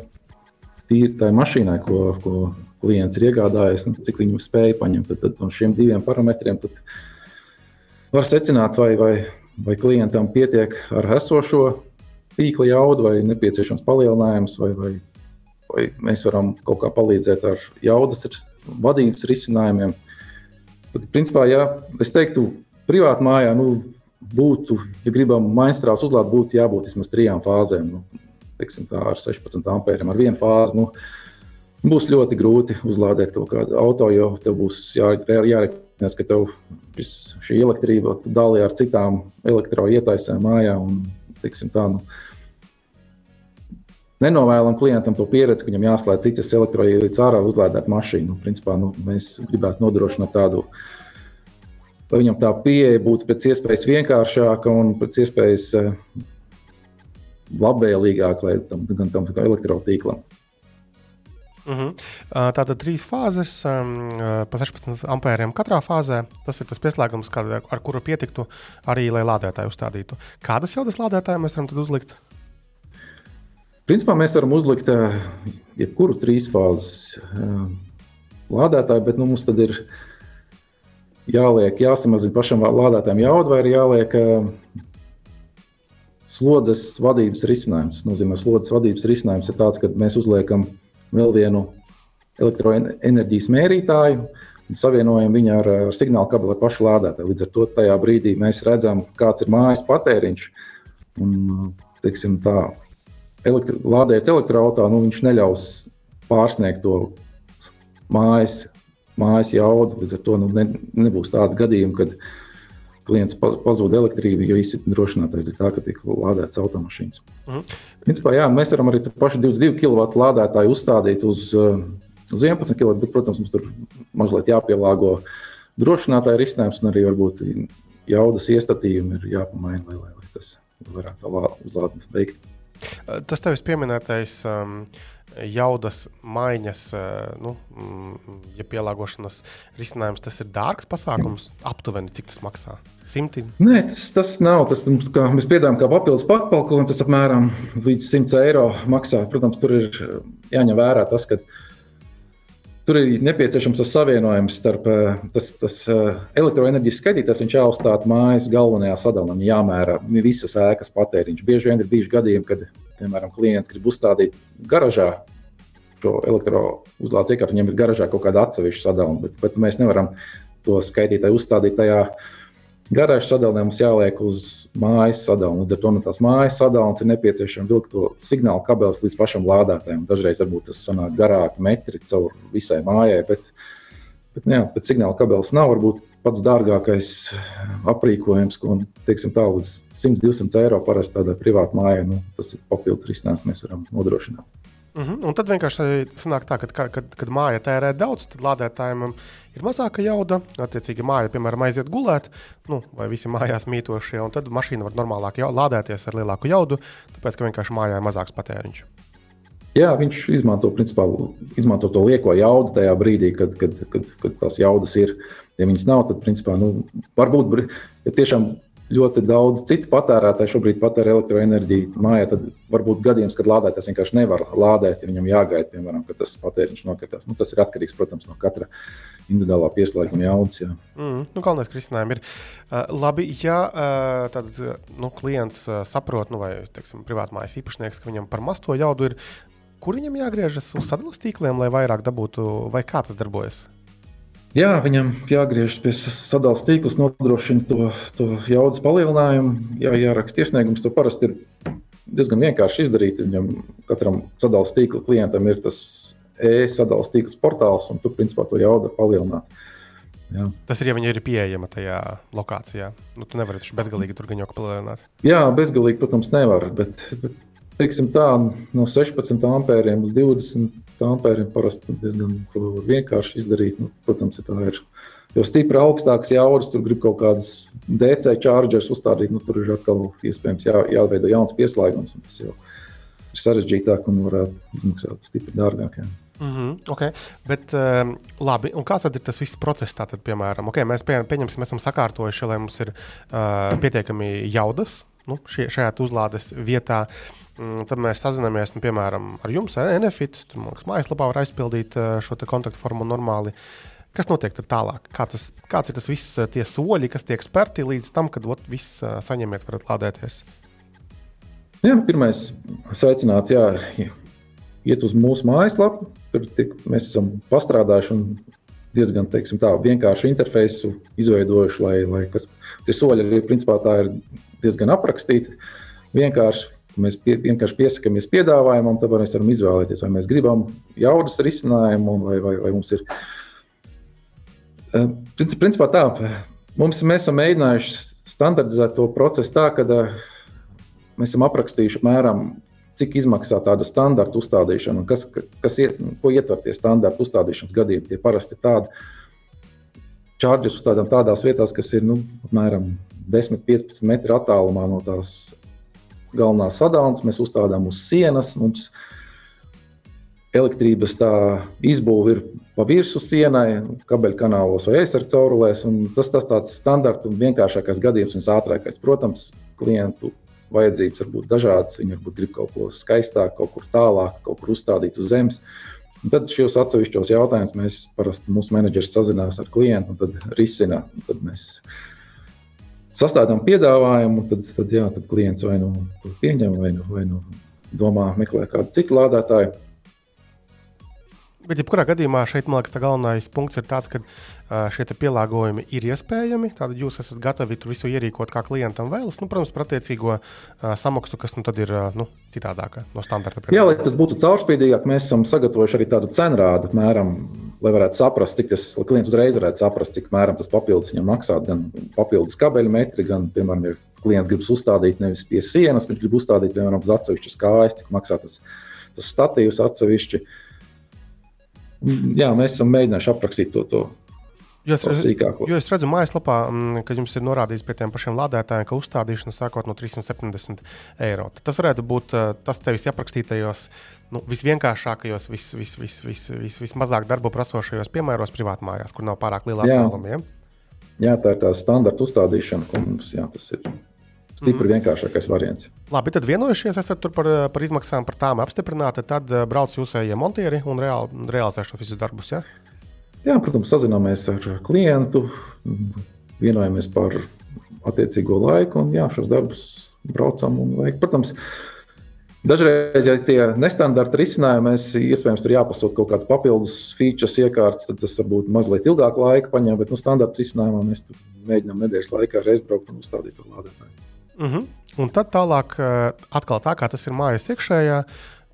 tīri tai mašīnai, ko, ko klients ir iegādājies, nu, cik viņu spēja paņemt. Tad, tad no šiem diviem parametriem var secināt, vai, vai, vai klientam pietiek ar esošo tīkla jaudu, vai nepieciešams palielinājums, vai, vai, vai mēs varam kaut kā palīdzēt ar jaudas ar vadības risinājumiem. Tad, principā, ja es teiktu, privāti mājā nu, būtu, ja gribam mainstrāls uzlādēt, būtu jābūt vismaz trijām fāzēm. Nu, teiksim, tā, ar 16 ampēriem, ar vienu fāzi. Nu, būs ļoti grūti uzlādēt kaut kādu auto, jo tev būs jā, jārēķinās, ka tev šis, šī elektrība dalīja ar citām elektroietaisēm mājā. Un, teiksim, tā, nu, Nenovēlam klientam to pieredzi, ka viņam jāslēdz citas elektroīlītes ārā, uzlādēt mašīnu. Nu, principā, nu, mēs gribētu nodrošināt tādu, lai viņam tā pieeja būtu pēc iespējas vienkāršāka un pēc iespējas uh, labvēlīgāka lai tam, gan tam elektrotīklam. Uh mhm. -huh. Tātad trīs fāzes, um, pa 16 ampēriem katrā fāzē. Tas ir tas pieslēgums, kā, ar kuru pietiktu arī, lai lādētāju uzstādītu. Kādas jaudas lādētāju mēs varam uzlikt? Principā mēs varam uzlikt jebkuru trīs fāzes lādētāju, bet nu, mums tad ir jāliek, jāsamazina pašam lādētājam jauda, vai jāliek slodzes vadības risinājums. Tas nozīmē, ka slodzes vadības risinājums ir tāds, ka mēs uzliekam vēl vienu elektroenerģijas mērītāju. Savienojam viņu ar, ar signālu kabeli ar pašu lādētāju. Līdz ar to tajā brīdī mēs redzam, kāds ir mājas patēriņš. Un, teiksim, tā, elektri, lādēt elektroautā, nu, viņš neļaus pārsniegt to mājas, mājas jaudu. Līdz ar to nu, ne, nebūs tāda gadījuma, kad klients pazūd elektrību, jo īstenībā drošinātais ir tā, ka tiek lādēts automašīnas. Mhm. Principā, jā, mēs varam arī pašu 22 kW lādētāju uzstādīt uz, uz 11 kW, bet, protams, mums tur mazliet jāpielāgo drošinātāja risinājums un arī varbūt jaudas iestatījumi ir jāpamaina, lai, lai, lai tas varētu uzlādēt veikt. Tas tevis pieminētais um, jaudas maiņas, uh, nu, mm, ja pielāgošanas risinājums, tas ir dārgs pasākums. Aptuveni cik tas maksā? Simti? Nē, tas, tas nav. Tas, kā, mēs piedāvājam, kā papildus pakalpojumu, tas apmēram līdz 100 eiro maksā. Protams, tur ir jāņem vērā tas, ka Tur ir nepieciešams tas savienojums starp eh, tas, tas eh, elektroenerģijas skaitītājs, viņš jāuzstāda mājas galvenajā sadalījumā, jāmēra visas ēkas patēriņš. Bieži vien ir bijuši gadījumi, kad, piemēram, klients grib uzstādīt garažā šo elektrouzlādes iekārtu, viņam ir garažā kaut kāda atsevišķa sadalījuma, bet, bet mēs nevaram to skaitītāju uzstādīt tajā Garāžas sadalījums jāliek uz mājas sadalījuma. Līdz ar to no tās mājas sadalījums ir nepieciešams vilkt to signālu kabelis līdz pašam lādētājam. Dažreiz varbūt tas sanāk garāk metri caur visai mājai, bet, bet, jā, bet signāla kabelis nav varbūt pats dārgākais aprīkojums, ko teiksim, tā līdz 100-200 eiro parasti tādai privātai mājai. Nu, tas ir papildus risinājums, mēs varam nodrošināt. Uh mhm. -huh. Un tad vienkārši sanāk tā, ka, kad, kad, kad māja tērē daudz, tad lādētājiem ir mazāka jauda. Attiecīgi, māja, piemēram, aiziet gulēt, nu, vai visi mājās mītošie, un tad mašīna var normālāk jau, lādēties ar lielāku jaudu, tāpēc ka vienkārši mājā ir mazāks patēriņš. Jā, viņš izmanto, principā, izmanto to lieko jaudu tajā brīdī, kad, kad, kad, kad tās jaudas ir. Ja viņas nav, tad, principā, nu, varbūt ja tiešām ļoti daudz citu patērētāju šobrīd patērē elektroenerģiju mājā. Tad varbūt gadījums, kad lādētājs vienkārši nevar lādēt, ja viņam jāgaida, piemēram, ka tas patēriņš nokritās. Nu, tas ir atkarīgs, protams, no katra individuālā pieslēguma jaudas. Jā. Mm, nu, galvenais risinājums ir, uh, labi, ja uh, tad, nu, klients uh, saprot, nu, vai teiksim, privātmājas īpašnieks, ka viņam par maz to jaudu ir, kur viņam jāgriežas uz sadalījuma tīkliem, lai vairāk dabūtu, vai kā tas darbojas? Jā, viņam jāgriežas pie sadalījuma tīkla, nodrošina to, to jaudas palielinājumu, jā, jāraksta iesniegums. To parasti ir diezgan vienkārši izdarīt. Viņam katram sadalījuma tīkla klientam ir tas e-sadalījuma tīkls portāls, un tur principā to jaudu palielināt. Jā. Tas ir, ja viņi ir pieejama tajā lokācijā. Nu, tu nevari taču bezgalīgi tur gan jau palielināt. Jā, bezgalīgi, protams, nevar. Bet, bet teiksim, tā, no 16 ampēriem uz 20 ampēriem parasti diezgan vienkārši izdarīt. Nu, protams, ja tā ir jau stipri augstāks jaudas, tur grib kaut kādas DC chargers uzstādīt, nu, tur ir atkal iespējams jā, jāveido jauns pieslēgums. Tas jau ir sarežģītāk un varētu izmaksāt stipri dārgāk. Jā. Mm -hmm, okay. Bet, uh, labi, un kāds ir tas viss process? Tātad, piemēram, okay, mēs pie, pieņemsim, esam sakārtojuši, lai mums ir uh, pietiekami jaudas nu, šie, šajā uzlādes vietā. Uh, tad mēs sazināmies, nu, piemēram, ar jums, Enefit. Tur mums mājaslapā var aizpildīt eh, šo kontaktformu normāli. Kas notiek tālāk? Kā tas, kāds ir tas viss, eh, tie soļi, kas tiek spērti līdz tam, kad ot, viss eh, saņemiet, varat lādēties? Jā, pirmais aicināt, jā, iet uz mūsu mājaslapu. Tur tik, mēs esam pastrādājuši un diezgan teiksim, tā, vienkāršu interfeisu izveidojuši, lai, lai kas, tie soļi arī principā tā ir diezgan aprakstīti. Vienkārši Mēs pie, vienkārši piesakāmies piedāvājumam, tad mēs varam izvēlēties, vai mēs gribam jaudas risinājumu, vai, vai, vai mums ir. Eh, principā tā, mums, mēs esam mēģinājuši standardizēt to procesu tā, ka eh, mēs esam aprakstījuši apmēram, cik izmaksā tāda standarta uzstādīšana, un kas, kas iet, ko ietver tie standarta uzstādīšanas gadījumi. Tie parasti ir tādi čārģis uzstādām tādās vietās, kas ir nu, apmēram 10-15 metru attālumā no tās galvenā sadalījums, mēs uzstādām uz sienas. Mums elektrības izbūve ir pa virsmu sienai, kabeļkanālos vai aizsardz caurulēs. Tas tas tāds standarts un vienkāršākais gadījums un ātrākais. Protams, klientu vajadzības var būt dažādas. Viņi varbūt grib kaut ko skaistāku, kaut kur tālāk, kaut kur uzstādīt uz zemes. Un tad šos atsevišķos jautājumus mēs parasti mūsu menedžers sazinās ar klientu un tad risina. Un tad mēs sastādām piedāvājumu, tad, tad, jā, tad klients vai nu pieņem, vai nu, vai nu domā, meklē kādu citu lādētāju. Bet, jebkurā gadījumā, šeit man liekas, tā galvenais punkts ir tas, ka šie pielāgojumi ir iespējami. Tātad jūs esat gatavi tur visu ierīkot, kā klientam vēlas. Nu, protams, par attiecīgo samaksu, kas nu, ir nu, citādāka no standarta. Jā, lai tas būtu caurspīdīgāk, mēs esam sagatavojuši arī tādu cenrādu, apmēram, lai varētu saprast, cik tas klients uzreiz varētu saprast, cik mēram tas papildus viņam maksāt. Gan papildus kabeļu metri, gan, piemēram, ja klients grib uzstādīt nevis pie sienas, bet grib uzstādīt, piemēram, uz atsevišķas kājas, cik maksā tas, tas statīvs atsevišķi. Uh, jā, mēs esam mēģinājuši aprakstīt to. to. Jo es, redzu, jo es redzu, mājaslapā, mm, ka jums ir norādīts pie tiem pašiem lādētājiem, ka uzstādīšana sākot no 370 eiro. Tas varētu būt eh, tas tevis aprakstītajos, nu, visvienkāršākajos, vis, vis, vis, vis, vis, vismazāk darbu prasošajos piemēros privātmājās, kur nav pārāk liela attāluma. Ja? Jā, tā ir tā standarta uzstādīšana, ko mums jā, tas ir. Stipri mm. vienkāršākais variants. Labi, tad vienojušies esat par, par izmaksām, par tām apstiprināti. Tad uh, brauc jūsējie montieri un reāli, realizē šo visus darbus. Ja? Jā, protams, sazināmies ar klientu, vienojamies par attiecīgo laiku un jā, šos darbus braucam un veikam. Protams, Dažreiz, ja tie nestandarta risinājumi, mēs iespējams tur jāpasūta kaut kādas papildus features, iekārtas, tad tas varbūt mazliet ilgāk laika paņem, bet nu, standarta risinājumā mēs mēģinām nedēļas laikā reizbraukt un uzstādīt to lādētāju. Mhm. -huh. Un tad tālāk, eh, atkal tā kā tas ir mājas iekšējā.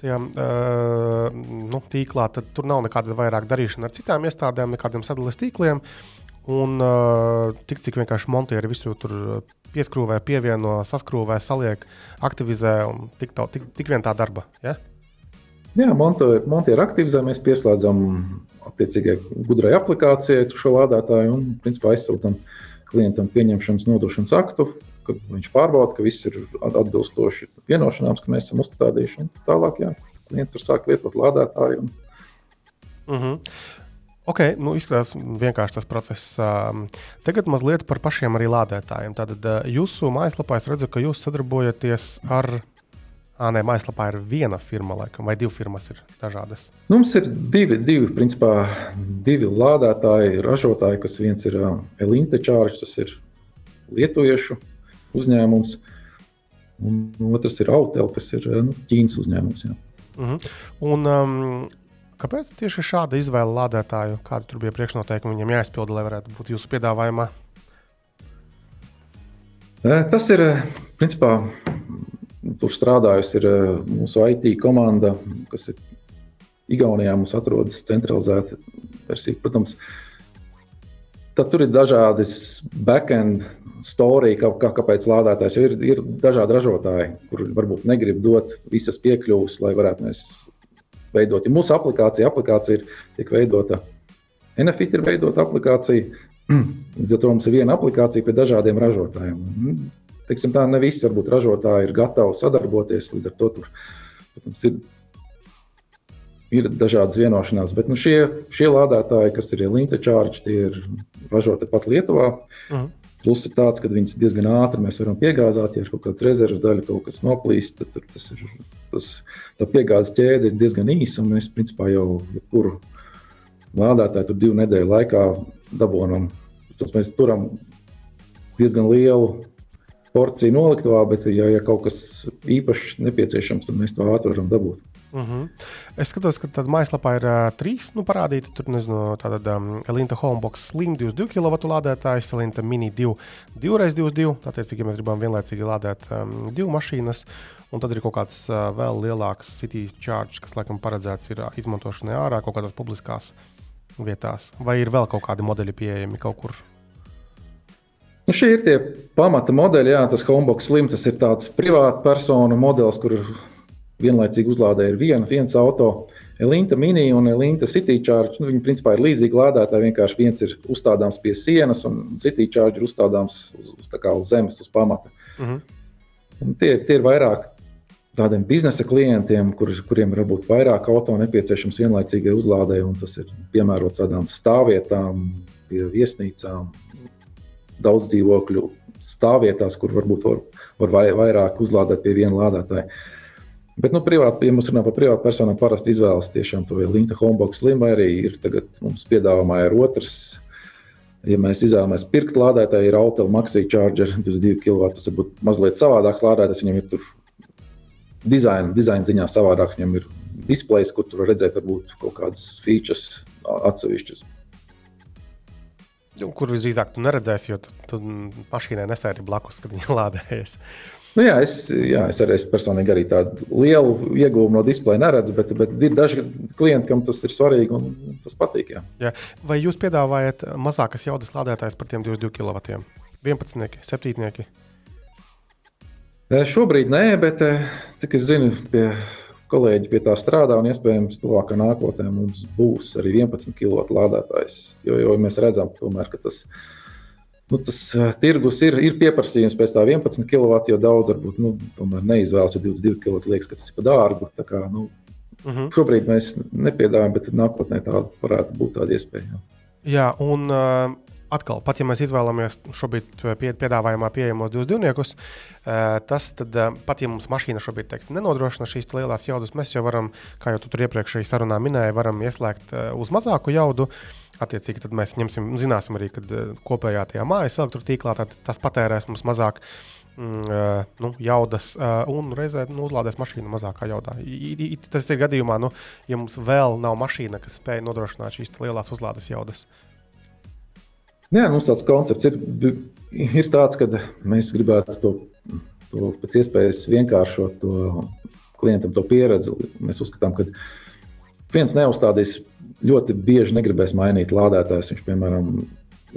Tajā, uh, nu, tīklā, tad tur nav nekāda vairāk darīšana ar citām iestādēm, nekādiem sadalījuma tīkliem. Un uh, tik cik vienkārši montieri visu tur pieskrūvē, pievieno, saskrūvē, saliek, aktivizē un tik, tā, tik, tik vien tā darba. Ja? Jā, montieri aktivizē, mēs pieslēdzam attiecīgai gudrai aplikācijai šo lādētāju un principā aizsūtām klientam pieņemšanas nodošanas aktu, kad viņš pārbauda, ka viss ir atbilstoši vienošanām, ka mēs esam uzstādījuši. Tālāk, jā, klienti var sākt lietot lādētāju. Un... Uh -huh. Ok, nu izskatās vienkārši tas process. Tagad mazliet par pašiem arī lādētājiem. Tātad jūsu mājaslapā es redzu, ka jūs sadarbojaties ar Ah, nē, mājaslapā ir viena firma, laikam, vai divas firmas ir dažādas. Nu, mums ir divi, divi, principā, divi lādētāji, ražotāji, kas viens ir Elite Charge, tas ir lietuviešu uzņēmums, un otrs ir Autel, kas ir nu, Ķīnas uzņēmums. Jā. Mhm. -huh. un, um, kāpēc tieši šāda izvēle lādētāju? Kāda tur bija priekšnoteikumi viņam jāizpilda, lai varētu būt jūsu piedāvājumā? Tas ir principā Tur strādājusi eh, mūsu IT komanda, kas ir Igaunijā. Mums atrodas centralizēta versija. Protams, tad tur ir dažādi backend storija, kā, kā, kāpēc lādētājs ir, ir dažādi ražotāji, kuriem varbūt negrib dot visas piekļuves, lai varētu mēs veidot. Ja mūsu aplikācija, aplikācija ir, tiek veidota, NFIT ir veidota aplikācija. Līdz ar to mums ir viena aplikācija pie dažādiem ražotājiem teiksim, tā, ne visi varbūt ražotāji ir gatavi sadarboties. Līdz ar to tur, protams, ir, ir dažādas vienošanās. Bet nu, šie, šie lādētāji, kas ir Linta Charge, tie ir ražoti pat Lietuvā. -huh. Plus ir tāds, ka viņas diezgan ātri mēs varam piegādāt. Ja ir kaut kāds rezerves daļa, kaut kas noplīst, tad tas ir, tas, tā piegādes ķēde ir diezgan īsa. Mēs principā jau jebkuru lādētāju tur divu nedēļu laikā dabūjam. Mēs turam diezgan lielu porciju noliktavā, bet, ja, ja kaut kas īpašs nepieciešams, tad mēs to ātri varam dabūt. Uh mhm. -huh. Es skatos, ka tādā mājaslapā ir uh, trīs nu, parādīti. Tur nezinu, tāda um, Elinta Homebox Slim 22 kW lādētājs, Elinta Mini 2 2x22. Tātad, ja mēs gribam vienlaicīgi lādēt um, divas mašīnas, un tad ir kaut kāds uh, vēl lielāks City Charge, kas laikam paredzēts ir uh, izmantošanai ārā kaut kādās publiskās vietās. Vai ir vēl kaut kādi modeļi pieejami kaut kur Nu, šie ir tie pamata modeļi. Jā, tas Homebox Slim tas ir tāds privāta personu modelis, kur vienlaicīgi uzlādē ir viena, viens auto. Elinta Mini un Elinta City Charge. Nu, viņi principā ir līdzīgi lādētāji. Vienkārši viens ir uzstādāms pie sienas, un City Charge ir uzstādāms uz, uz, uz zemes, uz pamata. Uh mhm. -huh. tie, tie ir vairāk tādiem biznesa klientiem, kur, kuriem ir varbūt vairāk auto nepieciešams vienlaicīgai uzlādēji, un tas ir piemērots tādām stāvvietām, pie viesnīcām, daudz dzīvokļu stāvvietās, kur varbūt var, var vairāk uzlādēt pie viena lādētāja. Bet, nu, privāti, ja mums runā par privātu personu, parasti izvēlas tiešām to Linka Homebox Slim, vai arī ir tagad mums piedāvājumā ir otrs. Ja mēs izvēlamies pirkt lādētāju, ir Autel Maxi Charger 22 kW. Tas varbūt mazliet savādāks lādētājs. Viņam ir tur dizaina, dizaina ziņā savādāks. Viņam ir displejs, kur tur redzēt varbūt kaut kādas features atsevišķas. Kur visdrīzāk tu neredzēsi, jo tu, tu mašīnai nesēdi blakus, kad viņa lādējas. Nu jā, es, jā, es arī es personīgi arī tādu lielu iegūmu no displeja neredzu, bet, bet ir daži klienti, kam tas ir svarīgi un tas patīk. Jā. Jā. Vai jūs piedāvājat mazākas jaudas lādētājus par tiem 22 kW? 11, 7? Šobrīd nē, bet cik es zinu, pie kolēģi pie tā strādā, un iespējams, tuvākā nākotnē mums būs arī 11 kW lādētājs. Jo, jo mēs redzam, tomēr, ka tas, nu, tas uh, tirgus ir, ir pieprasījums pēc tā 11 kW, jo daudz varbūt nu, neizvēlas, jo 22 kW liekas, ka tas ir par dārgu. Kā, nu, uh mhm. -huh. Šobrīd mēs nepiedāvājam, bet nākotnē tā varētu būt tāda iespēja. Jā, jā un uh, atkal, pat ja mēs izvēlamies šobrīd piedāvājumā pieejamos divus divniekus, eh, tas tad, eh, pat ja mums mašīna šobrīd teiksim, nenodrošina šīs lielās jaudas, mēs jau varam, kā jau tu tur iepriekšējā sarunā minēji, varam ieslēgt eh, uz mazāku jaudu. Attiecīgi, mēs ņemsim, zināsim arī, ka kopējā tajā mājas elektrotīklā tas patērēs mums mazāk mm, nu, jaudas, un reizē nu, uzlādēs mašīnu mazākā jaudā. I, i, tas ir gadījumā, nu, ja mums vēl nav mašīna, kas spēj nodrošināt šīs lielās uzlādes jaudas. Jā, mums tāds koncepts ir, ir tāds, ka mēs gribētu to, to pēc iespējas vienkāršot to klientam, to pieredzi. Mēs uzskatām, ka viens neuzstādīs ļoti bieži negribēs mainīt lādētājs. Viņš, piemēram,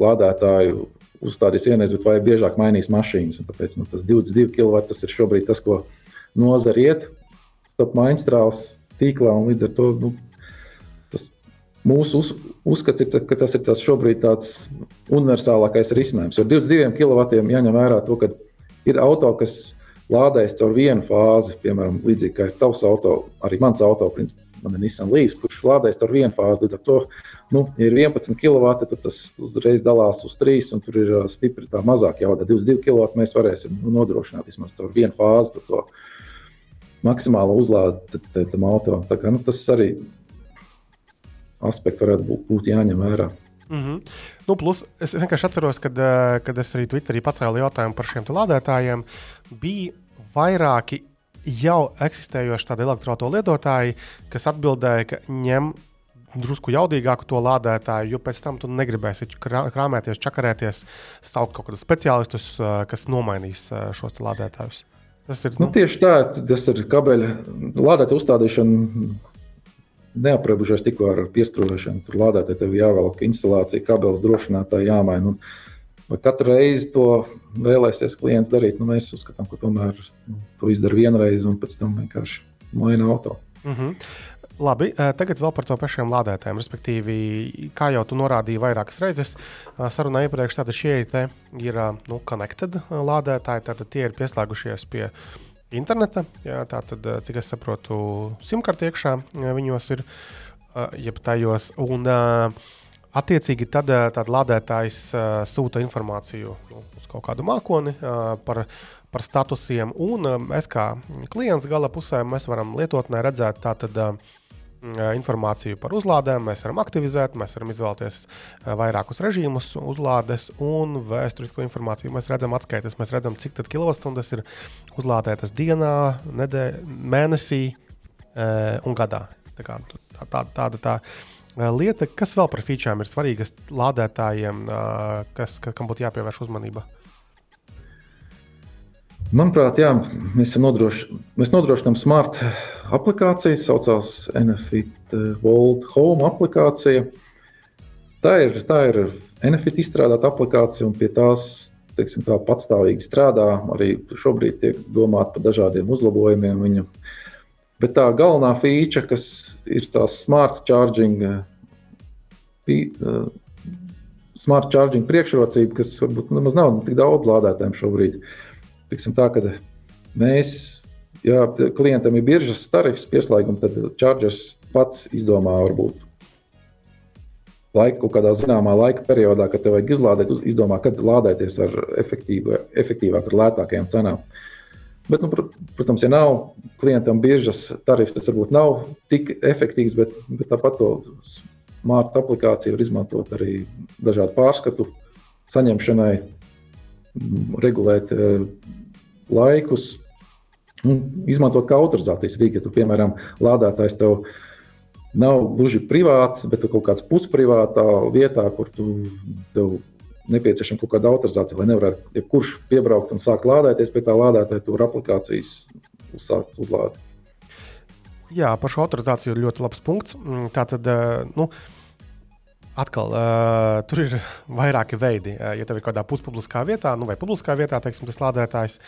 lādētāju uzstādīs vienreiz, bet vai biežāk mainīs mašīnas. Un tāpēc nu, tas 22 kW tas ir šobrīd tas, ko nozara iet, stop mainstrāls tīklā, līdz ar to nu, Mūsu uz, uzskats ir, ka tas ir tas šobrīd tāds universālākais risinājums. Jo 22 kW jāņem vērā to, ka ir auto, kas lādējas caur vienu fāzi, piemēram, līdzīgi kā ir tavs auto, arī mans auto. Man ir Nissan Leafs, kurš lādēs ar vienu fāzi. Līdz ar to, nu, ja ir 11 kW, tad tas uzreiz dalās uz 3, un tur ir stipri tā mazāk jauda. 22 kW mēs varēsim nu, nodrošināt vismaz ar vienu fāzi to maksimālo uzlādi tam auto. Tā kā, nu, tas arī aspekts varētu būt, būt jāņem vērā. Mm -hmm. nu, plus, es vienkārši atceros, kad, kad es arī Twitterī pacēlu jautājumu par šiem lādētājiem. Bija vairāki jau eksistējoši tādi elektroautorāta lietotāji, kas atbildēja, ka ņem drusku jaudīgāku to lādētāju, jo pēc tam tu negribēsi krāpēties, čakarēties, saukt kaut kādus speciālistus, kas nomainīs šos lādētājus. Tas ir nu, nu, tieši tā, tas ir kabeļa lādētāja uzstādīšana neaprobežojas tikko ar pieskrāpšanu. Tur lādētāji tev jāvelk instalācija, kabelis drošinātāji jāmaina. Vai katru reizi to vēlēsies klients darīt? Nu, mēs uzskatām, ka tomēr nu, to izdara vienreiz un pēc tam vienkārši maina auto. Mm -hmm. Labi, tagad vēl par to pašiem lādētājiem. Respektīvi, kā jau tu norādīji vairākas reizes, sarunā iepriekš, tātad šie te ir nu, connected lādētāji, tātad tie ir pieslēgušies pie interneta. Jā, tātad, cik es saprotu, simkarti iekšā viņos ir, jeb tajos. Un, Attiecīgi, tad, tad lādētājs sūta informāciju nu, uz kaut kādu mākoni par, par statusiem, un mēs, kā klients gala pusē, varam lietotnē redzēt tātad, informāciju par uzlādēm, mēs varam aktivizēt, mēs varam izvēlēties vairākus režīmus, uzlādes un vēsturisko informāciju. Mēs redzam atskaites, mēs redzam, cik daudz kilovatstundas ir uzlādētas dienā, nedē, mēnesī un gadā. Tā kā, tā, tā, tāda tā lieta, kas vēl par featurēm ir svarīgas lādētājiem, kas, kam būtu jāpievērš uzmanība. Manuprāt, jā, mēs, nodroši, mēs nodrošinām smart aplikāciju, saucās NFIT World Home aplikācija. Tā ir, tā ir NFIT izstrādāta aplikācija, un pie tās teiksim, tā patstāvīgi strādā. Arī šobrīd tiek domāta par dažādiem uzlabojumiem. Viņa. Bet tā galvenā feature, kas ir tās smart charging, smart charging priekšrocība, kas varbūt nemaz nav tik daudz lādētājiem šobrīd, tiksim tā, ka mēs ja klientam ir biržas tarifs, pieslēgums, tad Chargers pats izdomā, varbūt laiku, kādā zināmā laika periodā, kad tev vajag izlādēt, izdomā, kad lādēties ar efektīvāk, ar lētākajām cenām. Bet, nu, protams, ja nav klientam biržas tarifs, tas varbūt nav tik efektīvs, bet, bet tāpat to smart aplikāciju var izmantot arī dažādu pārskatu saņemšanai, regulēt eh, laikus, un izmantot kā autorizācijas rīku. Ja tu, piemēram, lādētājs tev nav gluži privāts, bet kaut kāds pusprivātā vietā, kur tu tev nepieciešama kaut kāda autorizācija, lai nevarētu jebkurš piebraukt un sākt lādēties pie tā lādētāja, tur aplikācijas uzsākt uzlādi. Jā, par šo autorizāciju ir ļoti labs punkts. Mm, tā tad, eh, nu, Atkal, uh, tur ir vairāki veidi. Uh, ja tev ir kādā puspubliskā vietā, nu, vai publiskā vietā, teiksim, tas lādētājs,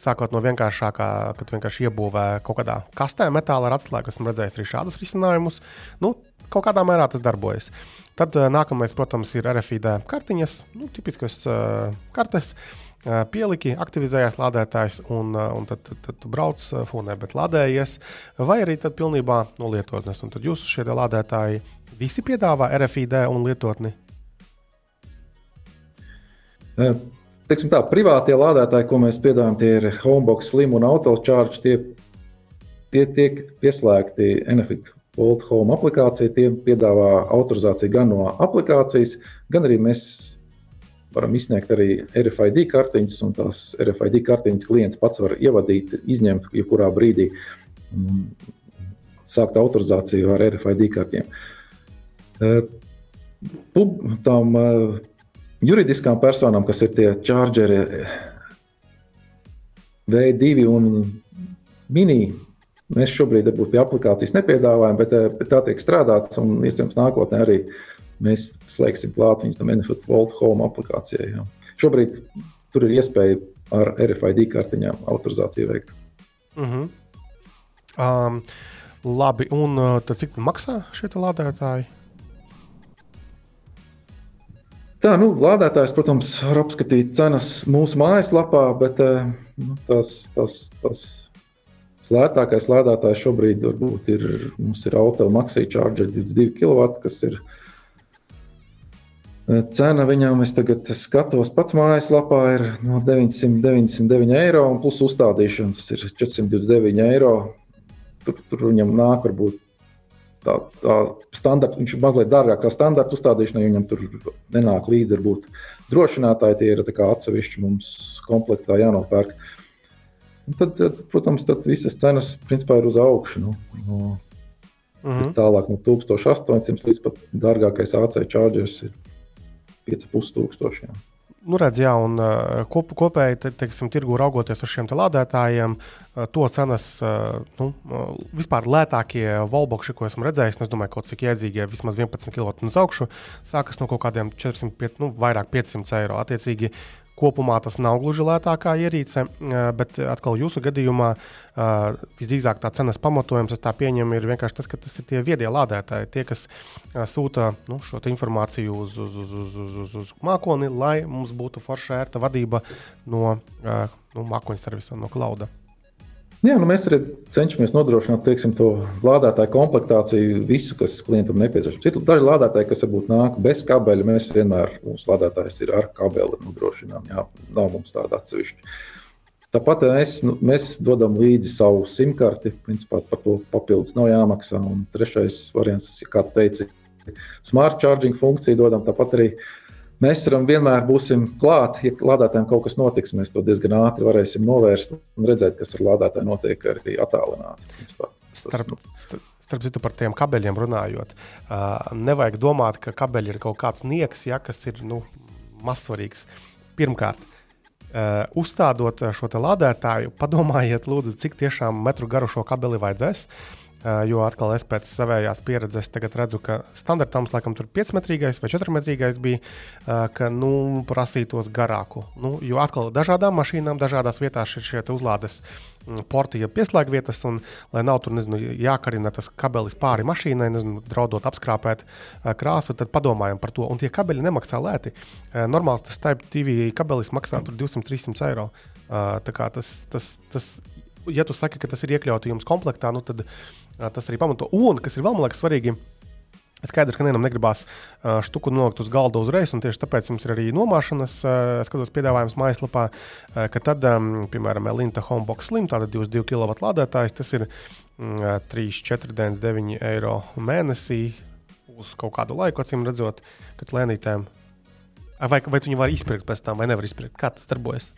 sākot no vienkāršākā, kad vienkārši iebūvē kaut kādā kastē metāla ar atslēgu, esmu redzējis arī šādus risinājumus. Nu, kaut kādā mērā tas darbojas. Tad uh, nākamais, protams, ir RFID kartiņas, nu, tipiskas uh, kartes. Uh, pieliki, aktivizējās lādētājs, un, un tad, tad, tad tu brauc fonē, bet lādējies, vai arī tad pilnībā no lietotnes. Un tad jūsu šie lādētāji Visi piedāvā RFID un lietotni. Teiksim tā, privātie lādētāji, ko mēs piedāvājam, tie ir Homebox, Slim un AutoCharge. Tie, tie tiek pieslēgti Enefit Volt Home aplikācijai. Tie piedāvā autorizāciju gan no aplikācijas, gan arī mēs varam izsniegt arī RFID kartiņas, un tās RFID kartiņas klients pats var ievadīt, izņemt jebkurā brīdī un sākt autorizāciju ar RFID kartiņiem. Uh, Tām juridiskām personām, kas ir tie chargeri V2 un mini, mēs šobrīd varbūt pie aplikācijas nepiedāvājam, bet, bet tā tiek strādāts un iespējams nākotnē arī mēs slēgsim klāt viņas tam Enefit Vault Home aplikācijai. Jā. Šobrīd tur ir iespēja ar RFID kartiņām autorizāciju veikt. Mm -hmm. um, labi, un uh, cik maksā šie lādētāji? Tā, nu, lādētājs, protams, var apskatīt cenas mūsu mājaslapā, bet eh, nu, tas, tas, tas lētākais lādētājs šobrīd varbūt ir, ir Auto Maxi Charger 22 kW, kas ir Cena viņam, es tagad skatos, pats mājaslapā ir no 999 eiro, un plus uzstādīšana tas ir 429 eiro. Tur, tur viņam nāk, varbūt tā, tā standarta, viņš ir mazliet dārgāk kā standarta uzstādīšanai, viņam tur nenāk līdzi varbūt drošinātāji, tie ir atsevišķi mums komplektā jānopērk. Un tad, tad, protams, tad visas cenas principā ir uz augšu. Nu, no, mm -hmm. Tālāk no 1800 līdz pat dārgākais AC chargers ir 5,5 tūkstošiem. Nu, redz, jā, un kop, kopēji te, teiksim, tirgu raugoties uz šiem lādētājiem, to cenas, nu, vispār lētākie volbokši, ko esmu redzējis, es domāju, ka cik iedzīgie, vismaz 11 km uz augšu, sākas no kaut kādiem 400, nu, vairāk 500 eiro. Attiecīgi, Kopumā tas nav gluži lētākā ierīce, bet atkal jūsu gadījumā visdrīzāk tā cenas pamatojums, es tā pieņemu, ir vienkārši tas, ka tas ir tie viedie lādētāji, tie, kas sūta nu, šo informāciju uz, uz, uz, uz, uz, uz, uz mākoni, lai mums būtu forša ērta vadība no nu, mākoņu servisa, no klauda. Jā, nu mēs arī cenšamies nodrošināt teiksim, to lādētāju komplektāciju, visu, kas klientam nepieciešams. Ir daži lādētāji, kas varbūt nāk bez kabeļa. Mēs vienmēr, mūsu lādētājs ir ar kabeli nodrošinām. Jā, nav mums tāda atsevišķa. Tāpat mēs, nu, mēs dodam līdzi savu simkarti. Principā par to papildus nav jāmaksā. Un trešais variants, kā tu teici, smart charging funkciju dodam. Tāpat arī uh, Mēs varam vienmēr būsim klāt, ja lādētājiem kaut kas notiks, mēs to diezgan ātri varēsim novērst un redzēt, kas ar lādētāju notiek arī attālināti. Starp, starp, starp citu, par tiem kabeļiem runājot, nevajag domāt, ka kabeļi ir kaut kāds nieks, ja, kas ir nu, mazsvarīgs. Pirmkārt, uh, uzstādot šo lādētāju, padomājiet, lūdzu, cik tiešām metru garu šo kabeli vajadzēs. Uh, jo atkal es pēc savējās pieredzes redzu, ka standartams laikam tur 5-metrīgais vai 4-metrīgais bija, eh, ka nu, prasītos garāku. Nu, jo atkal dažādām mašīnām, dažādās vietās ir šie uzlādes mm, porti, ja pieslēg vietas, un lai nav tur nezinu, jākarina tas kabelis pāri mašīnai, nezinu, draudot apskrāpēt krāsu, tad padomājam par to. Un tie kabeļi nemaksā lēti. Normāls tas Type TV kabelis maksā 200-300 eiro. Tas, tas, tas, ja tu saki, ka tas ir iekļauts jums komplektā, nu tad Tas arī pamato. Un, kas ir vēl, man liekas, svarīgi, Skaidrs, ka nevienam negribās štuku nolikt uz galda uzreiz, un tieši tāpēc jums ir arī nomāšanas, skatos, piedāvājums mājaslapā, ka tad, piemēram, Linta Homebox Slim, tātad 22 kW lādētājs, tas ir mm, 3,49 eiro mēnesī uz kaut kādu laiku, acīm redzot, kad lēnītēm. Vai, vai viņi var izpirkt pēc tam, vai nevar izpirkt? Kā tas darbojas?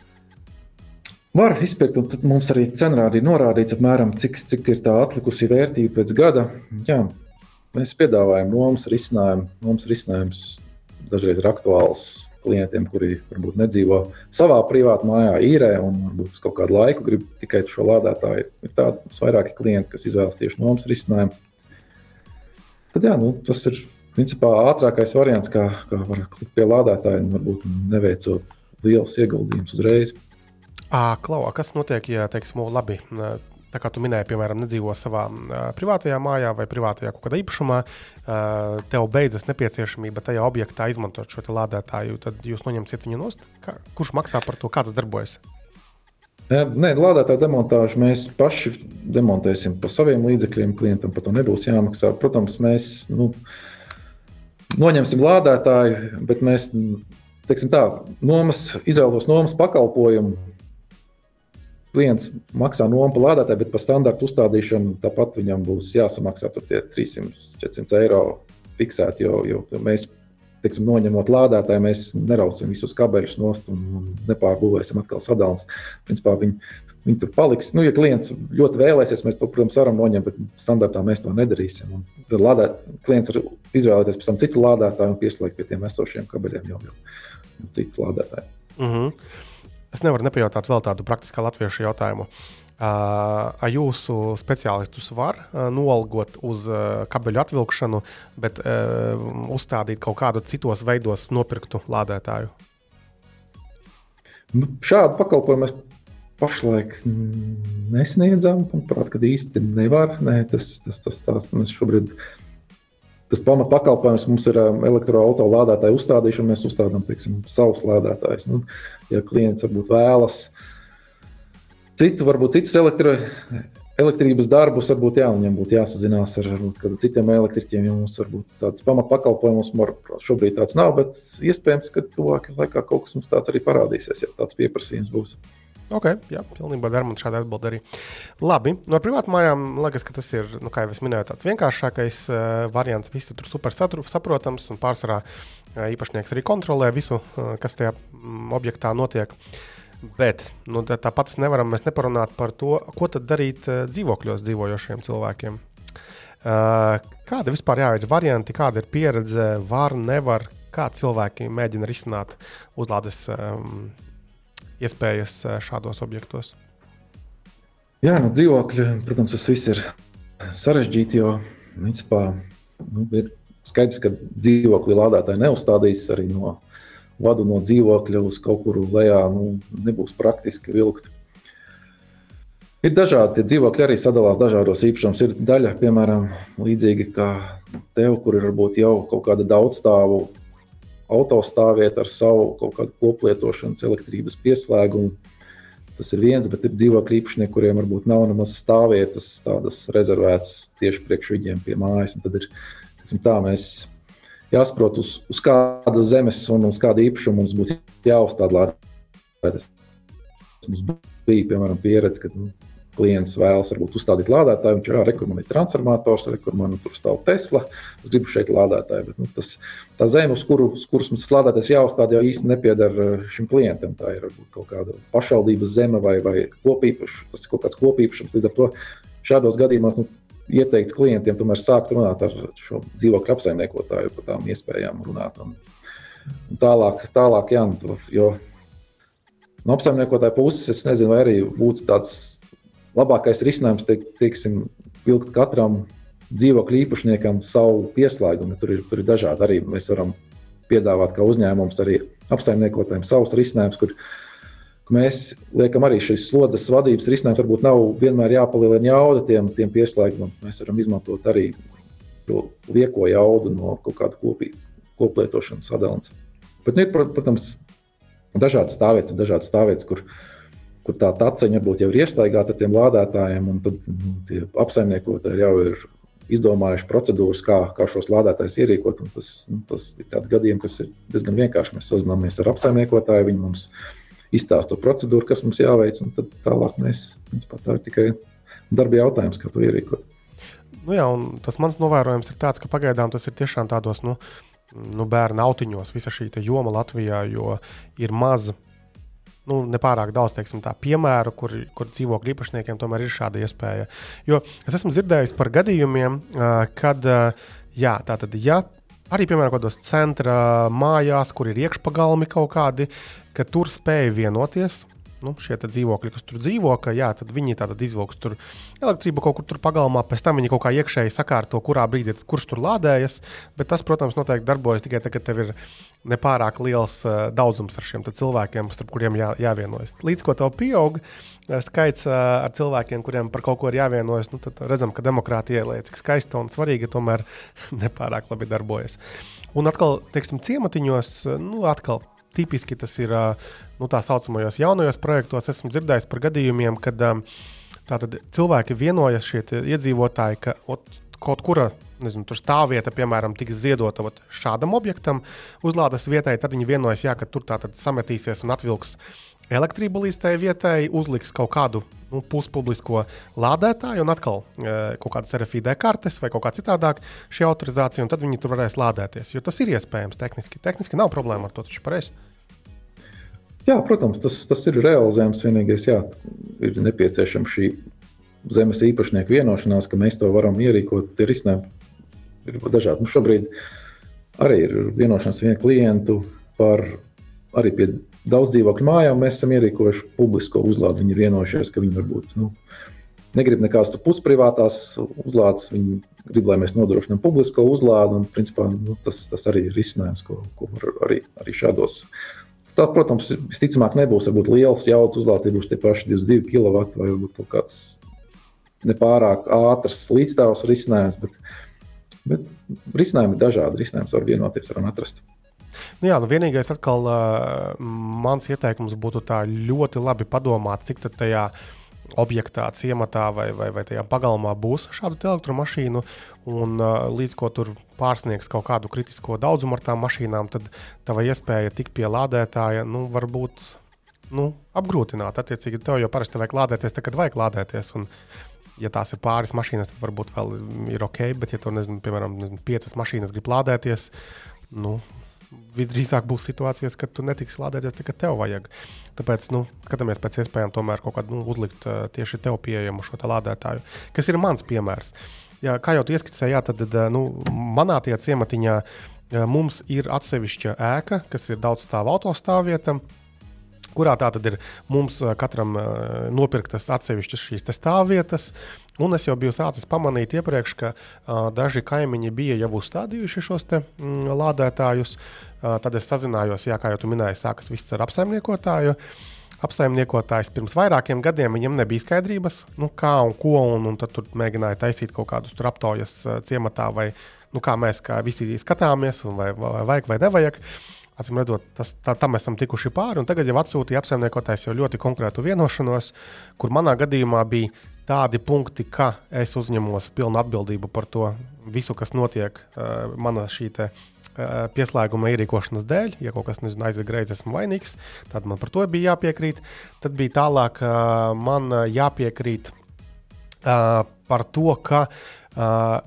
Var izpirkt, un tad mums arī cenrādī norādīts, apmēram, cik, cik ir tā atlikusī vērtība pēc gada. Jā, mēs piedāvājam nomas risinājumu. Nomas risinājums dažreiz ir aktuāls klientiem, kuri varbūt nedzīvo savā privātā mājā, īrē, un varbūt uz kaut kādu laiku grib tikai šo lādētāju. Ir tādi vairāki klienti, kas izvēlas tieši nomas risinājumu. Tad jā, nu, tas ir principā ātrākais variants, kā, kā var klikt pie lādētāja varbūt neveicot liels ieguldījums uzreiz. Klau, kas notiek, ja, teiksim, labi, tā kā tu minēji, piemēram, nedzīvo savā privātajā mājā vai privātajā kaut kādā īpašumā, tev beidzas nepieciešamība tajā objektā izmantot šo lādētāju, tad jūs noņemsiet viņu nost. Kurš maksā par to, kā tas darbojas? Nē, lādētāju demontāžu mēs paši demontēsim par saviem līdzekļiem. Klientam par to nebūs jāmaksā. Protams, mēs nu, noņemsim lādētāju, bet mēs teiksim, tā, nomas, izvēlos nomas pakalpojumu klients maksā nomu par lādētāju, bet par standarta uzstādīšanu tāpat viņam būs jāsamaksā 300-400 eiro fiksēti. Jo, jo mēs, teiksim, noņemot lādētāju, mēs nerausim visus kabeļus nost un, un nepārbūvēsim atkal sadalījums. Principā viņi, viņi tur paliks. Nu, ja klients ļoti vēlēsies, mēs to, protams, varam noņemt, bet standartā mēs to nedarīsim. Un tad lādēt, klients var izvēlēties pēc tam citu lādētāju un pieslēgt pie tiem esošiem kabeļiem jau, jau citu lādētāju. Mm -hmm. Es nevaru nepajautāt vēl tādu praktisku latviešu jautājumu. Uh, jūsu speciālistus var uh, nolgot uz uh, kabeļu atvilkšanu, bet uh, uzstādīt kaut kādu citos veidos nopirktu lādētāju? Nu, šādu pakalpojumu mēs pašlaik nesniedzam. Manuprāt, ka īsti nevar. Nē, tas, tas, tas, tas mēs šobrīd tas pamat pakalpojums mums ir um, elektroautorāta lādētāja uzstādīšana. Mēs uzstādām teiksim, savus lādētājus. Nu, ja klients varbūt vēlas citu, varbūt citus elektro, elektrības darbus, varbūt jā, viņam būtu jāsazinās ar varbūt, citiem elektriķiem. Ja mums varbūt tāds pamatpakalpojums šobrīd tāds nav, bet iespējams, ka tuvākajā laikā kaut kas mums tāds arī parādīsies, ja tāds pieprasījums būs. Ok, jā, pilnībā der man šāda atbilde arī. Labi, no privātu mājām liekas, ka tas ir, nu, kā jau es minēju, tāds vienkāršākais uh, variants. Visi tur super saprotams un pārsvarā uh, īpašnieks arī kontrolē visu, uh, kas tajā mm, objektā notiek. Bet nu, tāpat nevaram mēs neparunāt par to, ko tad darīt uh, dzīvokļos dzīvojošiem cilvēkiem. Uh, kāda vispār jā, ir varianti, kāda ir pieredze, var, nevar, kā cilvēki mēģina risināt uzlādes um, iespējas eh, šādos objektos? Jā, no nu, dzīvokļa, protams, tas viss ir sarežģīti, jo principā, nu, ir skaidrs, ka dzīvokļa lādētāji neuzstādīs arī no vadu no dzīvokļa uz kaut kuru lejā. Nu, nebūs praktiski vilkt. Ir dažādi dzīvokļi, arī sadalās dažādos īpašumos. Ir daļa, piemēram, līdzīga kā tev, kur ir varbūt jau kaut kāda daudzstāvu autostāvvieta ar savu kaut kādu koplietošanas elektrības pieslēgumu. Tas ir viens, bet ir dzīvokļu īpašnieki, kuriem varbūt nav nemaz stāvvietas, tādas rezervētas tieši priekš viņiem pie mājas. Un tad ir tā, mēs jāsaprot, uz, uz kādas zemes un uz kādu īpašumu mums būtu jāuzstāda. Mums bija piemēram pieredze, ka nu, klients vēlas varbūt uzstādīt lādētāju, viņš jau rekomendē transformators, kur man tur stāv Tesla. Es gribu šeit lādētāju, bet nu, tas, tā zeme, uz, kuru, uz kuras mums lādētājs jāuzstāda, jau īsti nepieder eh, šim klientam. Tā ir kaut kāda pašvaldības zeme vai, vai kopīpašs, tas ir kaut kāds kopīpašums. Līdz ar to šādos gadījumos nu, ieteikt klientiem tomēr sākt runāt ar šo dzīvokļu apsaimniekotāju par tām iespējām runāt. Un, un tālāk, tālāk jā, nu, jo no apsaimniekotāja puses es nezinu, vai arī būtu tāds labākais risinājums ir teiksim, vilkt katram dzīvokļu īpašniekam savu pieslēgumu. Tur ir, tur ir dažādi. Arī mēs varam piedāvāt kā uzņēmums arī apsaimniekotājiem savus risinājumus, kur, mēs liekam arī šīs slodzes vadības risinājums. Varbūt nav vienmēr jāpalielina jauda tiem, tiem pieslēgumiem. Mēs varam izmantot arī lieko jaudu no kaut kāda kopīga koplietošanas sadalījuma. Bet, nu, ir, protams, dažādas stāvvietas, dažādas stāvvietas, kur kur tā taciņa varbūt jau ir iestrādāta ar tiem lādētājiem, un tad nu, tie apsaimniekotāji jau ir izdomājuši procedūras, kā, kā šos lādētājus ierīkot. Tas, nu, tas ir tāds gadījums, kas ir diezgan vienkārši. Mēs sazināmies ar apsaimniekotāju, viņi mums izstāsta to procedūru, kas mums jāveic, un tad tālāk mēs tā ir tikai darba jautājums, kā to ierīkot. Nu jā, tas mans novērojums ir tāds, ka pagaidām tas ir tiešām tādos nu, nu, bērnu autiņos, visa šī joma Latvijā, jo ir maza nu, nepārāk daudz teiksim, tā, piemēru, kur, kur dzīvokļu īpašniekiem tomēr ir šāda iespēja. Jo es esmu dzirdējis par gadījumiem, kad jā, tātad, ja arī piemēram kādos centra mājās, kur ir iekšpagalmi kaut kādi, ka tur spēja vienoties nu, šie dzīvokļi, kas tur dzīvo, ka jā, viņi tātad izvilks tur elektrību kaut kur tur pagalmā, pēc tam viņi kaut kā iekšēji sakārto, kurā brīdī kurš tur lādējas. Bet tas, protams, noteikti darbojas tikai tad, kad tev ir nepārāk liels uh, daudzums ar šiem cilvēkiem, starp kuriem jā, jāvienojas. Līdz ko tev pieaug uh, skaits uh, ar cilvēkiem, kuriem par kaut ko ir jāvienojas, nu, tad redzam, ka demokrātija ielieca, cik skaista un svarīga, tomēr nepārāk labi darbojas. Un atkal, teiksim, ciematiņos, nu, atkal tipiski tas ir nu, tā saucamajos jaunajos projektos. Esmu dzirdējis par gadījumiem, kad tātad, cilvēki vienojas, šie iedzīvotāji, ka ot, kaut kura nezinu, stāvvieta, piemēram, tiks ziedota ot, šādam objektam, uzlādes vietai, tad viņi vienojas, jā, ka tur tātad sametīsies un atvilks elektrību līdz tai vietai, uzliks kaut kādu nu, puspublisko lādētāju un atkal e, kaut kādas RFID kartes vai kaut kā citādāk šī autorizācija, un tad viņi tur varēs lādēties. Jo tas ir iespējams tehniski. Tehniski nav problēma ar to, tas ir pareizi. Jā, protams, tas, tas ir realizējams. Vienīgais, jā, ir nepieciešama šī zemes īpašnieku vienošanās, ka mēs to varam ierīkot. Tie risinājumi ir dažādi. Nu, šobrīd arī ir vienošanās vienu klientu par arī pie daudz dzīvokļu mājām. Mēs esam ierīkojuši publisko uzlādi. Viņi ir vienojušies, ka viņi varbūt nu, negrib nekādas pusprivātās uzlādes. Viņi grib, lai mēs nodrošinām publisko uzlādi. Un, principā, nu, tas, tas arī ir risinājums, ko, ko var arī, arī šādos Tā, protams, visticamāk, nebūs varbūt liels jaudas uzlādē, būs tie paši 22 kW vai varbūt kaut kāds nepārāk ātrs līdzstāvs risinājums. Bet, bet risinājumi ir dažādi. Risinājums var vienoties, varam atrast. Nu jā, nu vienīgais, atkal, uh, mans ieteikums būtu tā ļoti labi padomāt, cik tajā objektā, ciematā vai, vai, vai tajā pagalmā būs šādu elektromašīnu, un uh, līdz ko tur pārsniegs kaut kādu kritisko daudzumu ar tām mašīnām, tad tava iespēja tikt pie lādētāja nu, var būt nu, apgrūtināta. Attiecīgi, tev jau parasti vajag lādēties, tad, kad vajag lādēties. Un, ja tās ir pāris mašīnas, tad varbūt vēl ir ok, bet, ja tur, nezinu, piemēram, nezinu, piecas mašīnas grib lādēties, nu, visdrīzāk būs situācijas, kad tu netiksi lādēties tikai tev vajag. Tāpēc nu, skatāmies pēc iespējām tomēr kaut kādu nu, uzlikt uh, tieši tev pieejamu šo lādētāju, kas ir mans piemērs. Jā, kā jau tu ieskicēji, tad nu, manā tie ciematiņā mums ir atsevišķa ēka, kas ir daudz stāvu autostāvvieta kurā tātad ir mums katram nopirktas atsevišķas šīs stāvvietas. Un es jau biju sācis pamanīt iepriekš, ka uh, daži kaimiņi bija jau uzstādījuši šos te, mm, lādētājus. Uh, tad es sazinājos, jā, kā jau tu minēji, sākas viss ar apsaimniekotāju. Apsaimniekotājs pirms vairākiem gadiem viņam nebija skaidrības, nu, kā un ko, un, un tad tur mēģināja taisīt kaut kādus aptaujas ciematā, vai nu, kā mēs kā visi skatāmies, vai, vai vajag vai nevajag. Uh, Acīm redzot, tas, tā, tam esam tikuši pāri. Tagad jau atsūtīja apsaimniekotājs jau ļoti konkrētu vienošanos, kur manā gadījumā bija tādi punkti, ka es uzņemos pilnu atbildību par to visu, kas notiek uh, manā šī te, uh, pieslēguma ierīkošanas dēļ. Ja kaut kas nezinu, aiziet greizi, esmu vainīgs, tad man par to bija jāpiekrīt. Tad bija tālāk uh, man jāpiekrīt uh, par to, ka uh,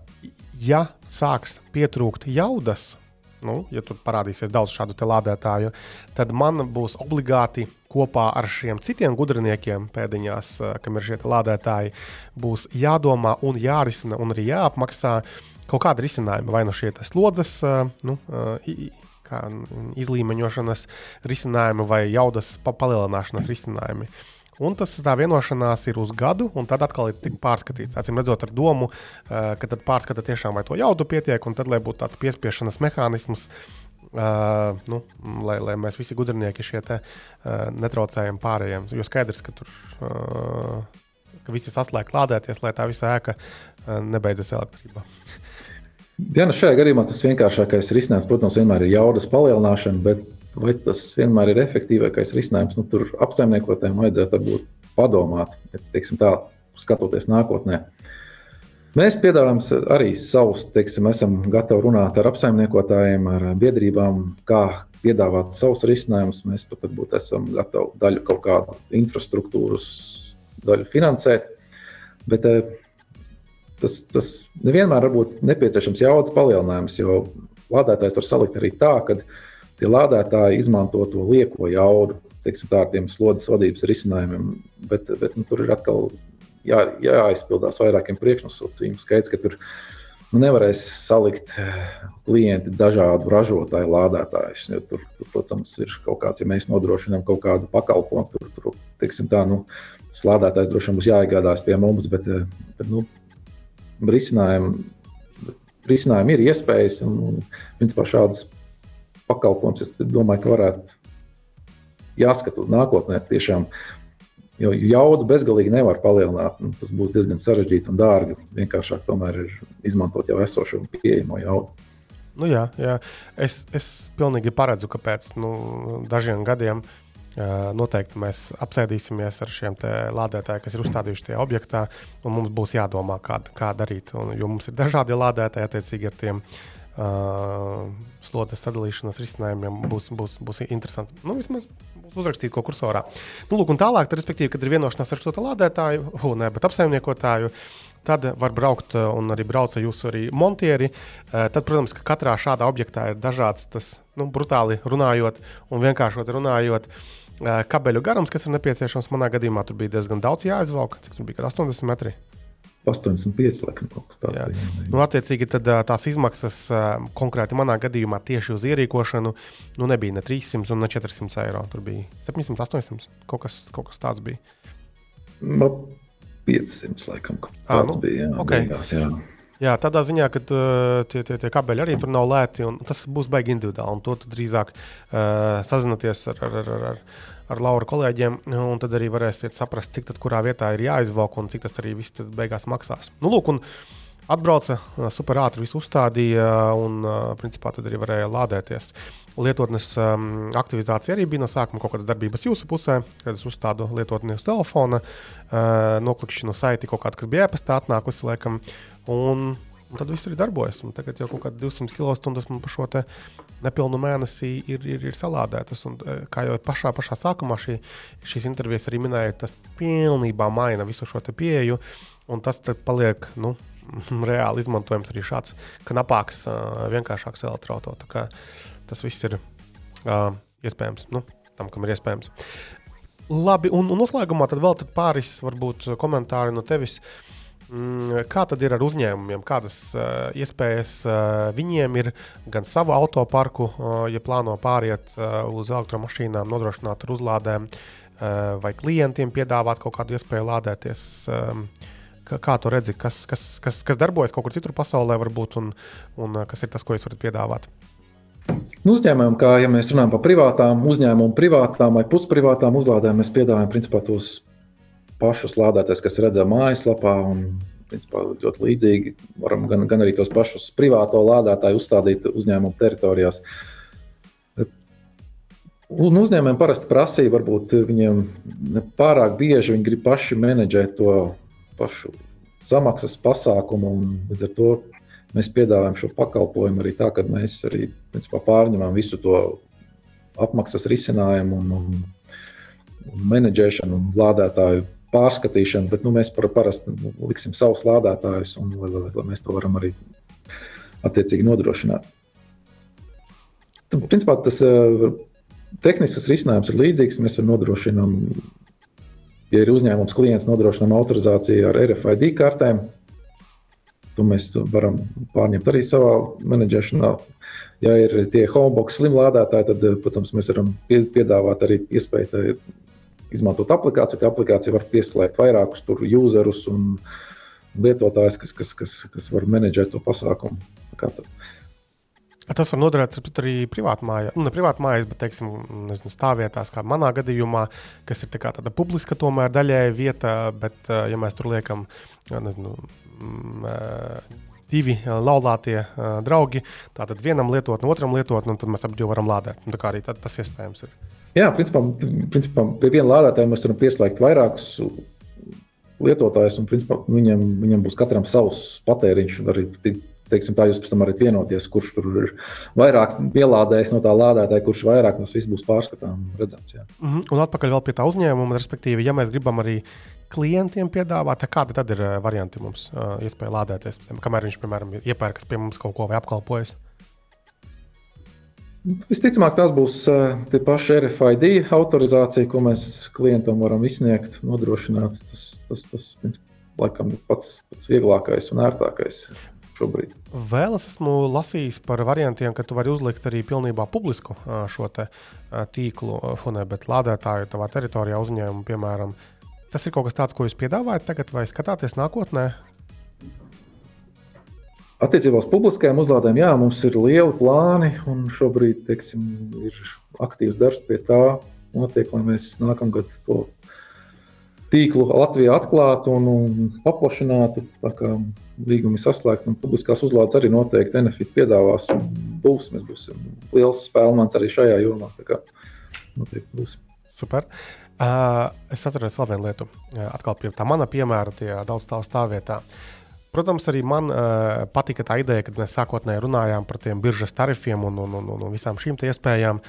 ja sāks pietrūkt jaudas, nu, ja tur parādīsies daudz šādu lādētāju, tad man būs obligāti kopā ar šiem citiem gudriniekiem, pēdiņās, kam ir šie lādētāji, būs jādomā un jārisina un arī jāapmaksā kaut kāda risinājuma. Vai nu šie slodzes, nu, izlīmeņošanas risinājumi vai jaudas palielināšanas risinājumi. Un tas tā vienošanās ir uz gadu, un tad atkal ir pārskatīts. Acīm redzot, ar domu, eh, ka tad pārskata tiešām vai to jaudu pietiek, un tad, lai būtu tāds piespiešanas mehānisms, Uh, nu, lai, lai mēs visi gudrinieki šie te, uh, netraucējam pārējiem. Jo skaidrs, ka tur uh, ka visi saslēgt lādēties, lai tā visa ēka uh, nebeidzas elektrībā. Jā, nu šajā gadījumā tas vienkāršākais risinājums, protams, vienmēr ir jaudas palielināšana, bet vai tas vienmēr ir efektīvākais risinājums. Nu, tur apsaimniekotājiem vajadzētu būt padomāt, teiksim, tā, skatoties nākotnē. Mēs piedāvājam arī savus, teiksim, esam gatavi runāt ar apsaimniekotājiem, ar biedrībām, kā piedāvāt savus risinājumus. Mēs pat varbūt esam gatavi daļu kaut kādu infrastruktūras daļu finansēt. Bet eh, tas, tas nevienmēr būt nepieciešams jaudas palielinājums, jo lādētājs var salikt arī tā, ka tie lādētāji izmanto to lieko jaudu, teiksim, tā ar tiem slodzes vadības risinājumiem. Bet, bet nu, tur ir atkal jā, jāaizpildās vairākiem priekšnosacījumiem. Skaidrs, ka tur nu, nevarēs salikt eh, klienti dažādu ražotāju lādētājus. Tur, tur, protams, ir kaut kāds, ja mēs nodrošinām kaut kādu pakalpojumu, tur, tur teiksim, tā, nu, slādētājs droši vien būs jāiegādājas pie mums, bet, eh, bet nu, risinājumi, risinājumi ir iespējas un, un principā šādas pakalpojums, es domāju, ka varētu jāskatās nākotnē tiešām. Jo jaudu bezgalīgi nevar palielināt. Tas būs diezgan sarežģīti un dārgi. Vienkāršāk tomēr ir izmantot jau esošo un pieejamo jaudu. Nu jā, jā. Es, es pilnīgi paredzu, ka pēc nu, dažiem gadiem noteikti mēs apsēdīsimies ar šiem lādētājiem, kas ir uzstādījuši tajā objektā, mums būs jādomā, kā, kā darīt. Un, jo mums ir dažādi lādētāji attiecīgi ar tiem uh, slodzes sadalīšanas risinājumiem būs, būs, būs interesants. Nu, vismaz būs uzrakstīt ko kursorā. Nu, lūk, un tālāk, tad, respektīvi, kad ir vienošanās ar šo lādētāju, uh, ne, bet apsaimniekotāju. Tad var braukt, un arī brauca jūsu arī montieri. Tad, protams, ka katrā šādā objektā ir dažāds, tas nu, brutāli runājot un vienkāršot runājot, kabeļu garums, kas ir nepieciešams. Manā gadījumā tur bija diezgan daudz jāizvelk, cik tur bija 80 metri. 85, laikam, kaut kas tāds. Jā. Jā. Nu, attiecīgi, tad, tās izmaksas konkrēti manā gadījumā tieši uz ierīkošanu nu, nebija ne 300 un ne 400 eiro. Tur bija 700, 800. Kaut kas, kaut kas tāds bija. No nu, 500, laikam, tāds à, nu, bija. Jā, okay. beigās, jā. Jā, tādā ziņā, ka uh, tie, tie, tie kabeļi arī tur nav lēti. Tas būs baigi individuāli. To drīzāk uh, sazināties ar, ar, ar, ar, ar Lauru kolēģiem, un tad arī varēsiet saprast, cik tad kurā vietā ir jāizvelk un cik tas arī viss beigās maksās. Nu, lūk, atbrauca, super ātri visu uzstādīja un principā tad arī varēja lādēties. Lietotnes um, aktivizācija arī bija no sākuma kaut kādas darbības jūsu pusē, kad es uzstādu lietotni uz telefona, uh, noklikšķinu no saiti kaut kāda, kas bija e-pastā atnākusi, laikam, un, un tad viss arī darbojas. Un tagad jau kaut kāda 200 kWh man pa šo nepilnu mēnesi ir, ir, ir salādētas. Un, kā jau pašā, pašā sākumā šī, šīs intervijas arī minēja, tas pilnībā maina visu šo pieeju, un tas paliek. Nu, Reāli izmantojams arī šāds knapāks, vienkāršāks elektroautorāts tas viss ir uh, iespējams. Nu, tam, kam ir iespējams. Labi, un, un noslēgumā tad vēl tad pāris varbūt, komentāri no tevis. Mm, kā tad ir ar uzņēmumiem? Kādas uh, iespējas uh, viņiem ir gan savu autoparku, uh, ja plāno pāriet uh, uz elektromašīnām, nodrošināt ar uzlādēm, uh, vai klientiem piedāvāt kaut kādu iespēju lādēties? Um, kā, kā tu redzi, kas, kas, kas, kas darbojas kaut kur citur pasaulē, varbūt, un, un kas ir tas, ko jūs varat piedāvāt? Nu, uzņēmumiem, kā ja mēs runājam par privātām uzņēmumu, privātām vai pusprivātām uzlādēm, mēs piedāvājam principā tos pašus lādētājus, kas redzam mājaslapā. Un, principā, ļoti līdzīgi varam gan, gan arī tos pašus privāto lādētāju uzstādīt uzņēmumu teritorijās. Un uzņēmējiem parasti prasīja, varbūt viņiem pārāk bieži viņi grib paši menedžēt to pašu samaksas pasākumu, līdz ar to Mēs piedāvājam šo pakalpojumu arī tā, ka mēs arī principā, pārņemam visu to apmaksas risinājumu un, un, un menedžēšanu un lādētāju pārskatīšanu, bet nu, mēs par, parasti nu, liksim savus lādētājus, un lai, lai, lai mēs to varam arī attiecīgi nodrošināt. Tad, principā, tas uh, tehnisks risinājums ir līdzīgs. Mēs varam nodrošināt, ja ir uzņēmums klients, nodrošinām autorizāciju ar RFID kartēm, To mēs varam pārņemt arī savā menedžēšanā. Ja ir tie homebox slim lādētāji, tad, protams, mēs varam piedāvāt arī iespēju izmantot aplikāciju. Tā aplikācija var pieslēgt vairākus userus un lietotājus, kas, kas, kas, kas var menedžēt to pasākumu. Tas var noderēt arī privātā mājā, nu, ne privātā mājā, bet teiksim, nezinu, stāvvietās, kā manā gadījumā, kas ir tā tāda publiska, tomēr daļēji vieta. Bet, ja mēs tur liekam, nezinu, divi laulātie draugi. Tātad vienam lietot, no otram lietot, un tad mēs abi varam lādēt. Un tā kā arī tas iespējams ir. Jā, principā, principā pie viena lādētāja mēs varam pieslēgt vairākus lietotājus, un principā, viņam, viņam būs katram savs patēriņš. Arī, teiksim, tā jūs pēc tam varat vienoties, kurš tur ir vairāk pielādējis no tā lādētāja, kurš vairāk tas viss būs pārskatāms, redzams. Jā. Mm -hmm. Un atpakaļ pie tā uzņēmuma, respektīvi, ja mēs gribam arī klientiem piedāvāt, kāda tad ir eh, varianti mums uh, iespēja lādēties, kamēr viņš, piemēram, iepērkas pie mums kaut ko vai apkalpojas? Visticamāk, tas būs uh, tie paši RFID autorizācija, ko mēs klientam varam izsniegt, nodrošināt. Tas, tas, tas laikam, ir pats, pats vieglākais un ērtākais. Šobrīd. Vēl es esmu lasījis par variantiem, ka tu vari uzlikt arī pilnībā publisku šo tīklu, ne, bet lādētāju tavā teritorijā uzņēmumu, piemēram, Tas ir kaut kas tāds, ko jūs piedāvājat tagad, vai skatāties nākotnē? Attiecībā uz publiskajām uzlādēm, jā, mums ir lieli plāni, un šobrīd teiksim, ir aktīvs darbs pie tā, notiek, lai mēs nākamgad to tīklu Latvijā atklātu un, un paplašinātu. Līgumi saslēgti, un publiskās uzlādes arī noteikti Enefit piedāvās. Būs, mēs būsim liels spēlmans arī šajā jomā. Tā kā noteikti būs. Super. Uh, es atceros vēl vienu lietu. Uh, atkal pie tā mana piemēra, tie daudz stāvu stāvvietā. Protams, arī man uh, patika tā ideja, kad mēs sākotnēji runājām par tiem biržas tarifiem un, un, un, un visām šīm iespējām.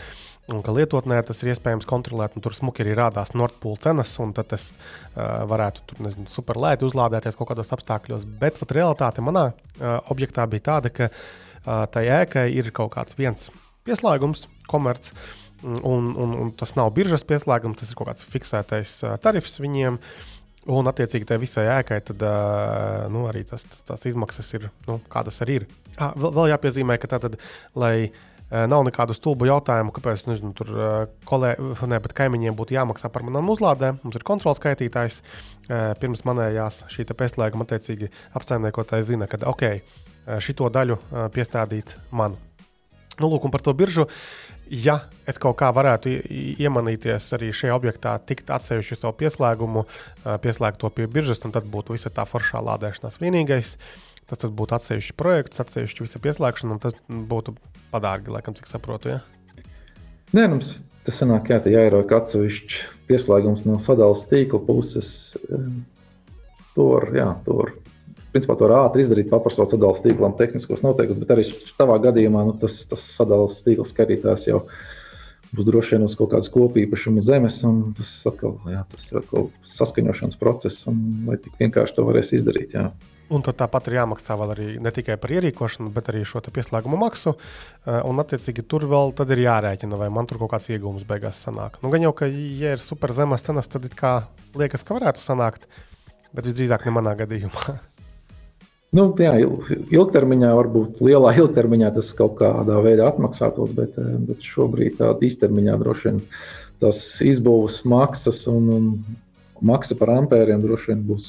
Un ka lietotnē tas ir iespējams kontrolēt, un tur smuki arī rādās Nordpūle cenas, un tad es uh, varētu tur nezinu, super lēti uzlādēties kaut kādos apstākļos. Bet vat, realitāte manā uh, objektā bija tāda, ka uh, tai ēkai ir kaut kāds viens pieslēgums, komerciāls Un, un, un tas nav biržas pieslēgums, tas ir kaut kāds fiksētais uh, tarifs viņiem. Un, attiecīgi, tai visai ēkai tad, nu, arī tas, tas, tās izmaksas ir, nu, kādas arī ir. Ah, vēl, vēl jāpiezīmē, ka tātad, lai uh, nav nekādu stulbu jautājumu, kāpēc nezinu, tur kolē, ne, kaimiņiem būtu jāmaksā par manām uzlādēm. Mums ir kontrols skaitītājs. Pirms manējās šī pieslēguma, attiecīgi, apsaimniekotāji zina, ka ok, šito daļu piestādīt man. Nu, lūk, par to biržu. Ja es kaut kā varētu iemanīties arī šajā objektā, tikt atsevišķu savu pieslēgumu, pieslēgt to pie biržas, tad būtu visa tā foršā lādēšanās vienīgais. tas, tas būtu atsevišķs projekts, atsevišķa visa pieslēgšana, un tas būtu padārgi, laikam, cik saprotu. Ja? Nē, mums tas sanāk, jā, tā jāieroka atsevišķi pieslēgums no sadales tīkla puses. Tur, jā, tur. Principā to var ātri izdarīt, paprasot sadales tīklam tehniskos noteikumus, bet arī tavā gadījumā nu, tas, tas sadales tīkls skatītājs jau būs droši vien uz kaut kādas kopīpašuma zemes, un tas atkal jā, tas ir atkal saskaņošanas process, un vai tik vienkārši to varēs izdarīt. Jā. Un tāpat ir jāmaksā arī ne tikai par ierīkošanu, bet arī šo pieslēguma maksu. Eh, un, attiecīgi, tur vēl ir jārēķina, vai man tur kaut kāds iegūms beigās sanāk. Nu, gan jau, ka, ja ir super zemes cenas, tad liekas, ka varētu sanākt, bet visdrīzāk ne manā gadījumā. Nu, jā, ilgtermiņā, varbūt lielā ilgtermiņā tas kaut kādā veidā atmaksātos, bet, eh, bet šobrīd tādā īstermiņā droši vien tas izbūves maksas un, un maksa par ampēriem droši vien būs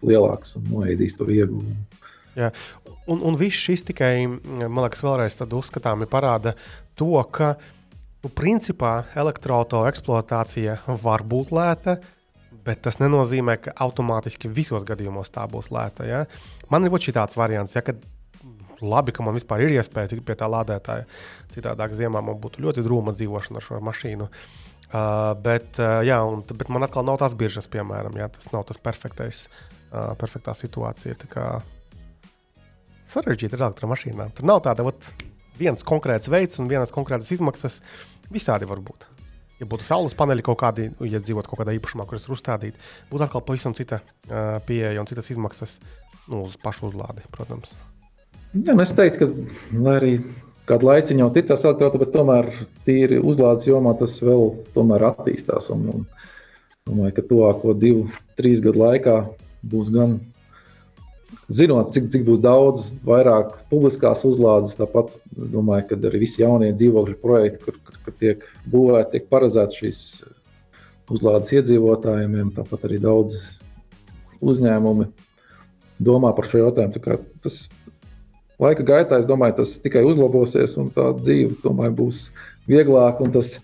lielāks un noēdīs to ieguvumu. Jā. Un, un viss šis tikai, man liekas, vēlreiz uzskatāmi parāda to, ka nu, principā elektroautorāta eksploatācija var būt lēta, bet tas nenozīmē, ka automātiski visos gadījumos tā būs lēta. Ja? Man ir šī tāds variants, ja, kad labi, ka man vispār ir iespēja tikt pie tā lādētāja. Citādāk ziemā man būtu ļoti drūma dzīvošana ar šo mašīnu. Uh, bet, uh, jā, un, bet man atkal nav tās biržas, piemēram, jā, tas nav tas perfektais, uh, perfektā situācija. Tā kā sarežģīta ir elektromašīnā. Tur nav tāda ot, viens konkrēts veids un vienas konkrētas izmaksas. Visādi var būt. Ja būtu saules paneļi kaut kādi, ja dzīvotu kaut kādā īpašumā, kuras ir uzstādīti, būtu atkal pavisam cita uh, pieeja un citas izmaksas nu, uz pašu uzlādi, protams. Jā, nu es teiktu, ka arī kādu laiku jau ir tas elektroautorāts, bet tomēr tīri uzlādes jomā tas vēl attīstās. Un, un, domāju, ka tuvāko divu, trīs gadu laikā būs gan zinot, cik, cik būs daudz vairāk publiskās uzlādes, tāpat domāju, ka arī visi jaunie dzīvokļu projekti, kur, kur, kur tiek būvēti, tiek paredzēts šīs uzlādes iedzīvotājiem, tāpat arī daudz uzņēmumi domā par šo jautājumu. Tas laika gaitā es domāju, tas tikai uzlabosies un tā dzīve domāju, būs vieglāka. Tas,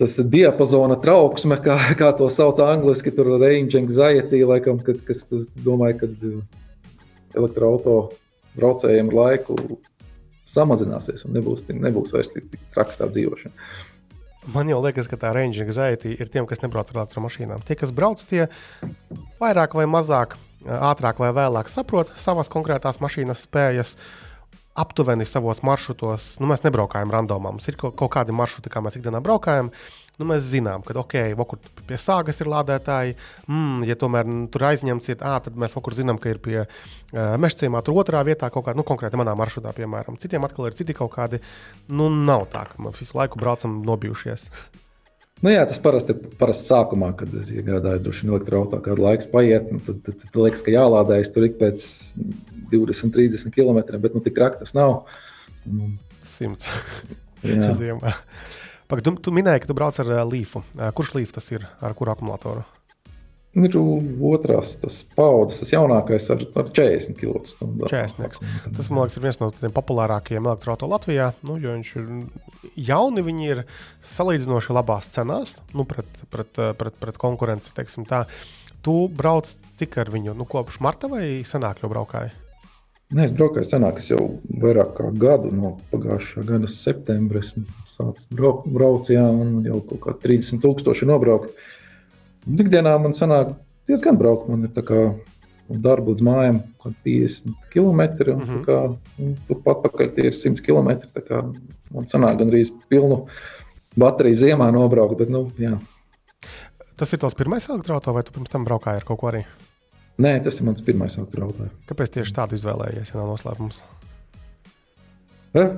tas diapazona trauksme, kā, kā to sauc angļuiski, tur range anxiety, laikam, kad, kas, tas, domāju, ka elektroautorāta braucējiem laiku samazināsies un nebūs, nebūs vairs tik, tik traki tā dzīvošana. Man jau liekas, ka tā range anxiety ir tiem, kas nebrauc ar elektromašīnām. Tie, kas brauc, tie vairāk vai mazāk ātrāk vai vēlāk saprot savas konkrētās mašīnas spējas. Aptuveni savos maršrutos, nu, mēs nebraukājam randomā. Mums ir kaut, kādi maršruti, kā mēs ikdienā braukājam. Nu, mēs zinām, ka, ok, vokur pie sāgas ir lādētāji. Mm, ja tomēr tur aizņemts, ir, à, tad mēs vokur zinām, ka ir pie uh, mežcīmā, tur otrā vietā kaut kāda, nu, konkrēti manā maršrutā, piemēram. Citiem atkal ir citi kaut kādi. Nu, nav tā, ka mēs visu laiku braucam nobijušies. Nu jā, tas parasti ir parasti sākumā, kad es iegādājos droši vien elektroautorātu, kādu laiku paiet. Tad, tad, tad liekas, ka jālādējas tur ik pēc 20, 30 km, bet nu, tik traki tas nav. Nu, 100 km. Tu, tu minēji, ka tu brauc ar uh, līfu. Uh, kurš līfs tas ir? Ar kuru akumulātoru? Ir otrās, tas paudzes, tas jaunākais ar, ar 40 km/h. 40. Tas, man liekas, ir viens no tiem populārākajiem elektroautorātiem Latvijā. Nu, jo viņš ir jauni, viņi ir salīdzinoši labās cenās nu, pret, pret, pret, pret konkurenci. Tu brauc cik ar viņu? Nu, kopš marta vai senāk jau braukāji? Nē, es braukāju senāk, jau vairāk kā gadu no pagājušā gada septembra. Es sāku braukt, brauc, jā, un jau kaut kā 30 tūkstoši nobraukt. Ikdienā man sanāk diezgan braukt. Man ir tā kā darba līdz mājām, kaut kādi 50 km. Un, mm -hmm. kā, un turpat pakaļ tie ir 100 km. Kā, man sanāk gandrīz pilnu bateriju ziemā nobraukt. Bet, nu, jā. Tas ir tavs pirmais elektroautorāts, vai tu pirms tam braukāji ar kaut ko arī? Nē, tas ir mans pirmais elektroautorāts. Kāpēc tieši tādu izvēlējies, ja nav noslēpums? Eh,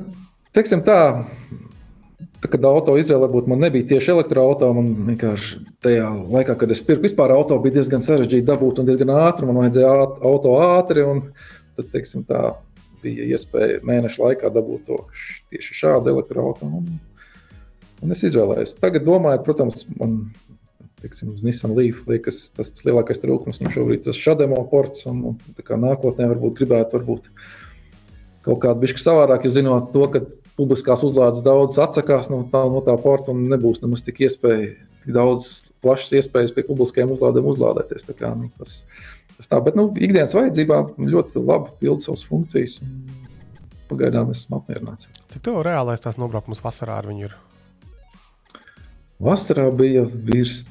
teiksim tā, Tā, kad auto izvēle būtu, man nebija tieši elektroautorāta. Man vienkārši tajā laikā, kad es pirku vispār auto, bija diezgan sarežģīti dabūt un diezgan ātri. Man vajadzēja āt, auto ātri. Tad, teiksim, tā bija iespēja mēneša laikā dabūt to tieši šādu elektroautorātu. Un, un es izvēlējos. Tagad, domājot, protams, man teiksim, uz Nissan Leaf liekas, tas lielākais trūkums nu šobrīd ir tas šādēmo ports. Un, un nākotnē varbūt gribētu varbūt kaut kādu bišķi savādāk, jo zinot to, ka publiskās uzlādes daudz atsakās no tā, no tā porta un nebūs nemaz tik iespēja, tik daudz plašas iespējas pie publiskajiem uzlādēm uzlādēties. Kā, nu, tas Tā, bet nu, ikdienas vajadzībā ļoti labi pilda savas funkcijas. Pagaidām esmu apmierināts. Cik tev reālais tās nobraukums vasarā ar viņu ir? Vasarā bija virs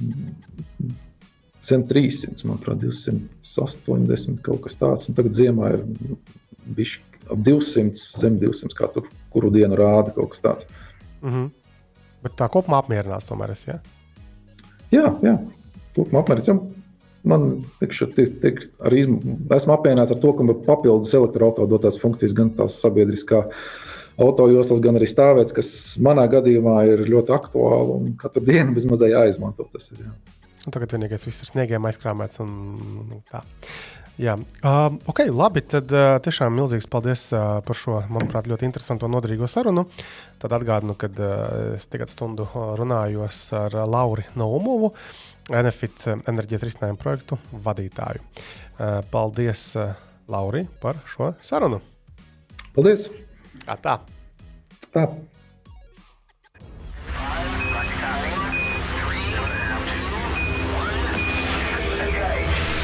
zem 300, manuprāt, 280 kaut kas tāds. Un tagad ziemā ir bijis ap 200, zem 200, kā tur kuru dienu rāda kaut kas tāds. Mm -hmm. Bet tā kopumā apmierināts tomēr es. Ja? Jā, jā. Kopumā apmierināts. Man tikšu, tik, tik arī esmu apmierināts ar to, ka papildus elektroautorāta dotās funkcijas gan tās sabiedriskā autojoslas, gan arī stāvēts, kas manā gadījumā ir ļoti aktuāli un katru dienu bezmazliet jāizmanto. Tas ir, jā. Un tagad vienīgais viss ir sniegiem aizkrāmēts un tā. Jā, uh, ok, labi. Tad uh, tiešām milzīgs paldies uh, par šo, manuprāt, ļoti interesantu un noderīgo sarunu. Tad atgādinu, ka uh, es tagad stundu runājos ar Lauru Naumovu, Enefit enerģijas risinājumu projektu vadītāju. Uh, paldies, uh, Lauri, par šo sarunu. Paldies! Tā? Tā.